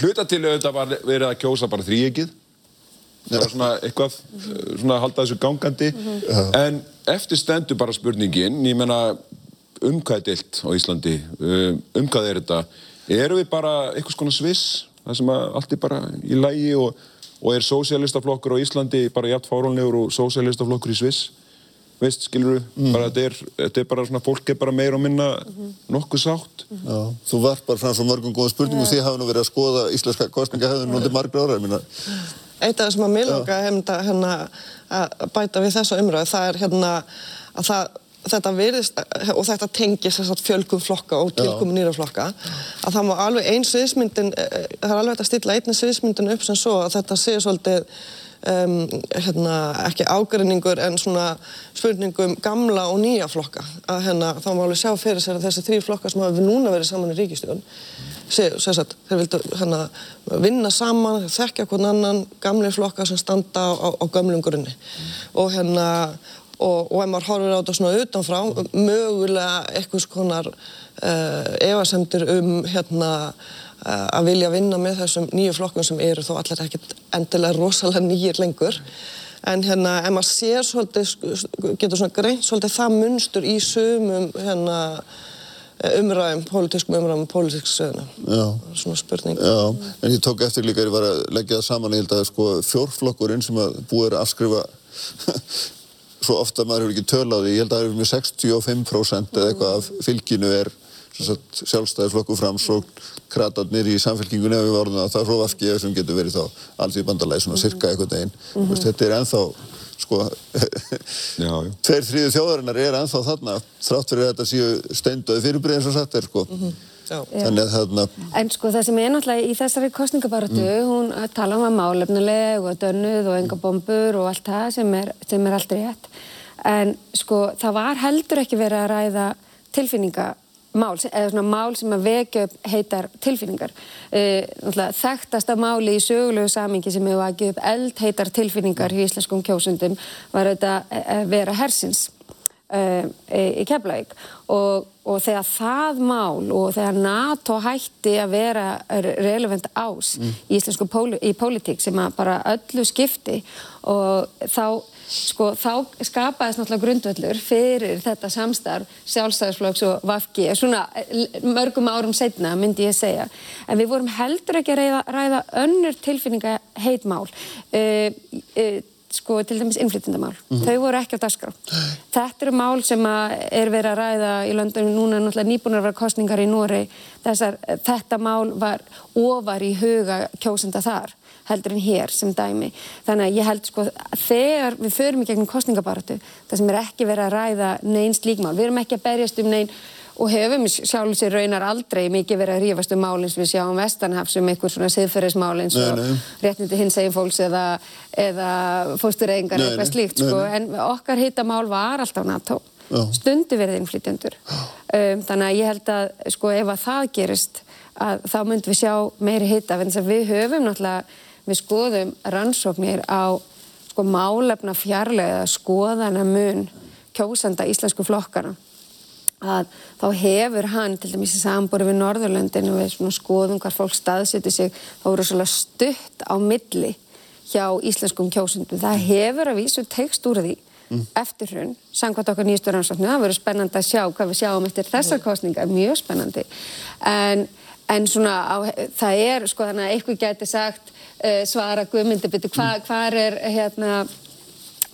hluta til auðvitað var verið að kjósa bara þrýegið það var svona eitthvað svona að halda þessu gangandi. Mhm. en eftir stendur bara spurningin ég menna um hvað er dilt á Íslandi? Um, um hvað er þetta? Eru við bara eitthvað svona sviss það sem allt er bara í lægi og, og er sósialistaflokkur á Íslandi bara jætt fáránlegur og sósialistaflokkur í Sviss. Veist, skilur við, bara þetta er, þetta er bara svona, fólk er bara meira og minna nokkuð sátt. Já, þú varpar fram svo mörgum góðum spurningum og þið hafa nú verið að skoða íslenska kostningahefðun núndið margra ára, ég minna. Eitt af það sem að mér langa hefnda hérna, að bæta við þessa umröðu, það er hérna að það, þetta virðist, og þetta tengis fjölgum flokka og tilkomin nýra flokka, að það má alveg einn sviðsmyndin, eh, það er alveg hægt að stilla einni sviðsmyndin upp sem svo að þetta sé svolítið Um, hérna, ekki ágreiningur en svona spurningum gamla og nýja flokka. Að hérna, þá má alveg sjá fyrir sér að þessi þrý flokka sem hafa núna verið saman í ríkistjón sagt, þeir vildu hérna, vinna saman, þekkja hvern annan gamli flokka sem standa á, á, á gamlum grunni. Og hérna og, og ef maður horfir á þetta svona utanfrá mögulega eitthvað skonar uh, efasemdir um hérna uh, að vilja vinna með þessum nýju flokkum sem eru þó allir ekkert endilega rosalega nýjir lengur en hérna ef maður sér svolítið getur svona greint svolítið það munstur í sumum hérna umræðum, pólitískum umræðum. Já. Svona spurning. Já, en ég tók eftir líka, ég var að leggja það saman, ég held að sko fjórflokkurinn sem að búið er að afskrifa svo ofta maður hefur ekki tölað í, ég held að það eru með 65% eða eitthvað af fylginu er sjálfstæðisflokku framsókn kratarnir í samfélkingunni ef við vorum það, það er svo vafkið sem getur verið þá alls í bandalagi svona cirka eitthvað einn. Mm -hmm. Þetta er ennþá sko, tveir þrýðu þjóðarinnar er ennþá þarna þrátt fyrir að þetta séu steindaði fyrirbrið eins og satt er sko. Mm -hmm. En sko það sem er náttúrulega í þessari kostningabaratu, mm. hún tala um að málefnuleg og dönnuð og enga bombur og allt það sem er, sem er allt rétt. En sko það var heldur ekki verið að ræða tilfinninga mál, eða svona mál sem að vekja upp heitar tilfinningar. Uh, þekktasta máli í sögulegu samingi sem hefur vakið upp eldheitar tilfinningar í íslenskum kjósundum var þetta að vera hersins í Keflavík. Og, og þegar það mál og þegar NATO hætti að vera relevant ás mm. í íslensku póli, í pólitík sem að bara öllu skipti og þá sko þá skapaðist náttúrulega grundvöllur fyrir þetta samstarf sjálfstæðisflokks og Vafki svona mörgum árum setna myndi ég segja. En við vorum heldur ekki að ræða, ræða önnur tilfinninga heitmál uh, uh, sko til dæmis innflytjandamál mm -hmm. þau voru ekki á dagskrá þetta eru mál sem er verið að ræða í löndunum núna náttúrulega nýbúnar að vera kostningar í Nóri þessar þetta mál var ofar í huga kjósenda þar heldur en hér sem dæmi. Þannig að ég held sko þegar við förum í gegnum kostningabaratu það sem er ekki verið að ræða neins líkmál. Við erum ekki að berjast um nein og hefum sjálf sér raunar aldrei mikið verið að rífast um mál eins við sjáum vestanhafs um einhver svona siðferðismál eins og réttindi hins eginn fólks eða, eða fóstureyingar eða eitthvað slíkt sko. En okkar hittamál var alltaf NATO. Já. Stundi verið innflytjandur. Um, þannig að ég held að sko ef að það gerist að þá myndum við sjá meiri hitta. Við höfum náttúrulega við skoðum rannsóknir á sko málefna fjarlæða skoðana mun kjósanda íslensku flokkana að þá hefur hann til dæmis í sambúri við Norðurlöndinu við skoðum hvar fólk staðsetur sig þá eru svolítið stutt á milli hjá íslenskum kjósundum það hefur að vísu tekst úr því mm. eftir hrun, samkvæmt okkar nýjastur rannsóknu það verður spennandi að sjá hvað við sjáum eftir þessar kostningar mjög spennandi. En En svona, á, það er, sko, þannig að eitthvað gæti sagt uh, svara guðmyndi, betur, hva, hvar er, hérna,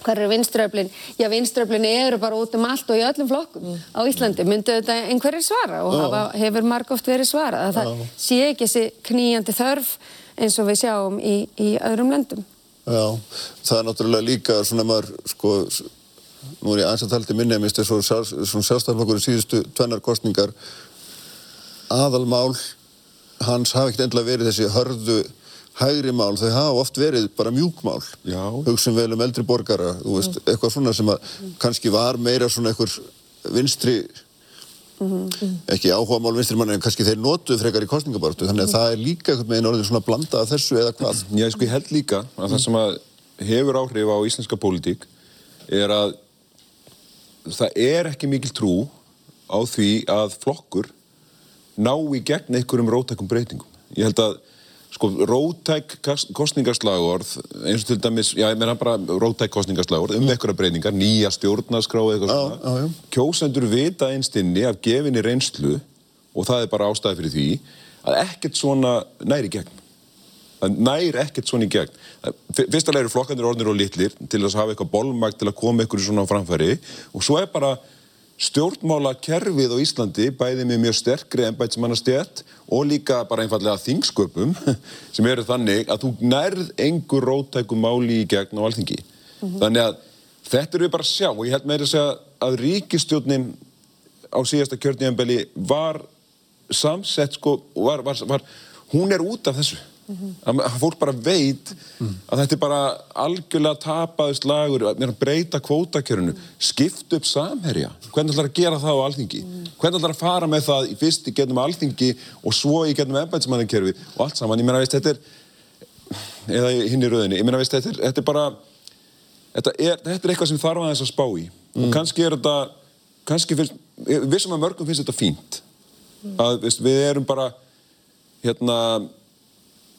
hvar er vinströflin? Já, vinströflin eru bara út um allt og í öllum flokkum á Íslandi. Myndu þetta einhverjir svara og Já. hafa, hefur marg oft verið svarað. Að það sé ekki þessi knýjandi þörf eins og við sjáum í, í öðrum löndum. Já, það er náttúrulega líka svona maður, sko, nú er ég aðeins að tala til minni, minnst þessu sjálfstæðarflokkur í síðustu tvennar kostningar, aðalmál hans hafa ekkert endilega verið þessi hörðu hægri mál, þau hafa oft verið bara mjúkmál. Hugsun vel um eldri borgara, þú veist, eitthvað svona sem að kannski var meira svona einhver vinstri, ekki áhuga mál vinstri manni, en kannski þeir notuðu frekar í kostningabartu, þannig að það er líka einhvern veginn orðið svona blanda af þessu eða hvað. Já, sko, ég held líka að það sem að hefur áhrif á íslenska pólitík er að það er ekki mikil trú á því að flokkur ná í gegn einhverjum rótækum breytingum. Ég held að sko, rótæk kosningaslagorð eins og til dæmis, já, ég meina bara rótæk kosningaslagorð um einhverja breytingar, nýja stjórnarskrá eða eitthvað svona. já, já. Kjósendur vita einstinni af gefinni reynslu og það er bara ástæði fyrir því að ekkert svona næri gegn. Það næri ekkert svona í gegn. Það- Fyrst alveg eru flokkandir orðnir og litlir til að hafa eitthvað bolmagt til að koma ykkur svona á framfæri og svo er bara stjórnmála kerfið á Íslandi bæði með mjög sterkri embætismannastjætt og líka bara einfallega þingsköpum sem eru þannig að þú nærð engur rótækum máli í gegn á alþingi. Þannig að þetta eru við bara að sjá. Og ég held meira að segja að ríkistjórnin á síðasta kjörnjambeli var samsett sko, var, var, var, hún er út af þessu að að fólk bara veit að þetta er bara algjörlega tapaðist lagur að að breyta kvótakjörunu skipt upp samherja. Hvernig ætlar að gera það á alþingi? Hvernig ætlar að fara með það í fyrst í getnum alþingi og svo í getnum embætismannakerfi og allt saman, ég meina veist þetta er eða hinn í rauðinni, ég meina veist þetta er, þetta er bara þetta er, þetta er eitthvað sem þarf aðeins að spá í. Og kannski er þetta kannski finnst, vissum að mörgum finnst þetta fínt. Að við erum bara hérna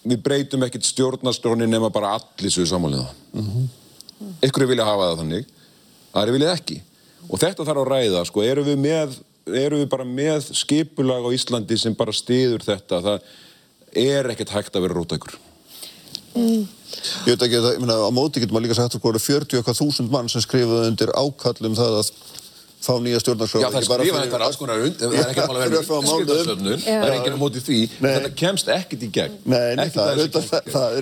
við breytum ekkert stjórnarskróni nema bara allir svo samanlega mm -hmm. ykkur vilja hafa það þannig aðri vilja ekki. Og þetta þarf að ræða sko, erum við, með, erum við bara með skipulag á Íslandi sem bara stiður þetta? Það er ekkert hægt að vera rótækur Ég veit ekki, það, ég meina, á móti getur maður líka sagt að það eru 40 eitthvað þúsund mann sem skrifuðu undir ákall um það að fá nýja stjórnarskrá. Já, það skrifa þetta alls konar und, það er ekki að vera undirskriftasöfnun, það er ekki á móti því, þetta kemst ekkert í gegn. Nei, það er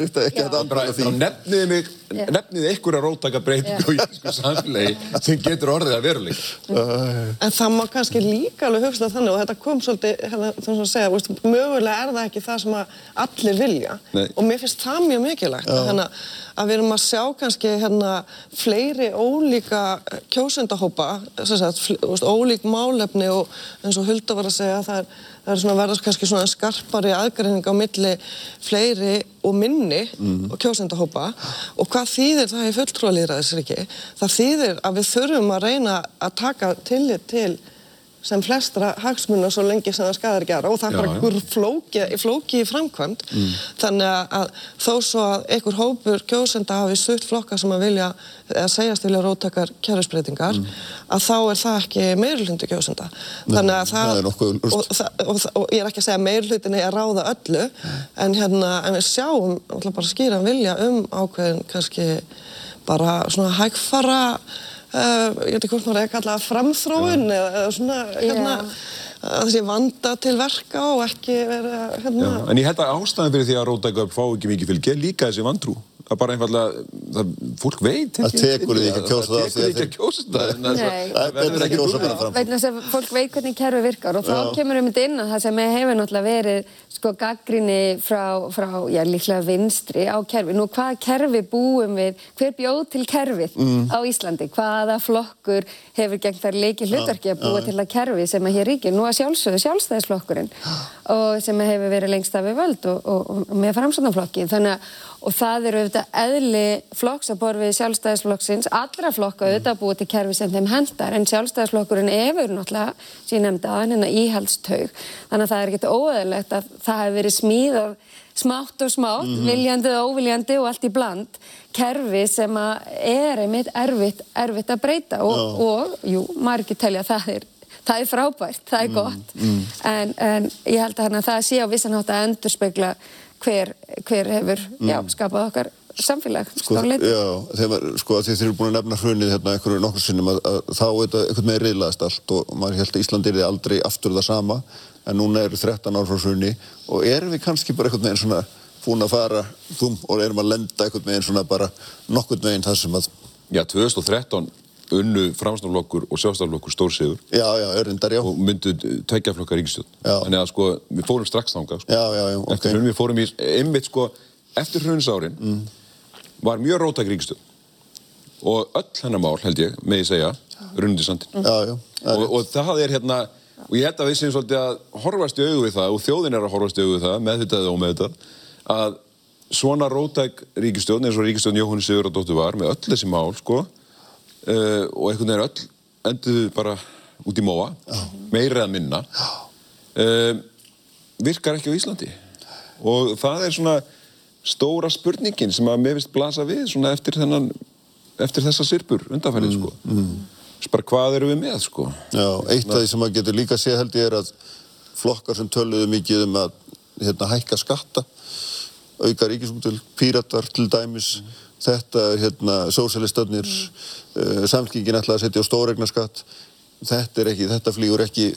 er hægt að andmæla því. Bara Nefniði mig, nefniði einhverja rótaka breytingu á íslensku samfélagi sem getur orðið að veruleika. En það má kannski líka alveg hugsa þannig og þetta kom svolítið, hérna, þú veist að segja, veist, mögulega er það ekki það sem að allir vilja Nei. og mér finnst það mjög mikilvægt Já. hérna, að við erum að sjá kannski hérna, fleiri ólíka kjósendahópa, sem sagt, ólík málefni og eins og Hulda var að segja, það er, það er svona verðast kannski svona skarpari aðgreining á milli fleiri og minni og kjósendahópa og hvað þýðir það í fulltrúalýðræðisriki? Það þýðir að við þurfum að reyna að taka tillit til sem flestra hagsmunna svo lengi sem það skadar gera og það er bara einhver flóki, flóki í framkvæmd þannig að, að þó svo að einhver hópur kjósenda hafi sutt flokka sem að vilja, eða segjast vilja róttakar kjærusbreytingar, að þá er það ekki meirulhundi kjósenda. Þannig að það, það er ljóst. og, og, það- og ég er ekki að segja að meirulhutin er að ráða öllu en hérna, en við sjáum bara skýran vilja um ákveðin kannski bara svona hægfara ég veit ekki hvort maður er að kalla það framþróun eða, eða svona hérna, að þessi vanda til verka og ekki vera hérna, en ég held að ástæðan fyrir því að rótæka upp fá ekki mikið fylgi er líka þessi vantrú. Það er bara einfallega, það, fólk veit Það tekur ekki að kjósa það Það tekur ekki að kjósa það. það- það verður ekki kjósa trúið. bara fram. vegna þess að fólk veit hvernig kerfi virkar og þá Já. kemur um þetta inn að það sem hefur náttúrulega verið sko gaggrinni frá, frá já, líklega vinstri á kerfi. Nú hvaða kerfi búum við, hver bjóð til kerfið Mm. á Íslandi? Hvaða flokkur hefur gegn þar leikið hlutverki að búa já. til að kerfi sem að hér ríkir? Nú að sjálfsögðu sjálfstæðisflokkurinn og sem hefur verið lengst af við völd og, og, og með framsóknarflokki. Þannig að og það eru auðvitað eðli flokks að borfi sjálfstæðisflokksins, allra flokka auðvitað að búa til kerfi sem þeim hendar en sjálfstæðisflokkurinn efur náttúrulega ég nefndi aðan hérna íhaldstaug þannig að það er ekkert óeðlegt að það hefur verið smíðað smátt og smátt, Mhm. viljandi og óviljandi og allt í bland kerfi sem að er einmitt erfitt, erfitt að breyta og, Já. og jú, margir telja að það er það er frábært, það er gott mm. en, en ég held að hana, það sé á vissan hátt að endurspegla hver, hver hefur já, Mm. skapað okkar samfélag Sko, já, þegar, sko, þeir eru búin að nefna hrunið hérna einhverju nokkur sinnum að, að þá er þetta einhvern veginn reyðlaðast allt og maður held að Ísland er aldrei aftur það sama en núna eru 13 ár frá hruni og erum við kannski bara einhvern veginn svona búin að fara þum og erum að lenda einhvern veginn svona bara nokkurn veginn það sem að Já, 2013 unnu framstoflokkur og sjálfstaflokkur stórsiður. Já, já, örindar, já. Og myndu tveggja flokkar ríkistjórn. Já. Þannig að sko, við fórum strax þangað, sko. Já, já, já, ok. Eftir hrun, við fórum í, einmitt sko, eftir hruninsárin mm. var mjög rótæk ríkistjórn. Og öll hennar mál, held ég, með ég segja, runnið í sandin. Já, já. Og, og það er hérna, og ég held að við séum svolítið að horfast í augu við það, og þjóðin er að horfast í augu við það, með þetta og með þetta, að svona rótæk ríkistjórn, eins og ríkistjórn Jóhann Sigurðardóttur var, með öll þessi mál, sko, uh, og einhvern veginn öll enduðu bara út í móa, meira eða minna, uh, virkar ekki á Íslandi. Og það er svona stóra spurningin sem að mér vist blasa við svona eftir þennan, eftir þessa sirpur undanfærið, sko. mm. Bara hvað eru við með, sko. Já, eitt af því sem maður getur líka séð held ég er að flokkar sem töluðu mikið um að hérna, hækka skatta, auka ríkisútil, píratar til dæmis, þetta er hérna, sósælistöfnir, uh, samfélkingin ætlaði að setja á stóregnaskatt, þetta er ekki, þetta flýgur ekki,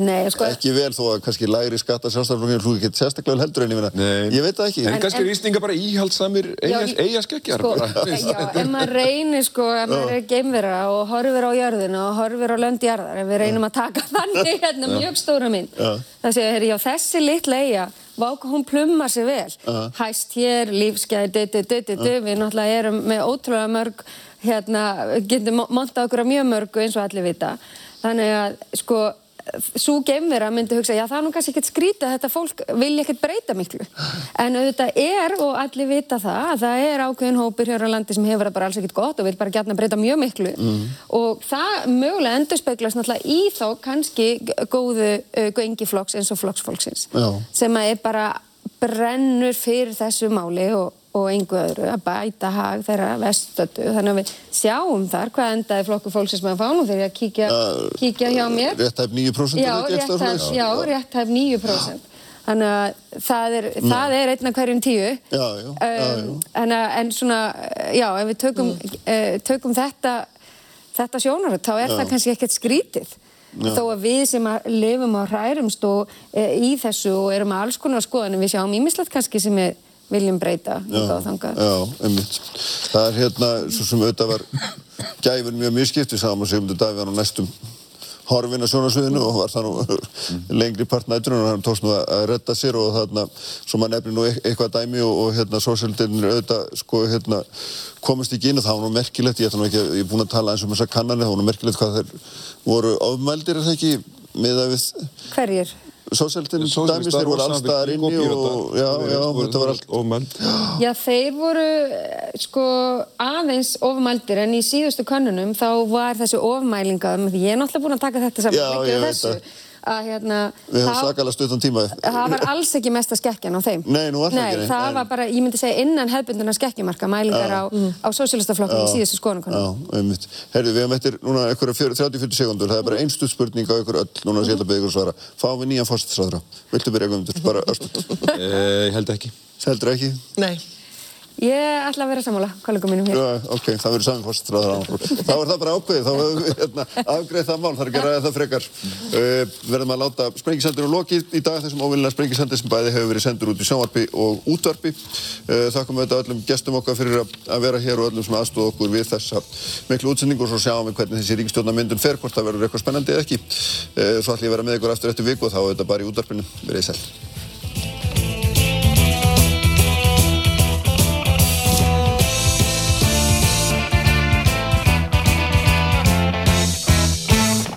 Nei, sko, ekki vel þó að kannski lægri skatta sjálfstæðarflokkinu flúi ekki sérstaklega vel heldur en ég meina, ég veit það ekki. En, kannski er Íslinga bara íhaldsamir eiga, Já, eiga skeggjar. sko, bara. já, ef maður reynir sko, ef maður er geimvera og horfir á jörðina og horfir á lönd jarðar, ef við reynum að taka þannig hérna mjög stóra mynd, Já. það segja, herri, já, þessi litla eiga, váka hún plumma sér vel, Já. hæst hér, lífsgæði, du, du, du, við náttúrulega erum með ótrúlega mörg, hérna, getum monta okkur að mjög mörgu eins og allir vita, þannig að, sko, svo geimvera myndi hugsa, já það er nú kannski ekkert skrítið að þetta fólk vilja ekkert breyta miklu en auðvitað er og allir vita það að það er ákveðin hópur hér á landi sem hefur það bara alls ekkert gott og vil bara gætna breyta mjög miklu Mm. og það mögulega endurspeglast náttúrulega í þá kannski góðu uh, gengi flokks eins og flokksfólksins Já. sem að er bara brennur fyrir þessu máli og, og einhver öðru að bæta hag þeirra vestötu þannig að við sjáum þar hvað endaði flokku fólksins með að fá nú þegar ég að kíkja, kíkja hjá mér Réttæf 9% Já, er svoleiðis? já, rétthæf 9%. Þannig að það er, það er einn af hverjum tíu. Já, já. Um, en, að- en svona, já, ef við tökum, uh, tökum þetta, þetta sjónaröð, þá er það kannski ekkert skrítið. Já. Þó að við sem að lifum á hrærumst og e, í þessu og erum með alls konar skoðanum, við sjáum ímislegt kannski sem við viljum breyta hingað og þangað. Já, einmitt. Það er hérna, svo sem auðvitað var gæfin mjög mjög við sáum að Sigmundur Davíð var nú næstum horfin að sjónasviðinu og var það nú lengri part nætturinn og hann tókst nú að að redda sér og þarna, svo maður nefnir nú eit- eitthvað dæmi og, og hérna, sósjaldinir auðvitað, sko, hérna, komast ekki inn og það var nú merkilegt, ég ætla nú ekki, að- ég er búinn að tala eins um þessar kannanir, það var nú merkilegt hvað þeir voru ofmældir, er það ekki, með að við Hverjir? Sósjaldinir dæmis, þeir voru allstaðar inni og, já, já, þetta var allt ofmæld. Já, þeir voru eh, sko aðeins ofmældir en í síðustu könnunum þá var þessu ofmælinga, ég er náttúrulega búin að taka þetta saman, veit þessu, það. Að hérna, Við höfum svakalega stuttan tíma það var alls ekki mesta skekkjan á þeim. Nei, nú var það ekki, nei. það Nei. var bara, ég myndi segja innan hefbunduna skekkjumarka, mælingar á, á sósílistaflokkum í síðustu skoðanakonum. Já, einmitt. Herðu, við hefum eftir núna einhverja 30-40 sekundur, það er bara einstuð spurning á ykkur öll, núna sem ég ætla að byggja ykkur að svara. Fáum við nýjan fórstinsræðra? Viltu byrja Guðmundur? Bara östuð. Eh, Ég held ekki. Heldur ekki? Nei. Ég ætla að vera sammála, kollegum mínum hér. Já, ok, það verður saman fórstinsræðra. Þá er það bara ákveðið, þá hefur við hérna, afgreið það mál, það er ekki ræða það frekar. Uh, verðum að láta sprengisendurinn lokið í dag þessum óvinnilega sprengisendur sem bæði hefur verið sendur út í sjónvarpi og útvarpi. Uh, þakkum við þetta öllum gestum okkar fyrir að, vera hér og öllum sem aðstóða okkur við þessa miklu útsendingu og svo sjáum við hvernig þessi ríkistjórnarmyndun fer, hvort það verður eitthvað spennandi